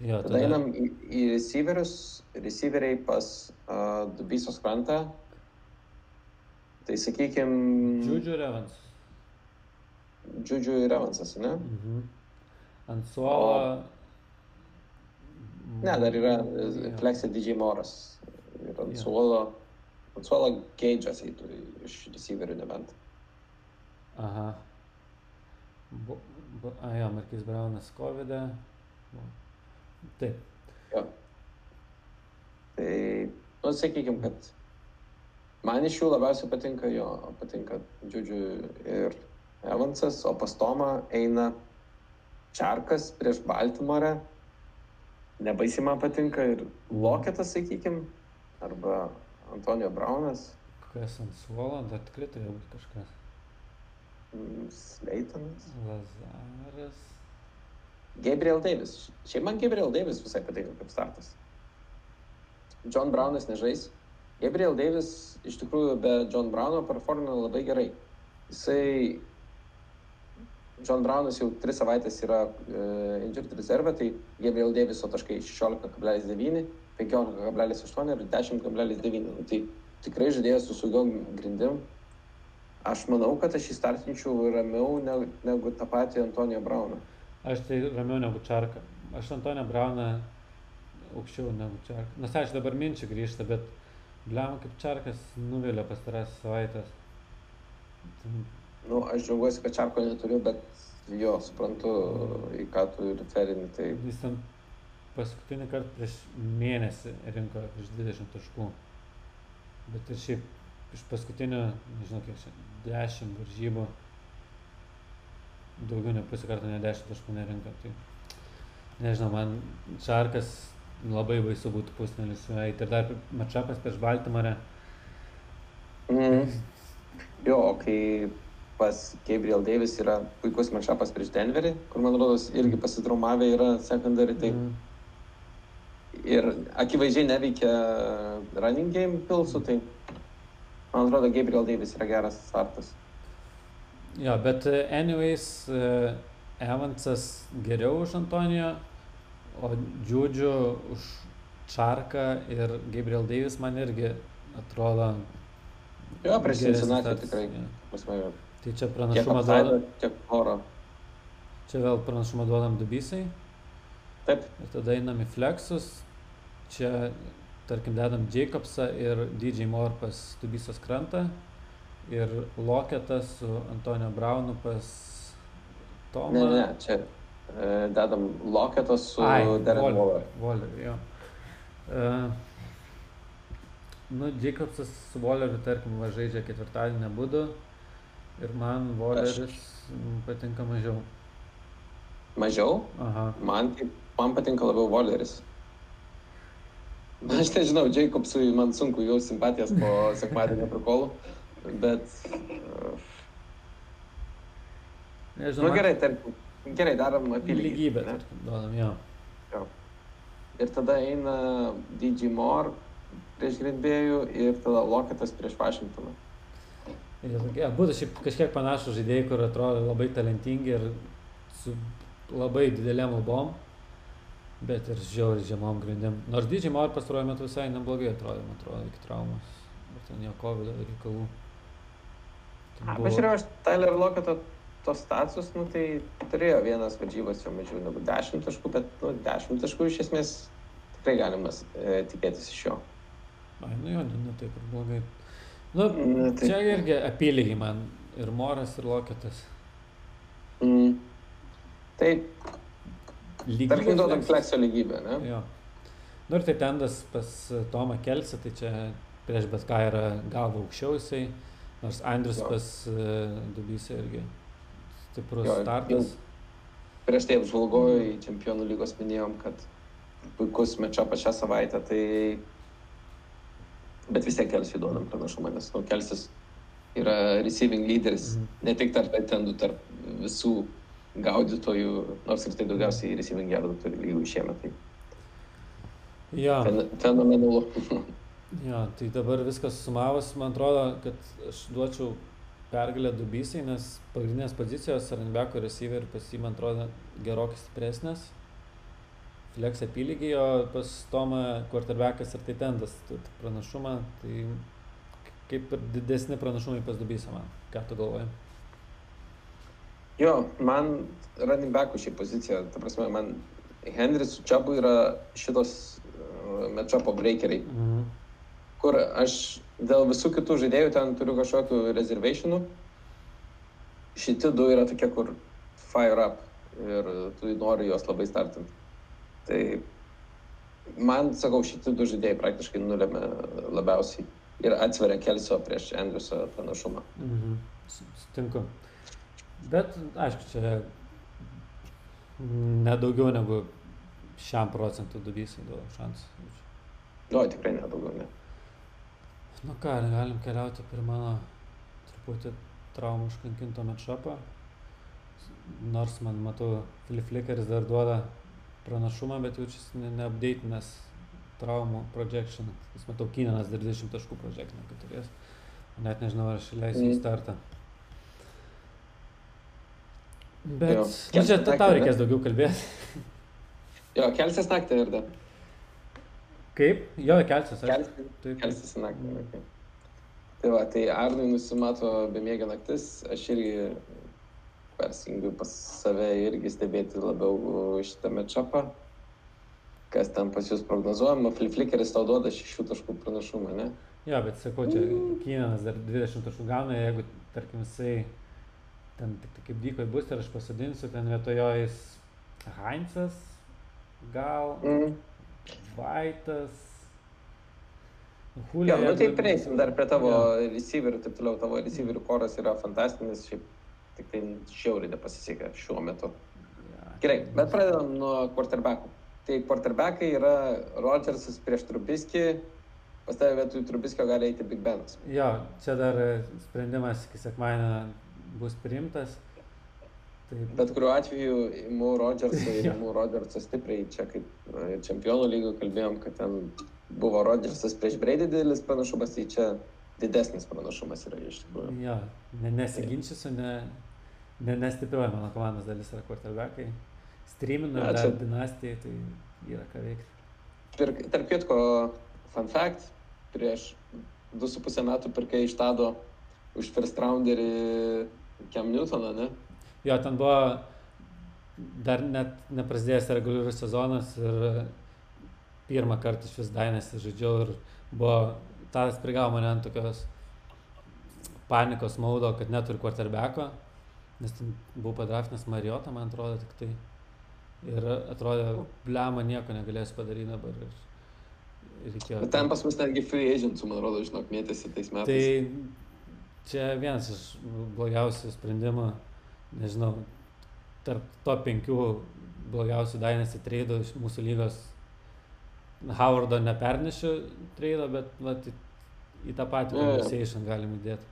Jo, Tada einam į, į receiverius. Receiveriai pas uh, Dubysos krantą. Tai sakykime, Džiudžiu Revans. Džiudžiu ir Evansas, ne? Mhm. Ant suolo. Ne, dar yra. Flexi DJ Moras. Ir ant Jo. suolo, ant suolo Gage'as eitų iš receiverių nebent. Aha. Bu, bu, a, jo, Markis Braunas COVID. Taip. Jo. Tai, nu, sakykime, kad man iš jų labiausiai patinka jo, patinka Džiudžiu ir Evansas, o pas Tomą eina Čarkas prieš Baltimorę. Nebaisiai man patinka ir Loketas, sakykime, arba Antonijo Braunas, Kas ant suolo, dar tikrai turėjo būti kažkas. mm, Sleitonas. Lazaras. Gabriel Davis. Šiaip man Gabriel Davis visai patinka kaip startas. John Brownas nežais. Gabriel Davis iš tikrųjų be John Browno performina labai gerai. Jisai John Brownas jau 3 savaitės yra e, injured reserve, tai Gabriel Daviso taškai 16,9, 15,8 ir 10,9. Nu, tai tikrai žaidėjas su saugiom grindim. Aš manau, kad aš įstartinčiau ramiau negu, negu tą patį Antonijo Brauną. Aš tai ramiau negu Čarka. Aš Antonijo Brauną aukščiau negu Čarka. Nors aš dabar minčiai grįžta, bet bliam kaip Čarkas nuvilia pastarąsias savaitės. Nu, aš džiaugiuosi, kad Čarko neturiu, bet jo, suprantu, į ką tu referini. Tai... Jis ten paskutinį kartą prieš mėnesį rinko virš 20 taškų. Bet ir šiaip iš paskutinių, nežinau kiek čia, 10 varžybų, daugiau ne pusę karto, ne 10 taškų nerinko. Tai nežinau, man Čarkas labai baisu būtų pusnelis. Ir dar mačapas prieš Baltimorę. Mm. Jo, kai pas Gabriel Davis yra puikus matšapas prieš Denverį, kur man rodos irgi pasitraumavę yra secondary, tai mm. ir akivaizdžiai neveikia running game pilsų, tai man atrodo Gabriel Davis yra geras startas. Jo, bet e, anyways, e, Evansas geriau už Antonijo, o Džiūdžių už Čarką ir Gabriel Davis man irgi atrodo Jo, prieš Cincinnati tikrai. Ja. Tai čia pranašumą duodam. Tiek oro. Čia vėl pranašumą duodam dubysai. Taip. Ir tada einam į flexus. Čia, tarkim, dedam Jacobsą ir DJ Moore pas dubysos krantą. Ir Loketas su Antonio Braunu pas Tomą. Ne, ne, čia e, dedam Loketas su Darren Waller. Waller, jo. Uh, Nu, Jacobsas su Walleriu, tarkim, va žaidžia ketvirtadienį būdu ir man Walleris Aš... patinka mažiau. Mažiau? Aha. Man, man patinka labiau Walleris. Aš nežinau, Jacobsui man sunku jau simpatijas po sekmadienio prikolų, bet... Nežinau. Nu, gerai, tarkim, gerai, darom apylygį. Lygybę, tarkim, duodam, jo. jo. Ir tada eina DJ Moore, prieš Grindbėjų ir tada Loketas prieš Vašingtoną. Ir tokie, būtų šiaip kažkiek panašus žaidėjai, kur atrodo labai talentingi ir su labai didelėm albom, bet ir žiauriai žemom grindim. Nors didžiai Maur pastaruoju metu visai neblogai atrodė, man atrodo, iki traumos. Ir ten jo COVID reikalų. Buvo... Pažiūrėjau, aš Tyler Loketo tos status, nu, tai turėjo vienas varžybas jau mažiau negu 10 taškų, bet nu, 10 taškų iš esmės tikrai galimas e, tikėtis iš jo. Ai, nu jo, ne, ne taip ir blogai. Nu, ne, taip. čia irgi apylygiai man ir Moras, ir Loketas. Mm. Taip. Lygybė. Tarkim, duodam fleksio lygybę, ne? Jo. Nu ir tai tendas pas Tomą Kelsį, tai čia prieš bet ką yra galva aukščiau jisai, nors Andrius jo. pas uh, Dubysą irgi stiprus jo, startas. Prieš tai apžvalgoju į Čempionų lygos minėjom, kad puikus mečapas šią savaitę, tai bet vis tiek Kelsiui duodam pranašumą, nes nu, Kelsis yra receiving lyderis, mm. ne tik tarp etendų, tarp visų gaudytojų, nors ir tai daugiausiai receiving yardų turi lygų šiemet. Tai ja. Fen, fenomenalu. ja, tai dabar viskas sumavus, man atrodo, kad aš duočiau pergalę Dubysai, nes pagrindinės pozicijos Ranbeko receiver pas jį, man atrodo, gerokai stipresnės flex apylygiai, o pas Tomą quarterbackas ir tai tendas pranašumą, tai kaip ir didesni pranašumai pas Dubysą man. Ką tu galvoji? Jo, man running backų šį poziciją, ta prasme, man Henris su Čiabu yra šitos uh, matchupo breakeriai, mhm. kur aš dėl visų kitų žaidėjų ten turiu kažkokių reservationų. Šitie du yra tokie, kur fire up ir tu nori juos labai startinti. Tai man, sakau, šitie du žaidėjai praktiškai nulėmė labiausiai ir atsveria Kelsio prieš Andriusą panašumą. Mhm. Sutinku. Bet, aišku, čia nedaugiau negu šiam procentų dubysai duoda šansų. Nu, tikrai nedaugiau, ne. Nu ką, galim keliauti prie mano truputį traumų užkankinto matšapą. nors man matau, Flipflickeris dar duoda pranašumą, bet jaučiasi neapdeitinęs traumų projection. Jis matau, Kynanas dar 20 taškų projection, kad turės. Net nežinau, ar aš leisiu į Mm. startą. Bet Jo. nu, čia ta- tau reikės daugiau kalbėti. Jo, kelsis naktį ir dar. Kaip? Jo, kelsis. Kelsis, kelsis naktį. Mm. Okay. Tai va, tai Arnui nusimato bemėgė naktis, aš irgi persijungiu pas save irgi stebėti labiau šitą mečapą. Kas ten pas jūs prognozuojama, Flipflickeris tau duoda šešių taškų pranašumą, ne? Jo, bet sakau, čia Kynanas dar 20 taškų gauna, jeigu, tarkim, jisai ten tik tai kaip dykoj bus ir aš pasadinsiu, ten vietojo jis Heinzas, gal Mm. Vaitas. Jo, nu tai prieisim dar prie tavo receiverių ir taip toliau. Tavo receiverių koras yra fantastinis, šiaip tik tai šiauriai nepasisekė šiuo metu. Gerai, bet pradedam nuo quarterbackų. Tai quarterbackai yra Rodgersas prieš Trubiskį, pas tavę vietoj Trubiskio gali eiti Big Benas. Jo, čia dar e, sprendimas iki sekmadienio bus priimtas. Taip, Bet kuriuo atveju imu Rodgersą ir imu Rodgersą stipriai, čia kaip ir čempionų lygio kalbėjom, kad ten buvo Rodgersas prieš Brady didelis pranašumas, tai čia didesnis pranašumas yra iš tikrųjų. jo, ne, nesiginčysiu, ne, ne, nestipriuoju mano komandos dalis yra quarterbackai. Streaminu ir dar dinastijai, tai yra ką veikti. Pirk, tarp kitko, fun fact, prieš 2,5 metų pirkai iš Tado už first rounderį Cam Newtoną, ne? Jo, ten buvo dar net neprasidėjęs reguliarus sezonas ir pirmą kartą iš vis dainės žaidžiau ir buvo, tas prigavo mane ant tokios panikos maudo, kad neturiu quarterbacko, nes ten buvau padraftinęs Marijotą, man atrodo, tik tai. Ir atrodė, blema nieko negalėsiu padaryti dabar. Ir reikėjo. Bet ten pas mus netgi free agentų, man rodo, žinok, mėtėsi tais metais. Tai čia vienas iš blogiausių sprendimų, nežinau, tarp top penkių blogiausių dainėsi treidų iš mūsų lygos. Howardo nepernešiu treido, bet vat, į, į tą patį jo. conversation galim įdėti.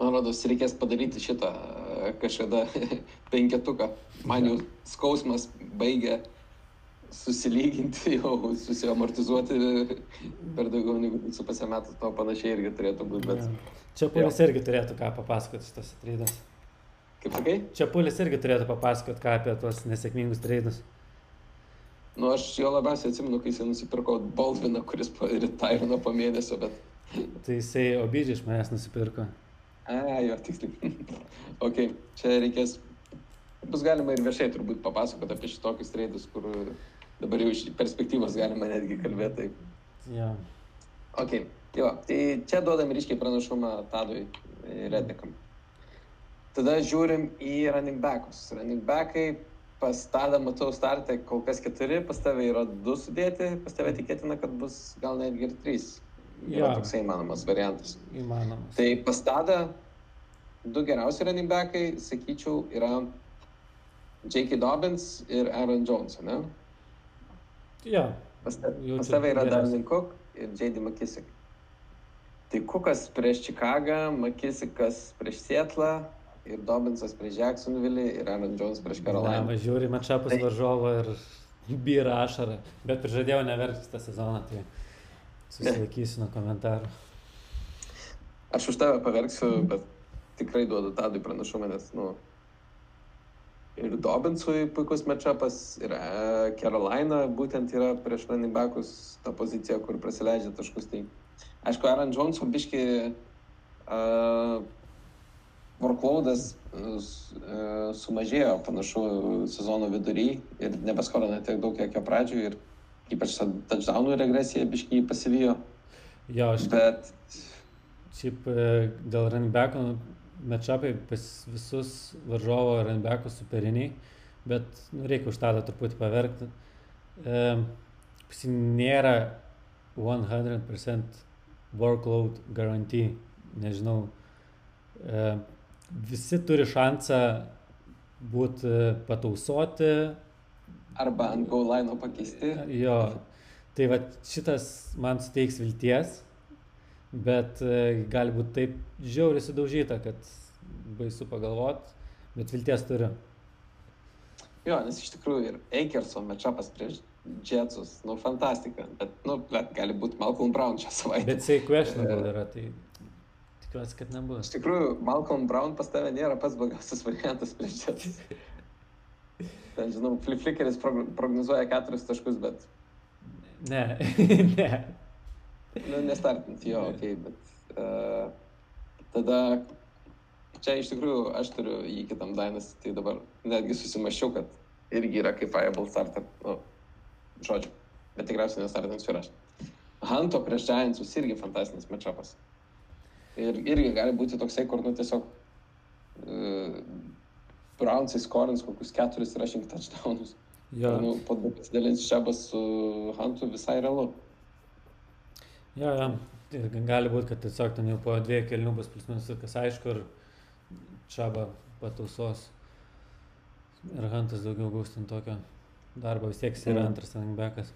Man rodos, reikės padaryti šitą e, kažkada penketuką. Man jau skausmas baigia susilyginti, jau susiamortizuoti per daugiau negu su pusę metų, to panašiai irgi turėtų būti. Bet, Čia Pulis irgi turėtų ką papasakoti šitas treidas. kaip sakai, Čia Pulis irgi turėtų papasakoti ką apie tuos nesėkmingus treidus. nu aš jo labiausiai atsimenu, kai jis nusipirko Baldviną, kuris retairino po mėnesio, bet... Tai jisai obidžiai iš manęs nusipirko. A, jo, tiksliai. ok, čia reikės. Bus galima ir viešai turbūt papasakoti apie šitokius treidus, kur dabar jau iš perspektyvos galima netgi kalbėti. Tai Jo. Ok, tai va, tai čia duodam ryškiai pranašumą Tadui Rednikam. Tada žiūrim į running backus. Running backai pas Tadą matau startę kol kas keturi, pas tave yra du sudėti, pas tave tikėtina, kad bus gal netgi ir trys. Yra Jo. toksai įmanomas variantas. Įmanomas. Tai pas Tadą du geriausi running backai, sakyčiau, yra J.K. Dobbins ir Aaron Jones, ne? Jo. Pas, pas tave yra. Darlin Cook ir J.D. McKissick. Tai Cookas prieš Čikagą, McKissickas prieš Sietlą ir Dobbinsas prieš Jacksonville ir Aaron Jones prieš Carolina. Na, žiūri mačiapus Tai- varžovo ir byra ašarą. Bet prižadėjau neverkti tą sezoną, tai susilaikysiu nuo komentarų. Aš už tave paverksiu, bet tikrai duodu Tadui pranašumą, nes, nu, ir Dobbinsui puikus matchupas, ir e, Carolina būtent yra prieš running backus ta pozicija, kur prasileidžia taškus. Tai, aišku, Aaron Jones biški uh, workloadas uh, sumažėjo panašu sezono vidury ir nebeskorina tiek daug, kiek jo pradžioje ir ypač ta touchdownų regresija biški jį pasivijo. Jo, aš Bet šiaip e, dėl running backų matchupai pas visus varžovo backus superiniai, bet nu, reikia už tą truputį paverkti. E, jį nėra 100% workload guarantee, nežinau. E, visi turi šansą būti patausoti, arba ant goal line pakeisti. Jo, tai va šitas man suteiks vilties, bet e, gali būti taip žiauriai sudaužyta, kad baisu pagalvot, bet vilties turiu. Jo, nes iš tikrųjų ir Eikerso matchupas prieš Jetsus, nu, fantastika. Bet, nu, bet gali būti Malcolm Brown šią savaitę. Bet jisai questionable yra, tai tikiuosi, kad nebus. Iš tikrųjų, Malcolm Brown pas tave nėra pats blogiausias variantas prieš Jetsus. Ten, žinau, Flip Flickeris prog prognozuoja keturis taškus, bet, Ne, ne. nu, nestartint jo, okei, okay, bet uh, tada čia iš tikrųjų aš turiu jį kitam dainas, tai dabar netgi susimaščiau, kad irgi yra kaip viable starter, nu, žodžiu, bet tikriausiai nestartinsiu ir aš. Hanto prieš Giantsus irgi fantastinis matchupas. Ir irgi gali būti toksai, kur, nu, tiesiog uh, Brownsai skorins kokius keturis rushing touchdownus. Jo, Nu, po du pasidalins Šebas su Hantu visai realu. jo, jo. Ir gali būti, kad tiesiog ten jau po dviejų kelnių bus plus minus viskas aišku ir čaba patausos. Ir Hantas daugiau gaus ten tokio darbo, vis tiek jis yra Mm. antras running backas.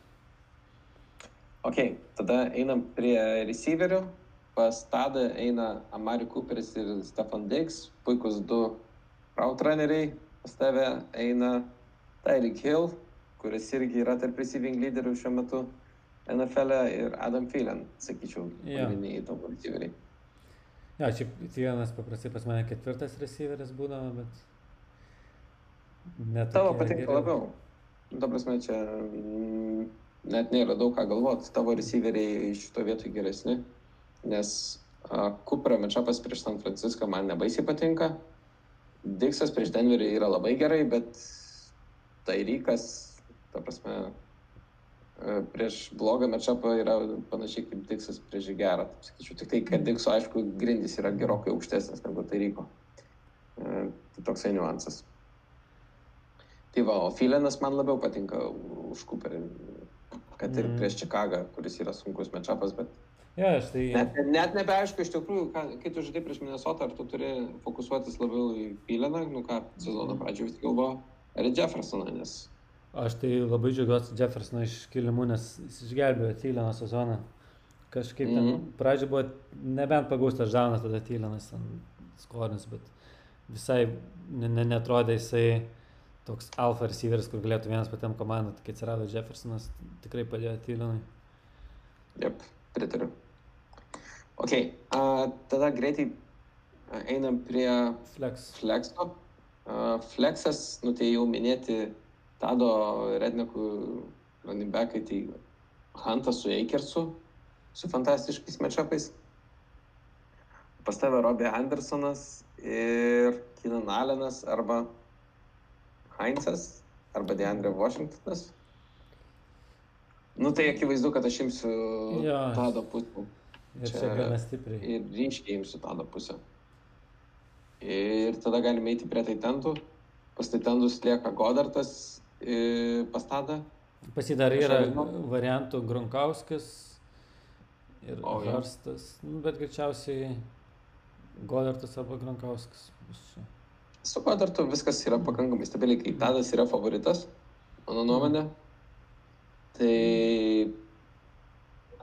Ok, tada einam prie receiverių. Pas Tadą eina Amari Cooperis ir Stefan Diggs, puikus du route runneriai. Pas tave eina Tyreek Hill, kuris irgi yra tarp receiving lyderių šiuo metu NFL e, ir Adam Thielen, sakyčiau, pagrindiniai tavo receiveriai. Jo, šiaip vienas paprastai pas mane ketvirtas receiveris būdavo, bet... Net Tavo patinka labiau. Ta prasme, čia mm, net nėra daug ką galvoti. Tavo receiveriai šito vietoj geresni, nes uh, Cooperio matchupas prieš San Francisco man nebaisiai patinka. Diksas prieš Denverį yra labai gerai, bet Tairykas, ta prasme, uh, prieš blogą matchupą yra panašiai kaip Diksas prieš gerą. Sakyčiau, tik tai, kad Dikso, aišku, grindys yra gerokai aukštesnis negu Tairyko. Uh, tai toksai niuansas. Tai va, o Filenas man labiau patinka už Cooperį, kad ir Mhm. prieš Čikagą, kuris yra sunkus matchupas, bet Jo, aš tai... net, net nebeaišku iš tikrųjų, ką, kai tu žaidai prieš Minnesotą, ar tu turi fokusuotis labiau į Fileną, nu ką, sezono pradžioje vis galvoju, ar į Jeffersoną, nes Aš tai labai džiaugiuosi Jeffersono iškilimu, nes jis išgelbėjo Tyleno sezoną. Kažkaip ten Mhm. pradžioje buvo nebent pagaustas Žanas, tada Tylenas ten skorins, bet visai ne, ne, netrodė jisai toks alfa receiveris, kur galėtų vienas patiem komandą, kai atsirado Jeffersonas, tikrai padėjo Tylenui. Jep, pritariu. Ok, a, tada greitai einam prie Flex. Flexo. A, Flexas, nu tai jau minėti Tado Rednekų running backai, tai Hantas su Eikersu, su fantastiškais matchupais. Pas tave Robbie Andersonas ir Keenan Allenas arba Heinzas arba DeAndre Washingtonas. Nu tai akivaizdu, kad aš imsiu Jo. Tado pusę Ir čia Čia- gana stipriai. ir ryškiai imsiu Tado pusę. Ir tada galime eiti prie taitentų. Pas taitendus lieka Godartas pas Tadą. Pas jį dar yra variantų Grunkauskas ir O. Harstas, nu, bet greičiausiai Godartas arba Grunkauskas bus čia. Su Godartu viskas yra pakankamai stabiliai, kai Tadas yra favoritas, mano nuomonė. Tai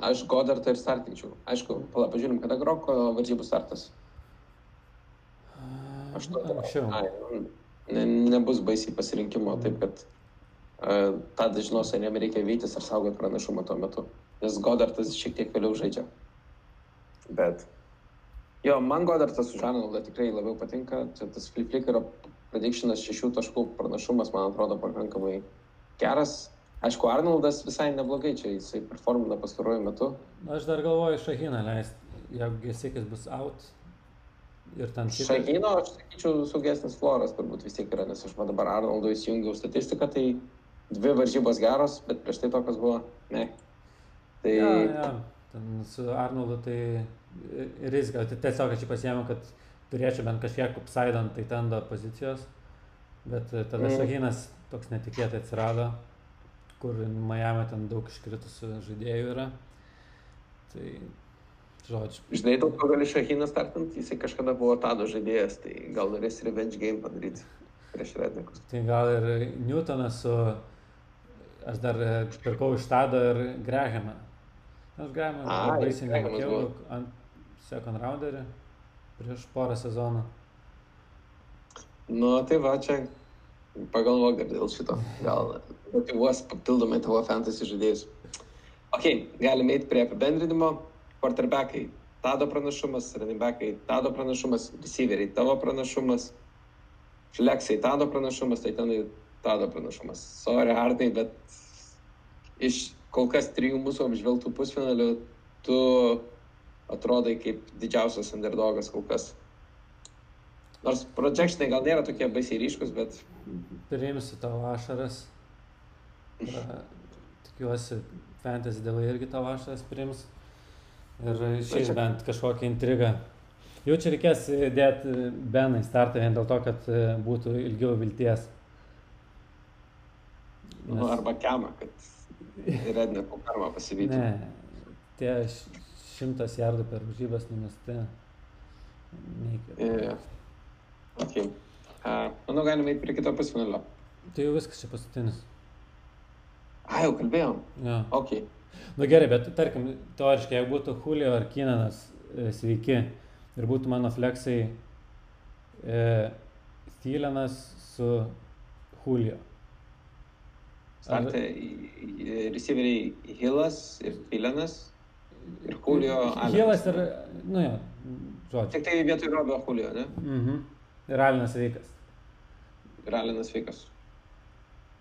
aš Godartą ir startinčiau. Aišku, pala, pažiūrim, kada Groko varžybų startas. Aš to Anksčiau. Ne, nebus baisiai pasirinkimo, taip kad uh, tada žinos, ar jam reikia vytis ar saugoti pranašumą tuo metu. Nes Godartas šiek tiek vėliau žaidžia. Bet. Jo, man Godartas už Arnoldą tikrai labiau patinka. Čia tas flip-flickerio predictionas šešių taškų pranašumas, man atrodo, pakankamai geras. Aišku, Arnoldas visai neblogai čia, jisai performina pastaruoju metu. Aš dar galvoju Šahiną leisti, jeigu Gesikis bus out. Ir ten šiaip- Šahino, aš sakyčiau, saugesnis floras turbūt vis tiek yra, nes aš va dabar Arnoldo įsijungiau statistiką, tai dvi varžybos geros, bet prieš tai tokios buvo, ne. Tai Ja, ja. Ten su Arnoldu tai rizika. Tai tiesiog aš jį pasiėmiau, kad turėčiau bent kažkiek upside ant taitendo pozicijos. Bet tada Mm. Šahinas toks netikėtai atsirado, kur Miami ten daug iškritusių žaidėjų yra. Tai, žodžiu, žinai, daug ko gali Šahiną startant, jisai kažkada buvo Tado žaidėjas, tai gal norės revenge game padaryti prieš Rednekus. tai gal ir Newtonas su... Aš dar e, pirkau iš Tado ir Grahamą. Aš Grahamą Ai, labai seniai Grahamas mokėjau buvo. ant second rounderį prieš porą sezonų. Nu, tai va, čia pagalvok dar dėl šito. Gal motivuos papildomai tavo fantasy žaidėjus. Ok, galime eiti prie apibendrinimo. Quarterbackai. Tado pranašumas, running backai. Tado pranašumas, receiveriai. Tavo pranašumas. Fleksai. Tado pranašumas, tai tenai Tado pranašumas. Sorry, Arnai, bet iš kol kas trijų mūsų apžvelgtų pusfinalių tu atrodai kaip didžiausias underdogas kol kas. Nors projectionai gal nėra tokie baisiai ryškus, bet... Priimsiu tavo ašaras. Pra, tikiuosi, fantasy dėl irgi tavo ašaras priims. Ir šiaip bent kažkokią intrigą. Jau čia reikės dėti Beną į startą vien dėl to, kad e, būtų ilgiau vilties. Nes... Nu, arba kemą, kad Redneko karmą pasivytų. Ne, tie šimtas jardų per varžybas numesti. Neįkvėpė. Yeah. Okay. Manau, galime eiti prie kito pusfinalio. Tai jau viskas čia paskutinis. A, jau kalbėjom. Ja. Ok. Nu gerai, bet tarkim, teoriškai, jeigu būtų Julio ar Kinanas e, sveiki ir būtų mano fleksai e, Thielenas su Julio. Ar tai receiveriai Hillas ir Thielenas ir Julio. Hillas ir, nu jo, žodžiu. Tik tai vietoj Robio Julio, ne? Mhm. Ir Alinas veikas. Ir Alinas veikas.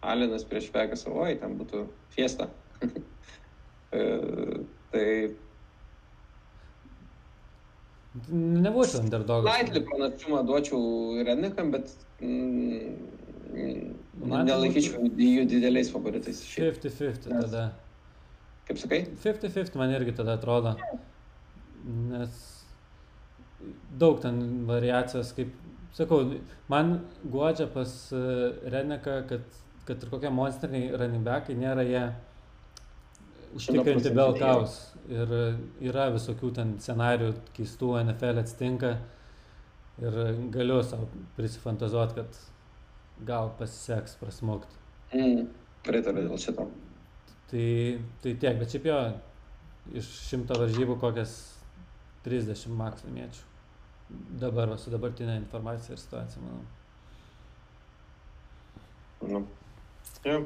Alinas prieš Vegasą, oi, ten būtų fiesta. e, tai... Nebūčiau underdogas. Lightly pranašumą duočiau Renikam, bet mm, nelaikyčiau jų dideliais favoritais. 50-50 tada. Kaip sakai? 50-50 man irgi tada atrodo. Nes daug ten variacijos, kaip sakau, man guodžia pas e, Reneką, kad, kad ir kokie monstriniai running backai nėra jie užtikrinti belkaus. Ir yra visokių ten scenarių keistų NFL atsitinka. Ir galiu savo prisifantazuoti, kad gal pasiseks prasmokti. Mm, Pritariu dėl šito. Tai, tai tiek, bet šiaip jo, iš šimto varžybų kokias 30 maks laimėčiau. Dabar va, su dabartinė informacija ir situacija, manau. Nu. Ja.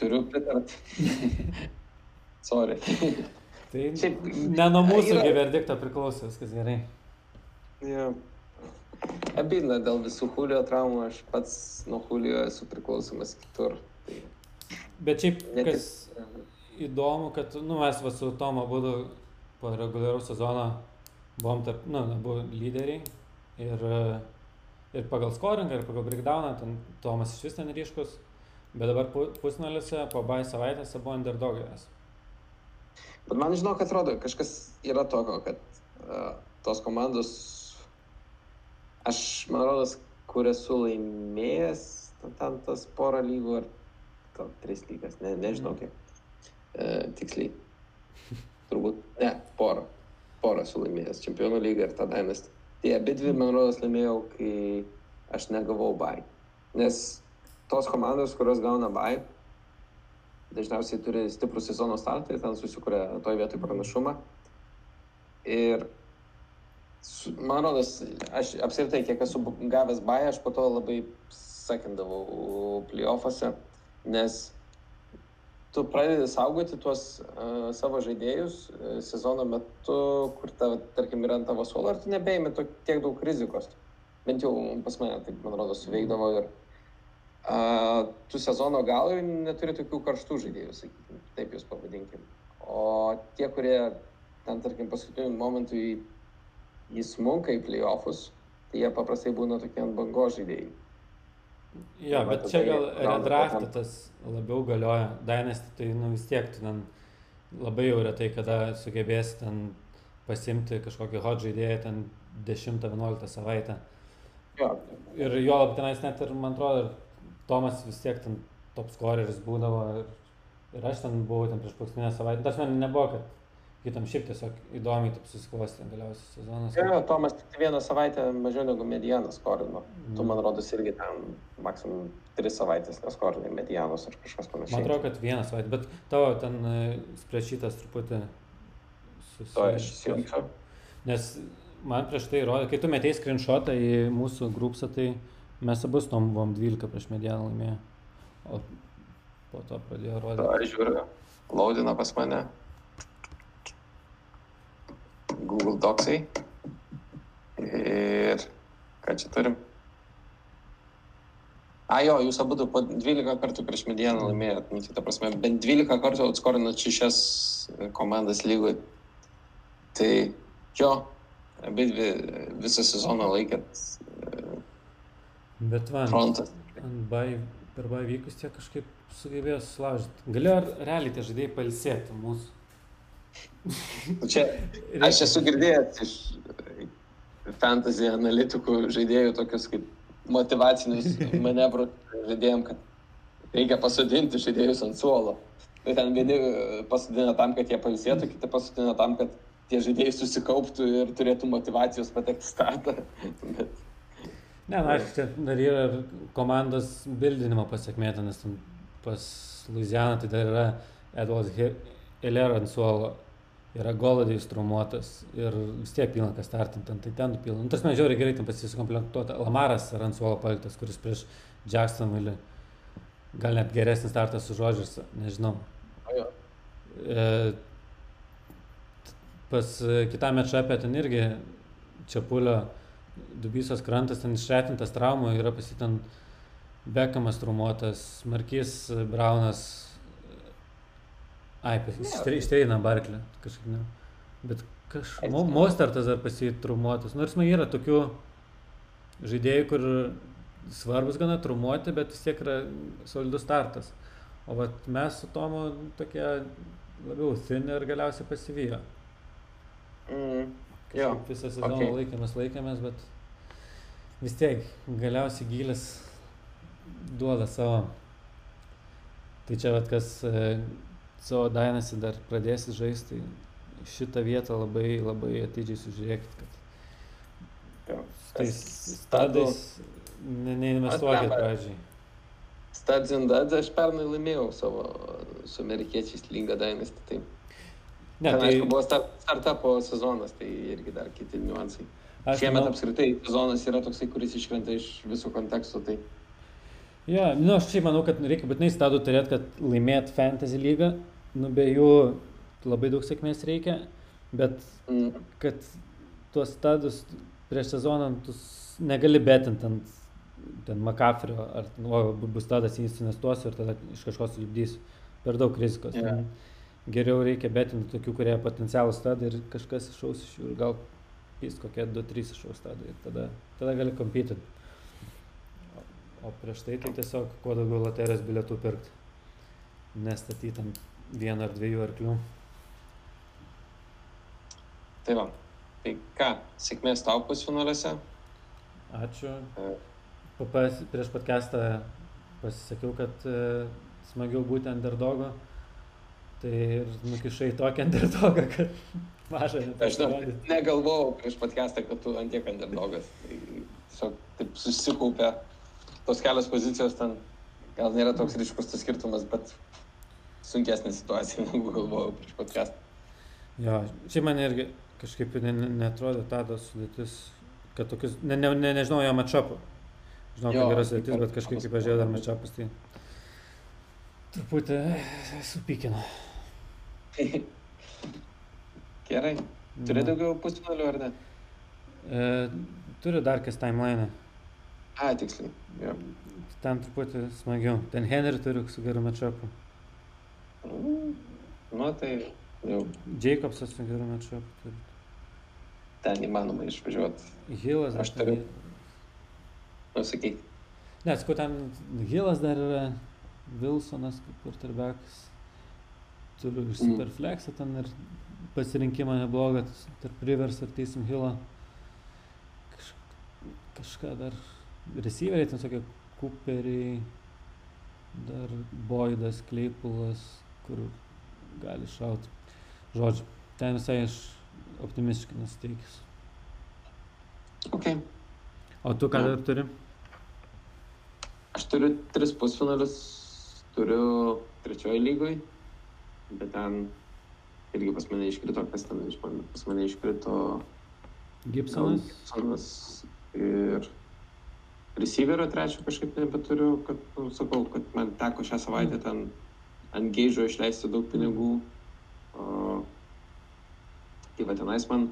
Turiu pritarti. Sorry. tai Šiaip, ne nuo mūsų yra... verdikto priklauso, viskas gerai. Ja. Abina dėl visų Julio traumų, aš pats nuo Julio esu priklausomas kitur. Tai... Bet šiaip, Net kas įdomu, kad nu, mes va, su Tomo būdu po reguliaraus sezono buvom tarp, nu, abu lyderiai ir, ir pagal scoringą, ir pagal breakdowną, ten Tomas iš vis ten ryškus, bet dabar pusnaliuose po bai savaitėse buvo underdogas. Bet man žinau, kad atrodo, kažkas yra tokio, kad uh, tos komandos, aš, man rodos, kur esu laimėjęs, ten tas porą lygų ar gal tris lygas, ne, nežinau kiek uh, tiksliai. Turbūt, ne, porą porą esu laimėjęs - Čempionų lygą ir tą Dynasty. Tai abi dvi, man rodos, laimėjau, kai aš negavau bai. Nes tos komandos, kurios gauna bai, dažniausiai turi stiprų sezono startą ir ten susikuria toj vietoj pranašumą. Ir man rodos, aš apskritai, kiek esu gavęs bai, aš po to labai sakindavau playoffuose, nes tu pradedi saugoti tuos uh, savo žaidėjus uh, sezono metu, kur, ta, tarkim, yra ant tavo suolo, ir tu nebeimi tiek daug rizikos. Bent jau pas mane, taip, man rodo, suveikdavo ir uh, tu sezono galui neturi tokių karštų žaidėjų, sakykime, taip jūs pavadinkim. O tie, kurie ten, tarkim, paskutiniu momentu į, įsmunka į playoffus, tai jie paprastai būna tokie ant bango žaidėjai. Jo, bet čia gal redraftas tas labiau galioja. Dynasty tai nu vis tiek tu ten labai jau retai, kada sugebėsi ten pasimti kažkokį hot žaidėją ten 10-11 savaitę. Jo. Ir jo, tenais net ir, man atrodo, Tomas vis tiek ten top scoreris būdavo ir, ir aš ten buvau ten prieš paskutinę savaitę. Tas man nebuvo, kad kitam šiaip tiesiog įdomiai taip susiklostė galiausiai sezonas. Jo, Tomas tik vieną savaitę mažiau negu medianas skorino. Mm. Tu, man rodos, irgi ten maksimum tris savaitės neskorinai medianos ar kažkas panašaus. Man atrodo, kad vieną savaitę, bet tavo ten e, sprečitas truputį susiję. To aš įsijungsiu. Nes man prieš tai rodė, kai tu metėjai screenshotą į mūsų grupsą, tai Mes abu tom buvom 12 prieš medianą laimėję. O po to pradėjo rodyti. Aš žiūriu, laudina pas mane. Google Docsai. Ir ką čia turim? A jo, jūs abu po 12 kartų prieš medieną laimėjot, nu, tai ta prasme, bent 12 kartų atskorinat šešias komandas lygui. Tai jo, abi dvi visą sezoną laikėt Bet va, frontas. bai, per bai vykus tie kažkaip sugebėjo sulaužyti. Galėjo realiai tie žaidėjai palsėti mūsų. Nu, Čia aš esu girdėjęs iš fantasy analitikų žaidėjų tokius kaip motivacinius manevrus žaidėjim, kad reikia pasodinti žaidėjus ant suolo. Tai ten vieni pasodina tam, kad jie palsėtų, kiti pasodina tam, kad tie žaidėjai susikauptų ir turėtų motivacijos patekti į startą. Bet Ne, na, aišku, čia dar yra komandos bildinimo pasiekmė, nes pas Luizianą tai dar yra Edwards Elera ant suolo, yra Goladijus traumuotas ir vis tiek pilna kas startint, ten, tai ten pilna. Nu, tas man žiauriai gerai ten pasisukomplektuota. Lamaras yra ant suolo paliktas, kuris prieš Jacksonville gal net geresnis startas su Žodžius, nežinau. o jo. E, pas e, kitą mečapę ten irgi Čiapulio Dubysos krantas ten išretintas traumų, yra pasitin Bekamas traumuotas, Markys Braunas, ai, Ne. išteina Barklį, kažkaip ne. Bet Mo- Mostartas dar pasitraumuotas. Nors man yra tokių žaidėjų, kur svarbus gana traumuoti, bet vis tiek yra solidus startas. O vat mes su Tomu tokie labiau thin ir galiausiai pasivijo. Mm, jo. Visą sezoną okay. laikėmės, laikėmės, bet vis tiek galiausiai gilis duoda savo. Tai čia vat kas e, savo dainasi dar pradėsi žaisti, tai šitą vietą labai labai atidžiai sužiūrėkit, kad Jo. tais stadais ne, neinvestuokit pradžiai. Stadzindadze aš pernai laimėjau savo su amerikiečiais lygą Dynasty. Tai Ne, ten, tai aišku, buvo start, startupo sezonas, tai irgi dar kiti niuansai. aš Šiemet manau- apskritai sezonas yra toksai, kuris iškrenta iš viso konteksto. Tai Jo, nu aš šiaip manau, kad reikia būtinai stadų turėti, kad laimėt fantasy lygą. Nu, be jų labai daug sėkmės reikia, bet mm, kad tuos stadus prieš sezoną tu negali betinti ant ten McCaffrey ar o, bu- bus stadas įsinestuosiu ir tada iš kažko sulibdysiu. Per daug rizikos. Ten Geriau reikia betinti tokių, kurie potencialų stadai ir kažkas išaus iš jų ir gal pys kokie 2-3 išaus stadai ir tada, tada gali kompitinti. O, prieš tai tai tiesiog kuo daugiau loterijos bilietų pirkti. Nestatyti ant vieno ar dviejų arklių. tai va. Tai ką, sėkmės tau pusfinaliuose. Ačiū. E. Pa- Pas, prieš podcastą pasisakiau, kad e, smagiau būti underdogo. Tai ir nukišai tokį underdogą, kad mažą Aš žinau, negalvojau prieš podcastą, kad tu antiek underdogas. Tai tiesiog taip susikaupė tos kelios pozicijos ten. Gal nėra toks ryškus tas skirtumas, bet sunkesnė situacija, negu galvojau prieš podcastą. Jo, čia man irgi kažkaip ne, ne, netrodo tados sudėtis, kad tokius, ne, ne, ne, nežinau jo matšapų. Žinau, Jo, kad yra kaip sudėtis, bet kažkaip kaip pažiūrėjau dar Papas. matšapus, tai truputį supykino. Gerai. Turi daugiau pusfinalių ar ne? E, turiu dar kas timeline. A, tiksliai. Jo. Ten truputį smagiau. Ten Henry turiu su geru matšapu. Mm, Nu, tai jau Jacobsas su geru matšapu. turi. ten įmanoma išvažiuoti. Hillas. Aš turiu. ten- Nu, sakyk. Ne, sakau, ten Hillas dar yra, Wilsonas quarterbackas. Turiu ir Mhm. Superflexą ten ir pasirinkimą neblogą tarp Rivers ir Teisim Hilo. Kaž, kažką dar. Receiveriai ten tokie Cooperiai, dar Boydas, Kleipulas, kur gali šauti. Žodžiu, ten visai aš optimistiškai nusiteikęs. Ok. O tu ką dar turi? Aš turiu tris pusfinalius. Turiu trečioje lygoj. Bet ten irgi pas mane iškrito, kas ten iš mane. Pas mane iškrito Gibsonas? Gibsonas ir receiverio trečio kažkaip nebeturiu, kad, nu, sakau, kad man teko šią savaitę ten ant geižo išleisti daug pinigų. O, tai va tenais man,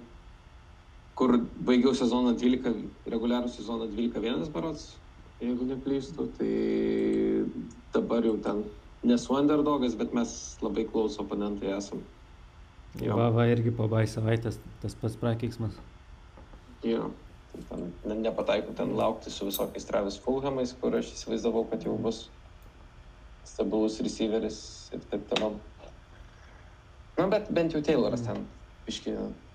kur baigiau sezoną 12, reguliarų sezoną 12-1 barots, jeigu neklystu, tai dabar jau ten nesu underdogas, bet mes labai klauso oponentai esam. Jo. Va, va, irgi po bai savaitės tas pats prakeiksmas. Jo. Ten ne, nepataikau ten laukti su visokiais Travis Fulhamais, kur aš įsivaizdavau, kad jau bus stabilus receiveris ir taip toliau. Na, bet bent jau Tayloras ten, iški,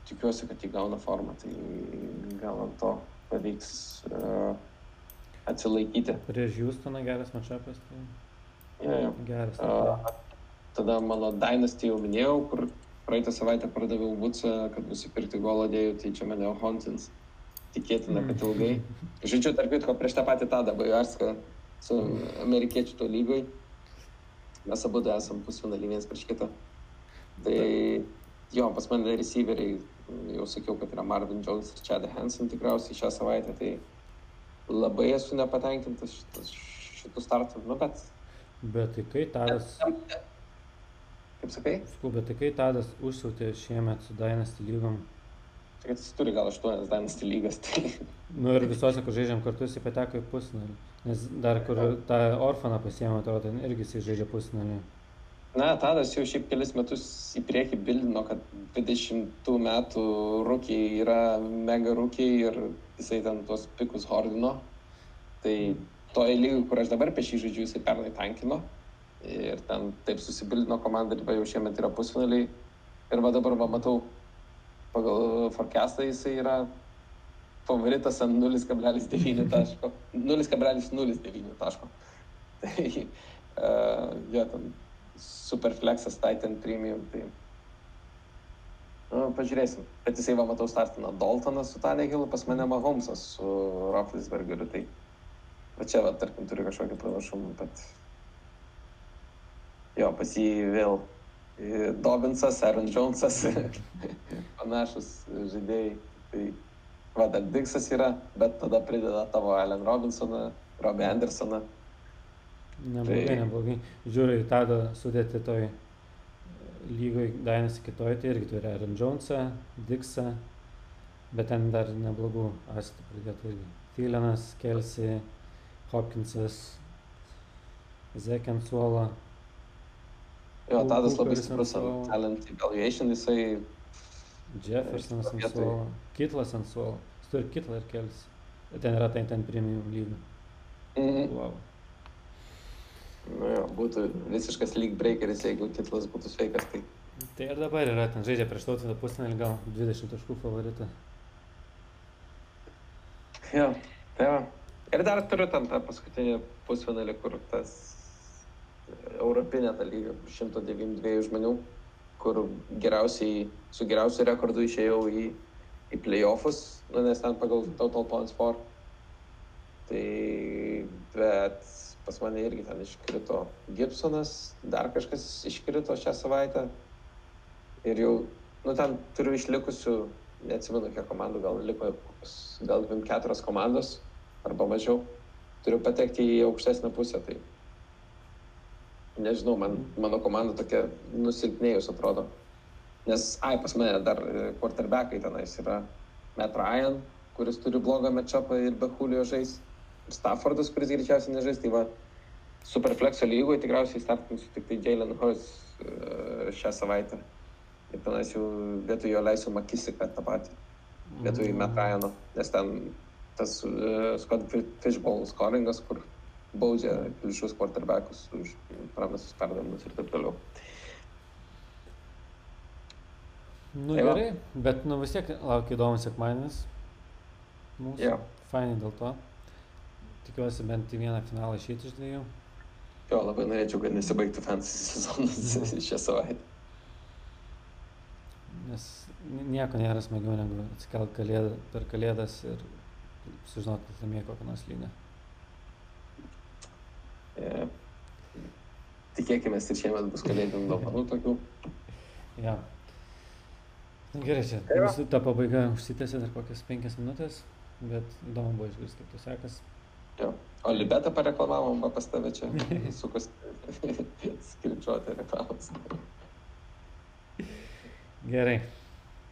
tikiuosi, kad įgauna formą, tai gal ant to pavyks uh, atsilaikyti. Prieš Houstoną geras matšapas. Tai... Ja, ja. Geras. Uh, tada mano Dynasty jau minėjau, kur praeitą savaitę pardaviau Vutsą, kad nusipirkti golo dėjų, tai čia mane Hontins. Tikėtina, kad ilgai. Žodžiu, tarp kitko, prieš tą patį Tadą Bajarską su amerikiečių to lygoj. Mes abu esam pusfinalį vienas prieš kitą. Tai jo, pas mane receiveriai, jau sakiau, kad yra Marvin Jones ir Chad Hansen tikriausiai šią savaitę, tai labai esu nepatenkintas šitų startų. Nu, bet... Bet tai kai Tadas... Kaip sakai? Sakau, bet tai kai Tadas užsiautė šiemet su Dynasty lygom. Tai jis turi gal aštuonias Dynasty lygas. Tai... Nu ir visose, kur žaidžiam kartu, jis pateko į pusnalį. Nes dar kur tą orfaną pasiėmė, atrodo, irgi jis žaidžia pusnalį. Na, Tadas jau šiaip kelis metus į priekį bildino, kad 20 metų rūkiai yra mega rūkiai ir jisai ten tuos pikus hordino. Tai toje lygoje, kur aš dabar pešį žaidžiu, jisai pernai tankino ir ten taip susibildino komanda, ir jau šiemet yra pusfinaliai. Ir va dabar va matau, pagal forecastą jisai yra favoritas ant 0,9 taško. 0,09 taško. Tai uh, jo, ten superflexas Titan Premium. Tai, nu, pažiūrėsim. Bet jisai va matau startina Daltonas su Tanegilu, pas mane Mahomesas su Roethlisbergeriu. Tai va čia va, tarkim, turi kažkokį pranašumą, bet jo, pas jį vėl Dobinsas, Aaron Jonesas, panašus žaidėjai. Tai va, dar Diksas yra, bet tada prideda tavo Allen Robinsoną, Robbie Andersoną. Neblogai, tai... neblogai. Žiūri, tada sudėti toj lygoj Dainas kitoj, tai irgi turi Aaron Jonesą, Diksą, bet ten dar neblogų astų pridėtų irgi. Tylenas, Kelsey, Hopkinsas, Zekensuola. Jo, Tadas labai stiprus ant talent evaluation, jisai... Jeffersonas ant suolo, Kitlas ant suolo, jis turi Kitlą ir Kelis. Ten yra ten, ten premium lygių. Mhm. Wow. Nu jo, būtų visiškas league breakeris, jeigu Kitlas būtų sveikas. Tai... Tai ir dabar yra, ten žaidžia prieš tautvydą pusnelį, gal 20 taškų favoritą. Jo, tai va. Ir dar turiu ten tą paskutinį pusfinalį, kur tas europinė ta lyga, 192 žmonių, kur geriausiai, su geriausiu rekordu išėjau į, į playoffus, nu, nes ten pagal Total Points for. Tai, bet pas mane irgi ten iškrito Gibsonas, dar kažkas iškrito šią savaitę. Ir jau, nu, ten turiu išlikusių, neatsimenu, kiek komandų, gal liko, gal 24 komandos arba mažiau. Turiu patekti į aukštesnę pusę, tai nežinau, man, mano komanda tokia nusilpnėjus atrodo. Nes, ai, pas mane dar quarterbackai tenais yra Matt Ryan, kuris turi blogą matchupą ir be Julio žais. Ir Staffordas, kuris greičiausiai nežais, tai va, Superflexo lygoje tikriausiai startinsiu tik tai Jalen Hurts šią savaitę. Ir tenais jau vietoj jo leisiu Makisiką tą patį. Vietoj Matt Ryano, nes ten tas uh, Scott Fishbowl scoringas, kur baudžia klišius quarterbackus už pranasus perdavimus ir taip toliau. Nu tai gerai, bet nu vis tiek laukia įdomus sekmadienis. Mūsų. Yeah. Fainai dėl to. Tikiuosi bent į vieną finalą išėti iš dviejų. Jo, labai norėčiau, kad nesibaigtų fantasy sezonas šią savaitę. Nes nieko nėra smagiau negu atsikelt kalėdą, per kalėdas ir sužinoti, kad laimėjo kokią nors lygą. E, tikėkime, ir šiemet bus kalėdinių dovanų tokių. Ja. Gerai, čia tai mūsų ta pabaiga užsitęsė dar kokias penkias minutės, bet įdomu buvo išgirsti, kaip tu sekas. Jo. O Libetą pareklamavom, va pas tave čia sukus skirčiuoti reklamas. Gerai.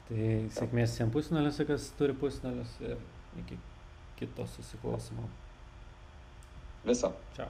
Tai sėkmės visiems pusnalius, kas turi pusnalius ir iki kito susiklausimo. Viso. Čia.